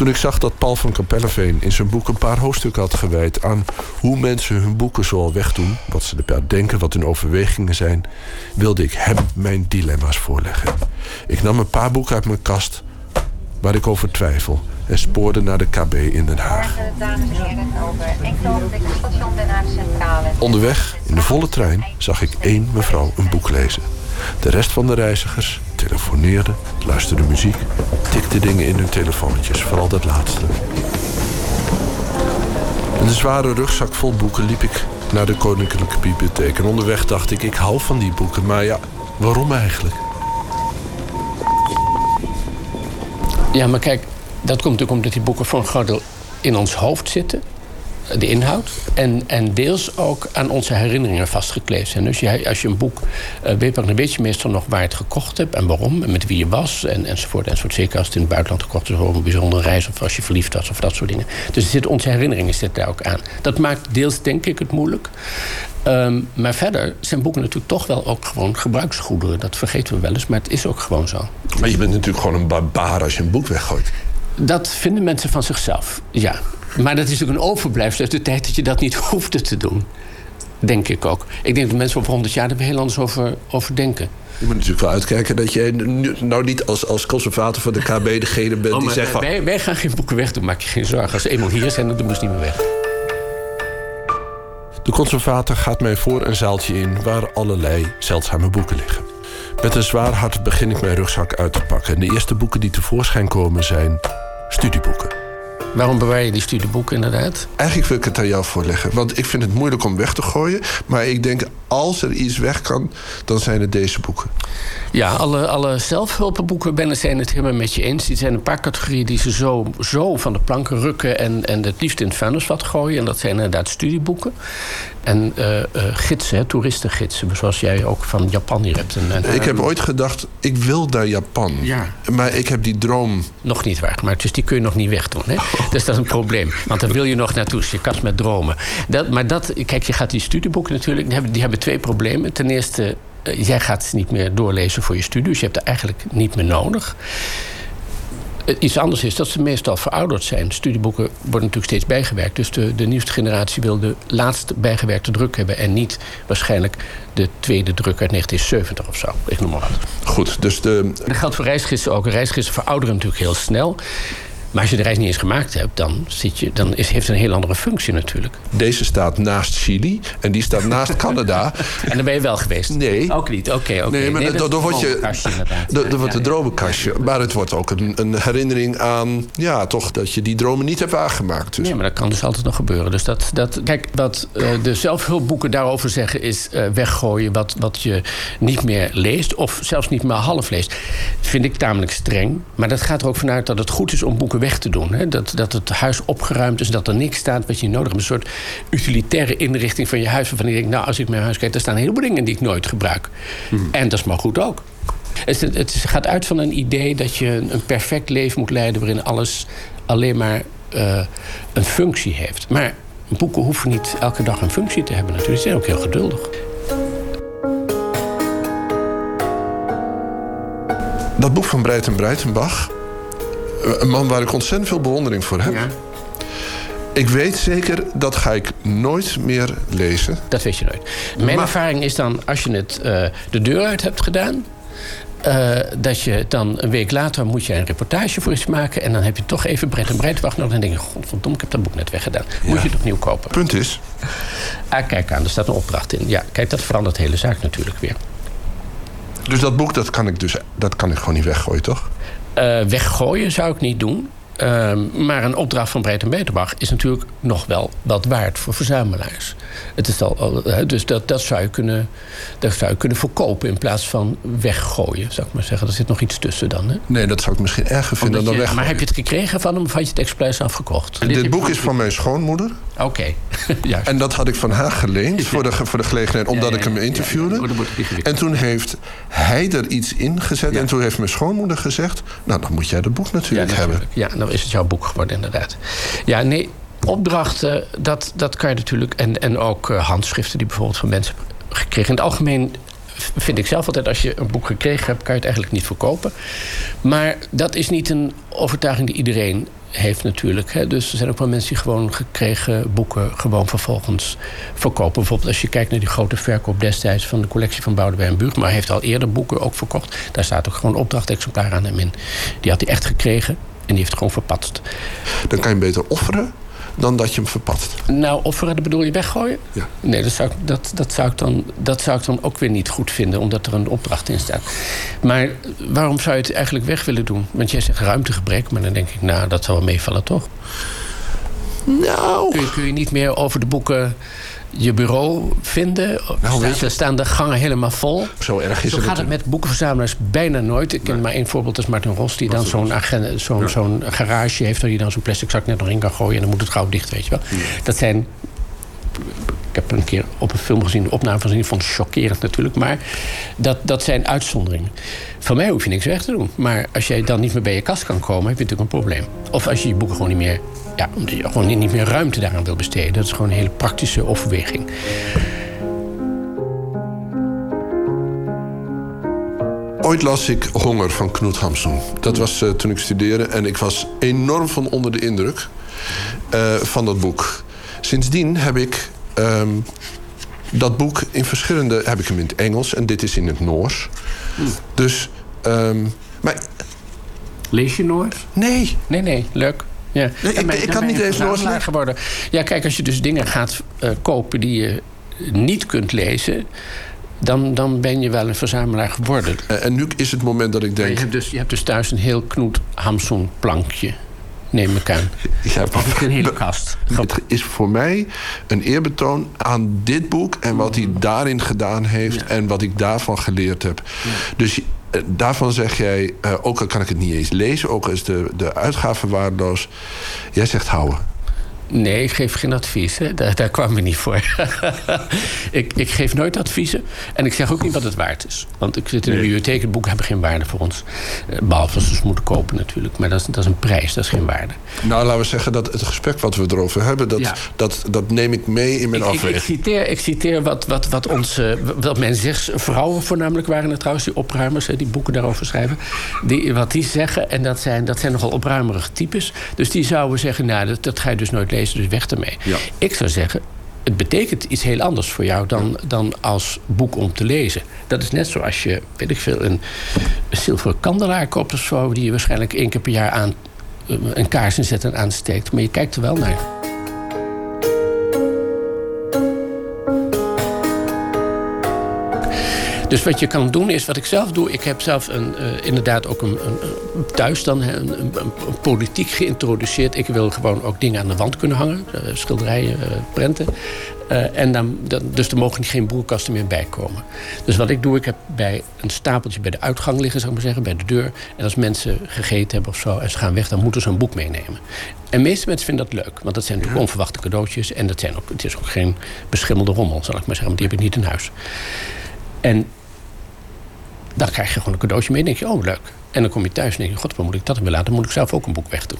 Toen ik zag dat Paul van Kapelleveen in zijn boek een paar hoofdstukken had gewijd aan hoe mensen hun boeken zoal wegdoen, wat ze erbij denken, wat hun overwegingen zijn, wilde ik hem mijn dilemma's voorleggen. Ik nam een paar boeken uit mijn kast waar ik over twijfel en spoorde naar de KB in Den Haag. Onderweg, in de volle trein, zag ik één mevrouw een boek lezen. De rest van de reizigers telefoneerde, luisterde muziek, tikte dingen in hun telefoontjes, vooral dat laatste. Met een zware rugzak vol boeken liep ik naar de Koninklijke Bibliotheek. En onderweg dacht ik, ik hou van die boeken, maar ja, waarom eigenlijk? Ja, maar kijk, dat komt natuurlijk omdat die boeken voor een in ons hoofd zitten. De inhoud. En, en deels ook aan onze herinneringen vastgekleefd zijn. Dus je, als je een boek uh, weet, dan weet je meestal nog waar je het gekocht hebt en waarom. En met wie je was en, enzovoort. enzovoort. Zeker als het in het buitenland gekocht is voor een bijzondere reis. Of als je verliefd was of dat soort dingen. Dus zit, onze herinneringen zitten daar ook aan. Dat maakt deels denk ik het moeilijk. Um, maar verder zijn boeken natuurlijk toch wel ook gewoon gebruiksgoederen. Dat vergeten we wel eens, maar het is ook gewoon zo. Maar je bent natuurlijk gewoon een barbaar als je een boek weggooit. Dat vinden mensen van zichzelf, ja. Maar dat is natuurlijk een overblijfsel uit de tijd dat je dat niet hoefde te doen. Denk ik ook. Ik denk dat mensen over 100 jaar er heel anders over, over denken. Je moet natuurlijk wel uitkijken dat je nou niet als, als conservator van de KB degene bent oh, die zegt van... Wij, wij, gaan geen boeken weg doen, maak je geen zorgen. Als ze eenmaal hier zijn, dan doen ze niet meer weg. De conservator gaat mij voor een zaaltje in waar allerlei zeldzame boeken liggen. Met een zwaar hart begin ik mijn rugzak uit te pakken. En de eerste boeken die tevoorschijn komen zijn studieboeken. Waarom bewaar je die studieboeken inderdaad? Eigenlijk wil ik het aan jou voorleggen. Want ik vind het moeilijk om weg te gooien. Maar ik denk, als er iets weg kan, dan zijn het deze boeken. Ja, alle, alle zelfhulpenboeken ben zijn het helemaal met je eens. Die zijn een paar categorieën die ze zo, zo van de planken rukken... en, en het liefst in het vuilnisvat gooien. En dat zijn inderdaad studieboeken. En uh, uh, gidsen, hè, toeristengidsen, zoals jij ook van Japan hier hebt. En, en, ik heb ooit gedacht, ik wil naar Japan. Ja. Maar ik heb die droom... Nog niet waar, maar dus die kun je nog niet wegdoen. Hè? Dus dat is een probleem. Want dan wil je nog naartoe, dus je kast met dromen. Dat, maar dat, kijk, je gaat die studieboeken natuurlijk... die hebben, die hebben twee problemen. Ten eerste, uh, jij gaat ze niet meer doorlezen voor je studie. Dus je hebt er eigenlijk niet meer nodig. Iets anders is dat ze meestal verouderd zijn. Studieboeken worden natuurlijk steeds bijgewerkt. Dus de, de nieuwste generatie wil de laatste bijgewerkte druk hebben... en niet waarschijnlijk de tweede druk uit 1970 of zo. Ik noem maar wat. Goed, dus de... Dat geldt voor reisgidsen ook. Reisgidsen verouderen natuurlijk heel snel. Maar als je de reis niet eens gemaakt hebt, dan, zit je, dan is, heeft het een heel andere functie natuurlijk. Deze staat naast Chili en die staat naast Canada. En dan ben je wel geweest? Nee. Ook niet, oké. Okay, okay. Nee, maar nee, dan, dan wordt je. Dat wordt een dromenkastje. Maar het wordt ook een, een, herinnering aan. Ja, toch dat je die dromen niet hebt aangemaakt. Dus. Nee, maar dat kan dus altijd nog gebeuren. Dus dat, dat, kijk, wat uh, de zelfhulpboeken daarover zeggen is uh, weggooien wat, wat je niet meer leest. Of zelfs niet meer half leest. Vind ik tamelijk streng. Maar dat gaat er ook vanuit dat het goed is om boeken weg te doen. Hè? Dat, dat het huis opgeruimd is, dat er niks staat wat je nodig hebt. Een soort utilitaire inrichting van je huis. Waarvan je denkt, nou, als ik mijn huis kijk, er staan een heleboel dingen die ik nooit gebruik. Hmm. En dat is maar goed ook. Het, het, gaat uit van een idee dat je een perfect leven moet leiden... waarin alles alleen maar uh, een functie heeft. Maar boeken hoeven niet elke dag een functie te hebben natuurlijk. Ze zijn ook heel geduldig. Dat boek van Breiten Breitenbach een man waar ik ontzettend veel bewondering voor heb. Ja. Ik weet zeker, dat ga ik nooit meer lezen. Dat weet je nooit. Mijn Maar- ervaring is dan, als je het eh, de deur uit hebt gedaan... eh, dat je dan een week later moet je een reportage voor iets maken... en dan heb je toch even breed en breed wacht nodig... en dan denk je, godverdomme, ik heb dat boek net weggedaan. Moet je het opnieuw kopen. Punt is... Ah, kijk aan, er staat een opdracht in. Ja, kijk, dat verandert de hele zaak natuurlijk weer. Dus dat boek, dat kan ik, dus, dat kan ik gewoon niet weggooien, toch? Eh, weggooien zou ik niet doen. Ehm, maar een opdracht van Breed en Beterbach is natuurlijk nog wel wat waard voor verzamelaars. Het is al, dus dat, dat, zou je kunnen, dat zou je kunnen verkopen in plaats van weggooien, zou ik maar zeggen. Er zit nog iets tussen dan. Hè? Nee, dat zou ik misschien erger vinden Omdat dan je- weggooien. maar heb je het gekregen van hem of had je het expres afgekocht? Dit boek is van mijn schoonmoeder. Oké, juist. En dat had ik van haar geleend voor de, voor de gelegenheid, omdat ik hem interviewde. En toen heeft hij er iets in gezet. En toen heeft mijn schoonmoeder gezegd... nou, dan moet jij dat boek natuurlijk hebben. Ja, dan is het jouw boek geworden, inderdaad. Ja, nee, opdrachten, dat, dat kan je natuurlijk... En, en ook eh, handschriften die bijvoorbeeld van mensen gekregen. In het algemeen vind ik zelf altijd... als je een boek gekregen hebt, kan je het eigenlijk niet verkopen. Maar dat is niet een overtuiging die iedereen heeft natuurlijk. Hè. Dus er zijn ook wel mensen die gewoon gekregen boeken... gewoon vervolgens verkopen. Bijvoorbeeld als je kijkt naar die grote verkoop destijds... van de collectie van Boudewijn Buug. Maar hij heeft al eerder boeken ook verkocht. Daar staat ook gewoon opdrachtexemplaar aan hem in. Die had hij echt gekregen en die heeft het gewoon verpatst. Dan kan je hem beter offeren dan dat je hem verpatst. Nou, offeren, dat bedoel je weggooien? Ja. Nee, dat zou, ik, dat, dat, zou ik dan, dat zou ik dan ook weer niet goed vinden, omdat er een opdracht in staat. Maar waarom zou je het eigenlijk weg willen doen? Want jij zegt ruimtegebrek, maar dan denk ik, nou, dat zal wel meevallen, toch? Nou. Kun je, kun je niet meer over de boeken je bureau vinden? Nou, weet je- Er staan de gangen helemaal vol. Zo erg is Zo het gaat het met boekenverzamelaars bijna nooit. Ik ken maar één voorbeeld, dat is Martin Ros... die dan zo'n agen- zo'n zo'n garage heeft... waar je dan zo'n plastic zak net nog in kan gooien... en dan moet het gauw dicht, weet je wel. Dat zijn... Ik heb een keer op een film gezien, de opname van gezien... vond het chockerend natuurlijk, maar dat, dat zijn uitzonderingen. Van mij hoef je niks weg te doen. Maar als jij dan niet meer bij je kast kan komen... heb je natuurlijk een probleem. Of als je je boeken gewoon niet meer... Ja, omdat je gewoon niet meer ruimte daaraan wil besteden. Dat is gewoon een hele praktische overweging. Ooit las ik Honger van Knut Hamsun. Dat was eh, toen ik studeerde. En ik was enorm van onder de indruk eh, van dat boek. Sindsdien heb ik ehm, dat boek in verschillende... heb ik hem in het Engels en dit is in het Noors. Dus... ehm, maar, Lees je Noors? Nee. Nee, nee, leuk. Ja. Nee, ik- ik kan ben niet eens geworden. Ja, kijk, als je dus dingen gaat eh, kopen die je niet kunt lezen... Dan, dan ben je wel een verzamelaar geworden. Eh, en nu is het moment dat ik denk... Je hebt dus, je hebt dus thuis een heel Knoet Hamsun plankje. Neem ik aan. Ja, Of een hele kast. Het is voor mij een eerbetoon aan dit boek en wat hij daarin gedaan heeft en wat ik daarvan geleerd heb. Dus daarvan zeg jij, eh, ook al kan ik het niet eens lezen, ook al is de, de uitgave waardeloos, jij zegt houden. Nee, ik geef geen advies. Hè. Daar, daar kwam we niet voor. ik, ik geef nooit adviezen. En ik zeg ook niet wat het waard is. Want ik zit in de bibliotheek. Het boek hebben geen waarde voor ons. Eh, Behalve als we ze moeten kopen natuurlijk. Maar dat is, dat is een prijs, dat is geen waarde. Nou, laten we zeggen dat het gesprek wat we erover hebben, dat, Ja. dat, dat neem ik mee in mijn Ik, ik, ik afweging. citeer, ik citeer wat, wat, wat, onze, wat men zegt. Vrouwen voornamelijk waren het trouwens, die opruimers, hè, die boeken daarover schrijven. Die, wat die zeggen, en dat zijn, dat zijn nogal opruimerige types. Dus die zouden zeggen, nou, dat, dat ga je dus nooit lezen, dus weg ermee. Ik zou zeggen, het betekent iets heel anders voor jou dan, dan als boek om te lezen. Dat is net zoals je, weet ik veel, een, een zilveren kandelaar koopt of zo... die je waarschijnlijk één keer per jaar aan, eh, een kaars inzet en aansteekt. Maar je kijkt er wel naar. Dus wat je kan doen is, wat ik zelf doe... ik heb zelf een, eh, inderdaad ook een, een, een- thuis dan een, een, politiek geïntroduceerd. Ik wil gewoon ook dingen aan de wand kunnen hangen. eh, schilderijen, eh, prenten. En dan, dan, dus er mogen geen broerkasten meer bij komen. Dus wat ik doe, ik heb bij een stapeltje bij de uitgang liggen, zou ik maar zeggen, bij de deur. En als mensen gegeten hebben of zo en ze gaan weg, dan moeten ze een boek meenemen. En de meeste mensen vinden dat leuk, want dat zijn natuurlijk onverwachte cadeautjes. En dat zijn ook, het is ook geen beschimmelde rommel, zal ik maar zeggen, want die heb ik niet in huis. En dan krijg je gewoon een cadeautje mee en denk je, oh leuk. En dan kom je thuis en denk je, god, waar moet ik dat weer laten? Dan moet ik zelf ook een boek wegdoen.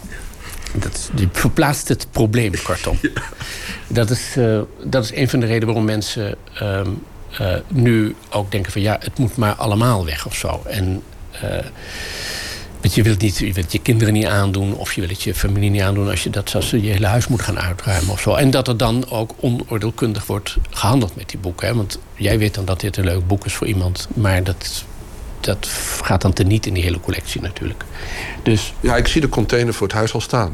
Dat is, die verplaatst het probleem, kortom. Dat, is, eh, dat is een van de redenen waarom mensen ehm, eh, nu ook denken van... ja, het moet maar allemaal weg of zo. En eh, Want je wilt, niet, je wilt je kinderen niet aandoen of je wilt het je familie niet aandoen als je dat als je hele huis moet gaan uitruimen of zo. En dat er dan ook onoordeelkundig wordt gehandeld met die boeken. Hè? Want jij weet dan dat dit een leuk boek is voor iemand, maar dat, dat gaat dan teniet in die hele collectie natuurlijk. Dus, Ja, ik zie de container voor het huis al staan.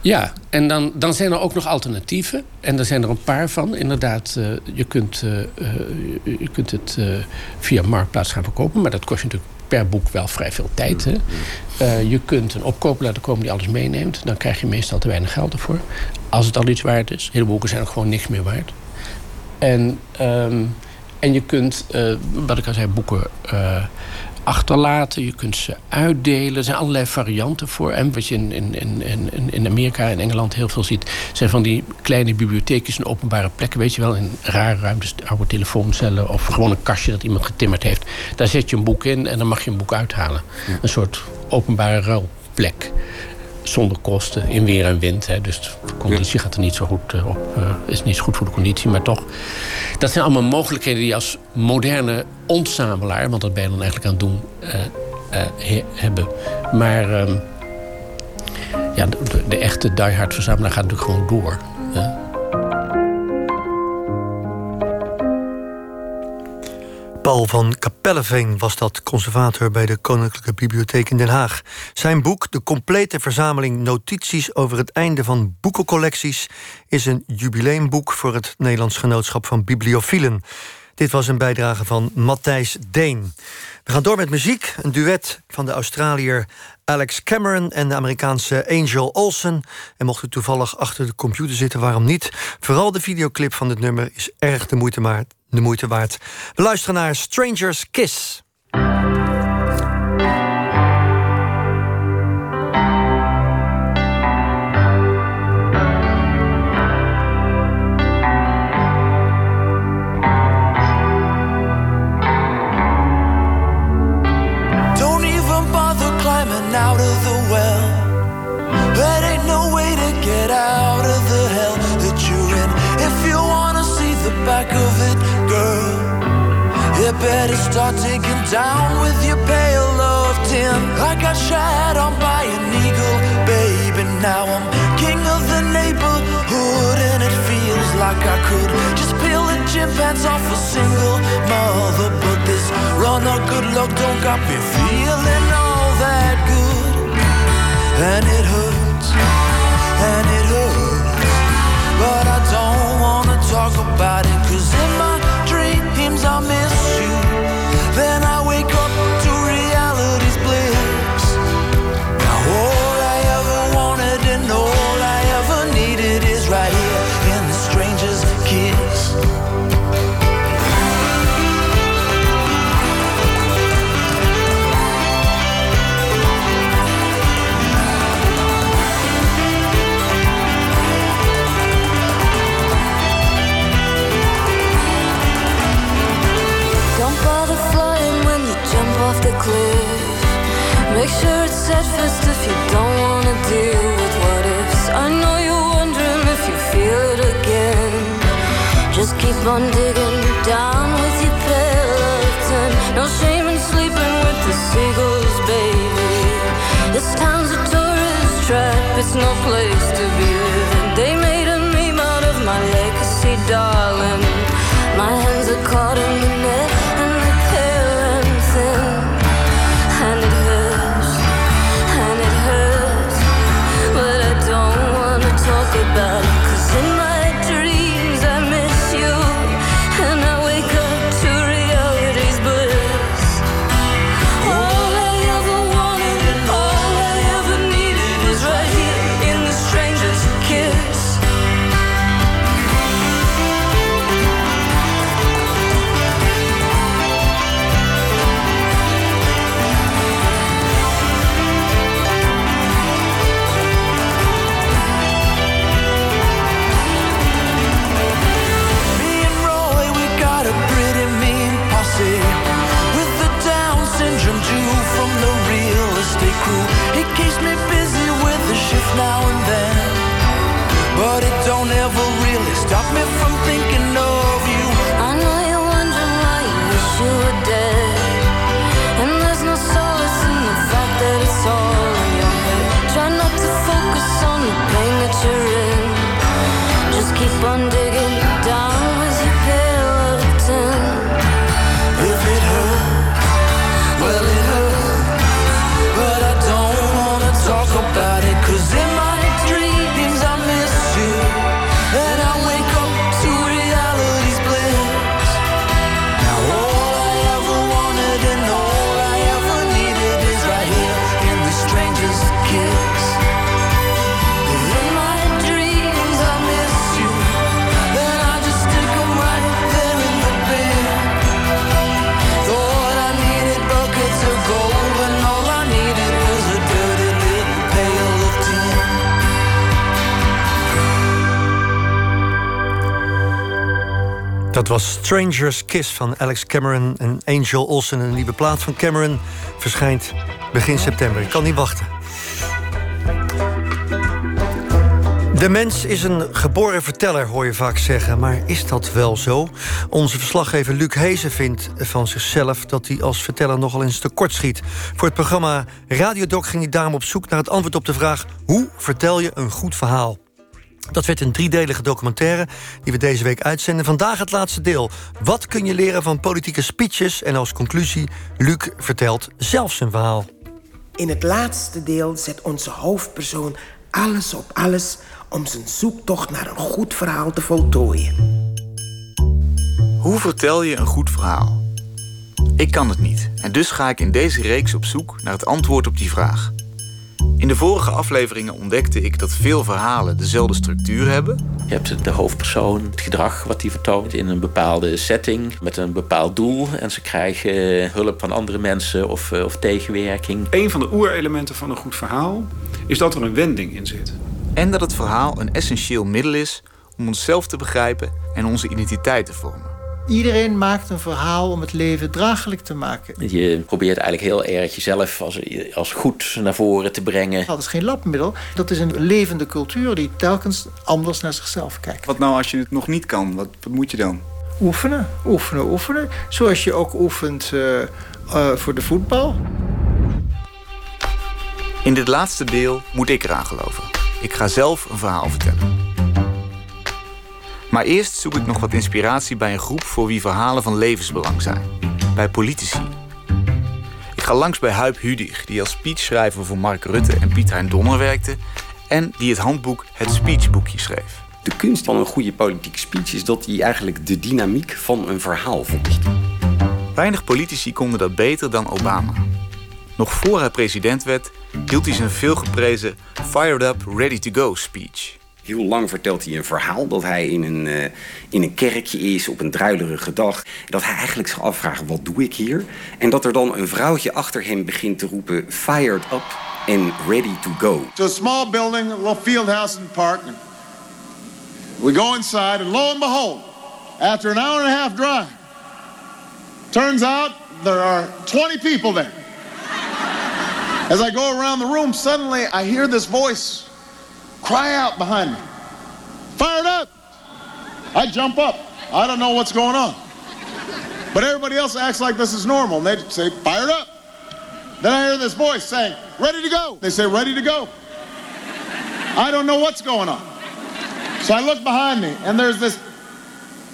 ja, en dan, dan zijn er ook nog alternatieven. En er zijn er een paar van. Inderdaad, eh, je, kunt, eh, eh, je, kunt het via Marktplaats gaan verkopen. Maar dat kost je natuurlijk per boek wel vrij veel tijd. Hè? Je kunt een opkoper laten komen die alles meeneemt. Dan krijg je meestal te weinig geld ervoor. Als het al iets waard is. Hele boeken zijn ook gewoon niks meer waard. En, ehm, en je kunt, wat ik al zei, boeken achterlaten. Je kunt ze uitdelen. Er zijn allerlei varianten voor. En wat je in, in, in, in- in Amerika en Engeland heel veel ziet... zijn van die kleine bibliotheekjes en openbare plekken. Weet je wel, in rare ruimtes, oude telefooncellen... of gewoon een kastje dat iemand getimmerd heeft. Daar zet je een boek in en dan mag je een boek uithalen. Een soort openbare ruilplek. Zonder kosten, in weer en wind. Hè. Dus de conditie gaat er niet zo goed eh, op. eh, is niet zo goed voor de conditie, maar toch. Dat zijn allemaal mogelijkheden die als moderne ontzamelaar... want dat ben je dan eigenlijk aan het doen, eh, he- hebben. Maar ehm, ja, de, de- de echte diehard verzamelaar gaat natuurlijk gewoon door. hè. Paul van Kapelleveen was dat conservator bij de Koninklijke Bibliotheek in Den Haag. Zijn boek, de complete verzameling notities over het einde van boekencollecties, is een jubileumboek voor het Nederlands Genootschap van Bibliofielen. Dit was een bijdrage van Matthijs Deen. We gaan door met muziek. Een duet van de Australiër Alex Cameron en de Amerikaanse Angel Olsen. En mocht u toevallig achter de computer zitten, waarom niet? Vooral de videoclip van dit nummer is erg de moeite, maar, de moeite waard. We luisteren naar Stranger's Kiss. Start taking down with your pale of tin. I got shot on by an eagle, baby. Now I'm king of the neighborhood, and it feels like I could just peel the gym pants off a single mother. But this run of good luck don't got me feeling all that good, and it hurts, and it hurts. But I don't wanna talk about it, on digging down with your. No shame in sleeping with the seagulls, baby. This town's a tourist trap, it's no place to be Dat was Stranger's Kiss van Alex Cameron en Angel Olsen. Een nieuwe plaat van Cameron verschijnt begin september. Ik kan niet wachten. De mens is een geboren verteller, hoor je vaak zeggen. Maar is dat wel zo? Onze verslaggever Luc Hezen vindt van zichzelf... dat hij als verteller nogal eens tekort schiet. Voor het programma Radiodoc ging hij daarom op zoek naar het antwoord op de vraag... hoe vertel je een goed verhaal? Dat werd een driedelige documentaire die we deze week uitzenden. Vandaag het laatste deel. Wat kun je leren van politieke speeches? En als conclusie, Luc vertelt zelf zijn verhaal. In het laatste deel zet onze hoofdpersoon alles op alles om zijn zoektocht naar een goed verhaal te voltooien. Hoe vertel je een goed verhaal? Ik kan het niet en dus ga ik in deze reeks op zoek naar het antwoord op die vraag. In de vorige afleveringen ontdekte ik dat veel verhalen dezelfde structuur hebben. Je hebt de hoofdpersoon, het gedrag wat hij vertoont in een bepaalde setting met een bepaald doel. En ze krijgen hulp van andere mensen of, eh, of tegenwerking. Een van de oerelementen van een goed verhaal is dat er een wending in zit. En dat het verhaal een essentieel middel is om onszelf te begrijpen en onze identiteit te vormen. Iedereen maakt een verhaal om het leven draaglijk te maken. Je probeert eigenlijk heel erg jezelf als, als goed naar voren te brengen. Dat is geen labmiddel. Dat is een levende cultuur die telkens anders naar zichzelf kijkt. Wat nou als je het nog niet kan? Wat, wat moet je dan? Oefenen, oefenen, oefenen. Zoals je ook oefent uh, uh, voor de voetbal. In dit laatste deel moet ik eraan geloven. Ik ga zelf een verhaal vertellen. Maar eerst zoek ik nog wat inspiratie bij een groep voor wie verhalen van levensbelang zijn. Bij politici. Ik ga langs bij Huip Hudig, die als speechschrijver voor Mark Rutte en Piet Hein Donner werkte. En die het handboek Het Speechboekje schreef. De kunst van een goede politieke speech is dat hij eigenlijk de dynamiek van een verhaal volgt. Weinig politici konden dat beter dan Obama. Nog voor hij president werd, hield hij zijn veelgeprezen Fired Up, Ready to Go speech. Heel lang vertelt hij een verhaal dat hij in een, uh, in een kerkje is op een druilerige dag. Dat hij eigenlijk zich afvraagt, wat doe ik hier? En dat er dan een vrouwtje achter hem begint te roepen... fired up and ready to go. To a small building, a little field house in the park. We go inside and lo and behold, after an hour and a half drive... turns out there are 20 people there. As I go around the room, suddenly I hear this voice cry out behind me. Fired up! I jump up. I don't know what's going on. But everybody else acts like this is normal. And they say, fired up. Then I hear this voice saying, ready to go. They say, ready to go. I don't know what's going on. So I look behind me, and there's this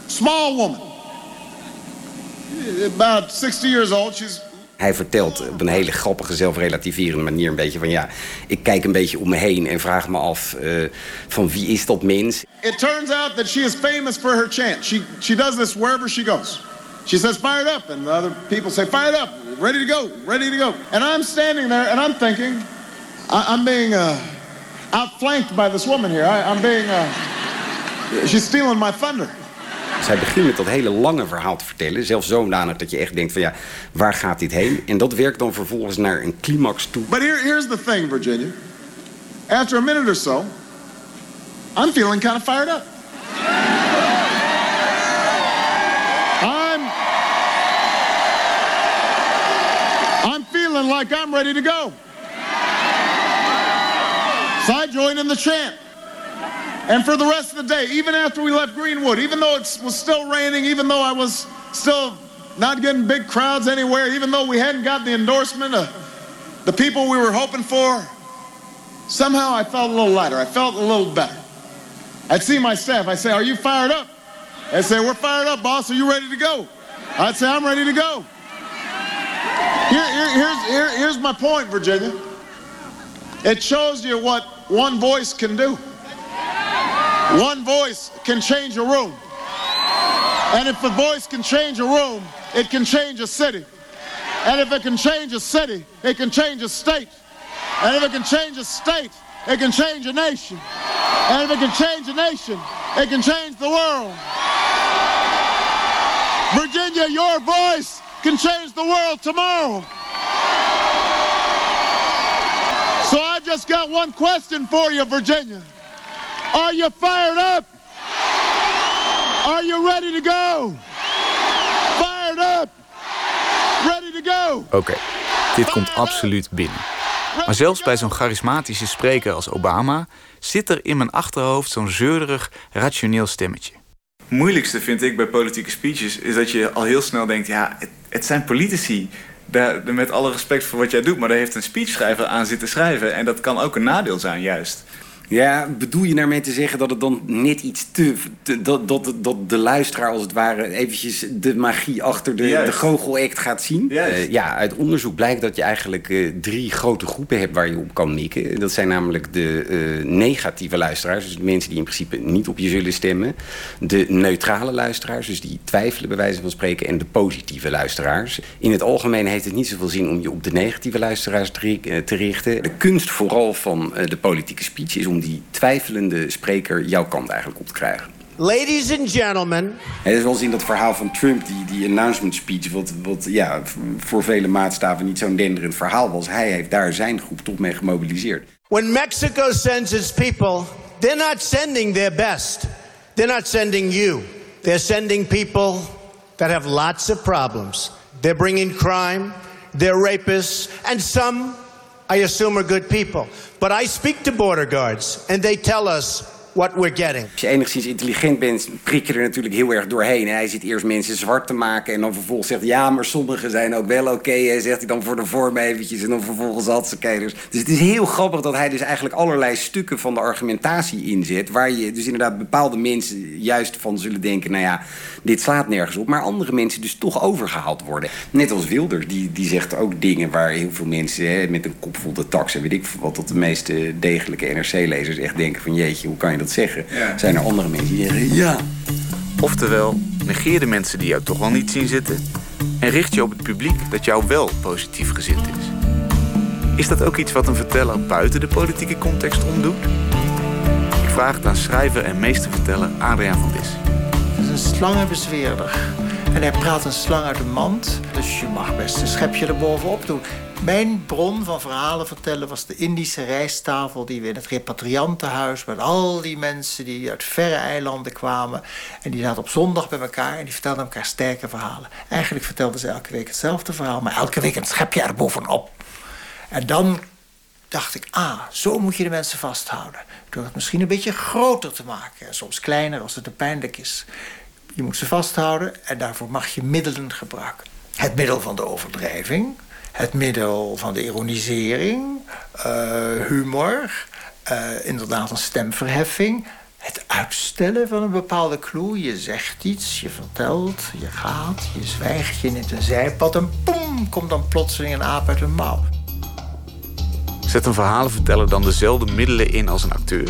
small woman, about 60 years old. She's Hij vertelt op een hele grappige, zelfrelativerende manier een beetje van ja, ik kijk een beetje om me heen en vraag me af uh, van wie is dat mens. It turns out that she is famous for her chant. She she does this wherever she goes. She says fired up and the other people say fired up, ready to go, ready to go. And I'm standing there and I'm thinking I, I'm being uh, outflanked by this woman here. I, I'm being uh, she's stealing my thunder. Zij begint met dat hele lange verhaal te vertellen. Zelfs zodanig dat je echt denkt van ja, waar gaat dit heen? En dat werkt dan vervolgens naar een climax toe. But here, here's the thing, Virginia. After a minute or so, I'm feeling kind of fired up. I'm... I'm feeling like I'm ready to go. So I join in the chant. And for the rest of the day, even after we left Greenwood, even though it was still raining, even though I was still not getting big crowds anywhere, even though we hadn't got the endorsement of the people we were hoping for, somehow I felt a little lighter. I felt a little better. I'd see my staff. I'd say, Are you fired up? They'd say, We're fired up, boss. Are you ready to go? I'd say, I'm ready to go. Here, here, here's, here, here's my point, Virginia. It shows you what one voice can do. One voice can change a room. And if a voice can change a room, it can change a city. And if it can change a city, it can change a state. And if it can change a state, it can change a nation. And if it can change a nation, it can change the world. Virginia, your voice can change the world tomorrow. So I've just got one question for you, Virginia. Are you fired up? Are you ready to go? Fired up! Ready to go! Oké, dit komt absoluut binnen. Maar zelfs bij zo'n charismatische spreker als Obama zit er in mijn achterhoofd zo'n zeurderig, rationeel stemmetje. Het moeilijkste vind ik bij politieke speeches is dat je al heel snel denkt: ja, het, het zijn politici. Daar, met alle respect voor wat jij doet, maar daar heeft een speechschrijver aan zitten schrijven. En dat kan ook een nadeel zijn, juist. Ja, bedoel je daarmee te zeggen dat het dan net iets te... te- dat, dat, dat de luisteraar als het ware eventjes de magie achter de, Juist. de goochelact gaat zien? Eh, ja, uit onderzoek blijkt dat je eigenlijk eh, drie grote groepen hebt waar je op kan mikken. Dat zijn namelijk de eh, negatieve luisteraars, dus de mensen die in principe niet op je zullen stemmen. De neutrale luisteraars, dus die twijfelen bij wijze van spreken. En de positieve luisteraars. In het algemeen heeft het niet zoveel zin om je op de negatieve luisteraars te, ri- te richten. De kunst vooral van eh, de politieke speech is om die twijfelende spreker jouw kant eigenlijk op te krijgen. Ladies and gentlemen, Het is wel eens in dat verhaal van Trump, die, die announcement speech, wat, wat ja, voor vele maatstaven niet zo'n denderend verhaal was. Hij heeft daar zijn groep toch mee gemobiliseerd. when Mexico sends its people, they're not sending their best. They're not sending you. They're sending people that have lots of problems. They're bringing crime, they're rapists, and some, I assume, are good people. But I speak to border guards, and they tell us Als je enigszins intelligent bent, prik je er natuurlijk heel erg doorheen. En hij zit eerst mensen zwart te maken en dan vervolgens zegt... ja, maar sommigen zijn ook wel oké, zegt hij dan voor de vorm eventjes... en dan vervolgens hatsekeders. Dus het is heel grappig dat hij dus eigenlijk allerlei stukken van de argumentatie inzet... waar je dus inderdaad bepaalde mensen juist van zullen denken... nou ja, dit slaat nergens op. Maar andere mensen dus toch overgehaald worden. Net als Wilders, die, die zegt ook dingen waar heel veel mensen... Hè, met een kop vol de tax en weet ik wat... dat de meeste degelijke NRC-lezers echt denken van... jeetje, hoe kan je dat zeggen? Ja. Zijn er andere mensen die zeggen... ja, Oftewel, negeer de mensen die jou toch wel niet zien zitten en richt je op het publiek dat jou wel positief gezind is. Is dat ook iets wat een verteller buiten de politieke context omdoet? Ik vraag het aan schrijver en meesterverteller Adriaan van Dis. Het is een slangenbezweerder. En hij praat een slang uit een mand. Dus je mag best een schepje erbovenop doen. Mijn bron van verhalen vertellen was de Indische rijsttafel... die we in het repatriantenhuis met al die mensen die uit verre eilanden kwamen... en die zaten op zondag bij elkaar en die vertelden elkaar sterke verhalen. Eigenlijk vertelden ze elke week hetzelfde verhaal... maar elke week een schepje erbovenop. En dan dacht ik, ah, zo moet je de mensen vasthouden. Door het misschien een beetje groter te maken. En soms kleiner als het te pijnlijk is. Je moet ze vasthouden en daarvoor mag je middelen gebruiken. Het middel van de overdrijving. Het middel van de ironisering. eh, humor. eh, inderdaad een stemverheffing. Het uitstellen van een bepaalde clue. Je zegt iets, je vertelt, je gaat, je zwijgt, je neemt een zijpad... en poem, komt dan plotseling een aap uit een mouw. Zet een verhalenverteller dan dezelfde middelen in als een acteur?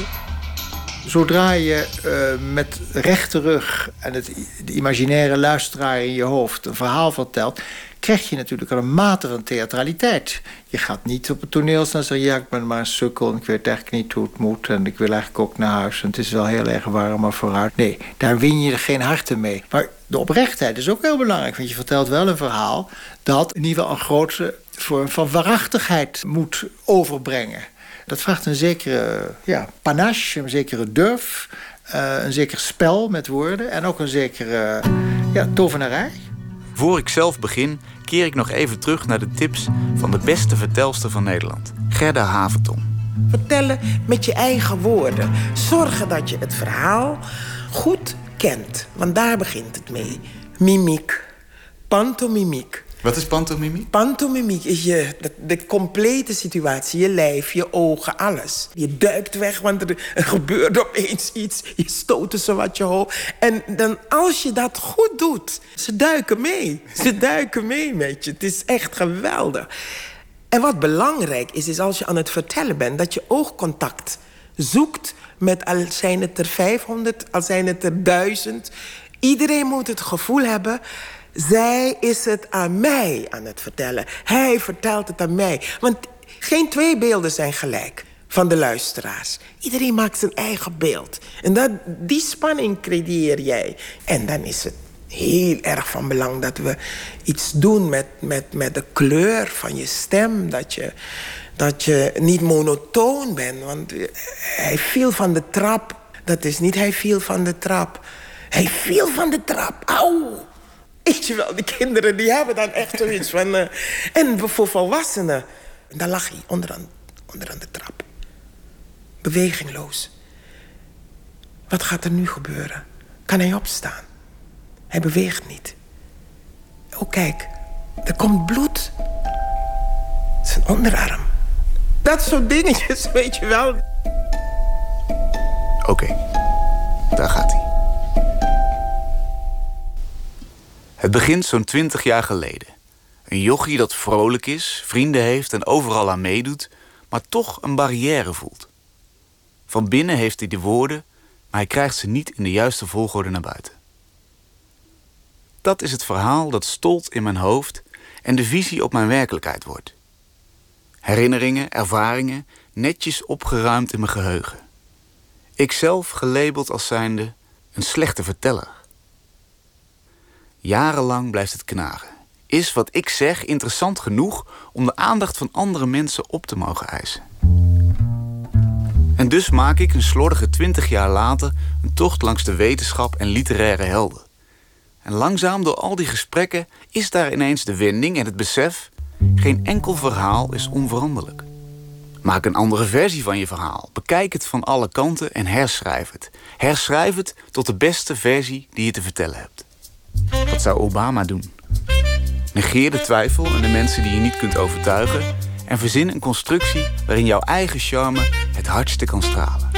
Zodra je eh, met rechte rug en het, de imaginaire luisteraar in je hoofd een verhaal vertelt, krijg je natuurlijk al een mate van theatraliteit. Je gaat niet op het toneel staan en zeggen: Ja, ik ben maar een sukkel en ik weet eigenlijk niet hoe het moet en ik wil eigenlijk ook naar huis en het is wel heel erg warm, maar vooruit. Nee, daar win je er geen harten mee. Maar de oprechtheid is ook heel belangrijk, want je vertelt wel een verhaal dat in ieder geval een grote vorm van waarachtigheid moet overbrengen. Dat vraagt een zekere ja, panache, een zekere durf, eh, een zeker spel met woorden en ook een zekere ja, tovenarij. Voor ik zelf begin, keer ik nog even terug naar de tips van de beste vertelster van Nederland, Gerda Haverton. Vertellen met je eigen woorden. Zorgen dat je het verhaal goed kent. Want daar begint het mee. Mimiek. Pantomimiek. Wat is pantomimiek? Pantomimiek is je, de, complete situatie. Je lijf, je ogen, alles. Je duikt weg, want er, er gebeurt opeens iets. Je stoot ze wat je hoofd. En dan als je dat goed doet... Ze duiken mee. Ze duiken mee met je. Het is echt geweldig. En wat belangrijk is, is als je aan het vertellen bent... dat je oogcontact zoekt met al zijn het er 500, al zijn het er 1000. Iedereen moet het gevoel hebben... zij is het aan mij aan het vertellen. Hij vertelt het aan mij. Want geen twee beelden zijn gelijk van de luisteraars. Iedereen maakt zijn eigen beeld. En dat, die spanning creëer jij. En dan is het heel erg van belang dat we iets doen met, met, met de kleur van je stem. Dat je, dat je niet monotoon bent. Want hij viel van de trap. Dat is niet hij viel van de trap. Hij viel van de trap. Auw. Weet je wel, die kinderen die hebben dan echt zoiets van... eh, en voor volwassenen, dan lag hij onderaan, onderaan de trap. Bewegingloos. Wat gaat er nu gebeuren? Kan hij opstaan? Hij beweegt niet. Oh, kijk. Er komt bloed. Zijn onderarm. Dat soort dingetjes, weet je wel. Oké, daar gaat hij. Het begint zo'n twintig jaar geleden. Een jochie dat vrolijk is, vrienden heeft en overal aan meedoet, maar toch een barrière voelt. Van binnen heeft hij de woorden, maar hij krijgt ze niet in de juiste volgorde naar buiten. Dat is het verhaal dat stolt in mijn hoofd en de visie op mijn werkelijkheid wordt. Herinneringen, ervaringen, netjes opgeruimd in mijn geheugen. Ikzelf gelabeld als zijnde een slechte verteller. Jarenlang blijft het knagen. Is wat ik zeg interessant genoeg om de aandacht van andere mensen op te mogen eisen? En dus maak ik een slordige twintig jaar later een tocht langs de wetenschap en literaire helden. En langzaam door al die gesprekken is daar ineens de wending en het besef: geen enkel verhaal is onveranderlijk. Maak een andere versie van je verhaal. Bekijk het van alle kanten en herschrijf het. Herschrijf het tot de beste versie die je te vertellen hebt. Wat zou Obama doen? Negeer de twijfel en de mensen die je niet kunt overtuigen en verzin een constructie waarin jouw eigen charme het hardste kan stralen.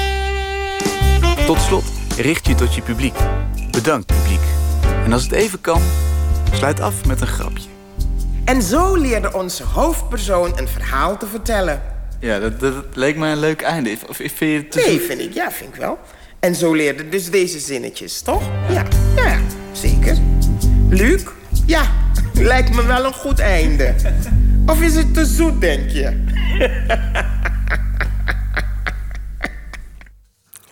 Tot slot, richt je tot je publiek. Bedankt publiek. En als het even kan, sluit af met een grapje. En zo leerde onze hoofdpersoon een verhaal te vertellen. Ja, dat, dat leek me een leuk einde. Of, vind je het te Nee, vind ik, ja, vind ik wel. En zo leerde dus deze zinnetjes, toch? Ja, ja, zeker. Luc? Ja, lijkt me wel een goed einde. Of is het te zoet, denk je?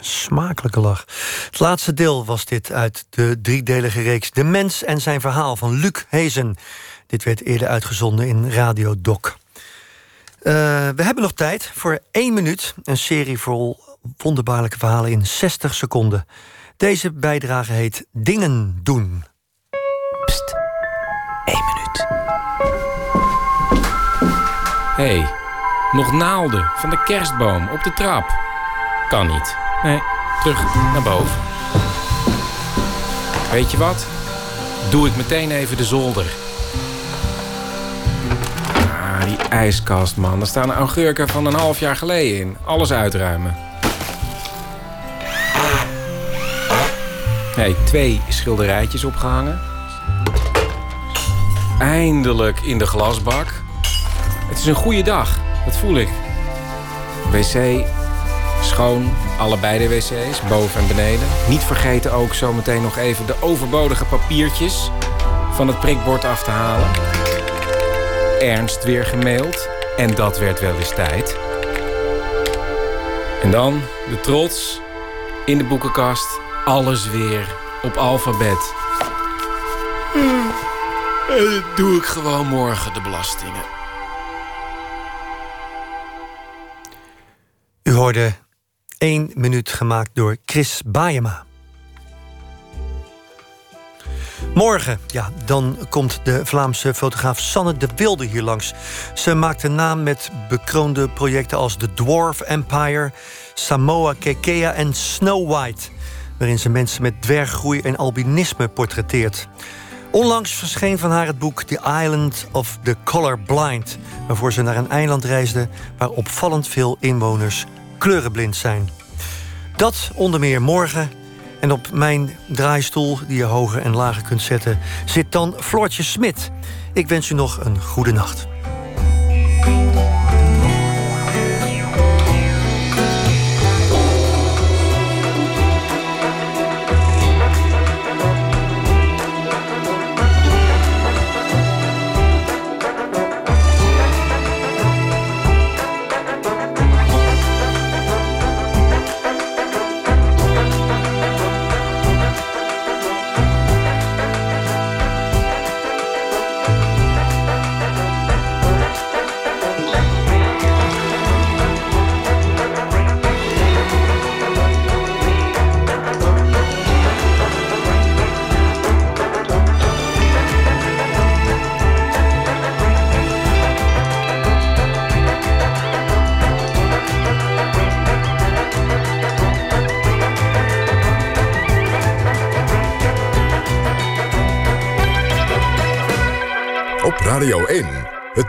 Smakelijke lach. Het laatste deel was dit uit de driedelige reeks De Mens en zijn verhaal van Luc Hezen. Dit werd eerder uitgezonden in Radio Doc. Eh, we hebben nog tijd voor één minuut. Een serie vol wonderbaarlijke verhalen in 60 seconden. Deze bijdrage heet Dingen doen. Pst, één minuut. Hé, hey, nog naalden van de kerstboom op de trap. Kan niet. Nee, terug naar boven. Weet je wat? Doe ik meteen even de zolder. Ah, die ijskast, man. Daar staan augurken van een half jaar geleden in. Alles uitruimen. Hey, twee schilderijtjes opgehangen. Eindelijk in de glasbak. Het is een goede dag, dat voel ik. Wc, schoon, allebei de wc's, boven en beneden. Niet vergeten ook zometeen nog even de overbodige papiertjes van het prikbord af te halen. Ernst weer gemaild. En dat werd wel eens tijd. En dan de trots in de boekenkast. Alles weer op alfabet. Hmm. En dan doe ik gewoon morgen de belastingen. U hoorde één minuut gemaakt door Chris Baayema. Morgen, ja, dan komt de Vlaamse fotograaf Sanne de Wilde hier langs. Ze maakt een naam met bekroonde projecten als The Dwarf Empire, Samoa Kekea en Snow White, waarin ze mensen met dwerggroei en albinisme portretteert. Onlangs verscheen van haar het boek The Island of the Colorblind, waarvoor ze naar een eiland reisde waar opvallend veel inwoners kleurenblind zijn. Dat onder meer morgen. En op mijn draaistoel, die je hoger en lager kunt zetten, zit dan Floortje Smit. Ik wens u nog een goede nacht.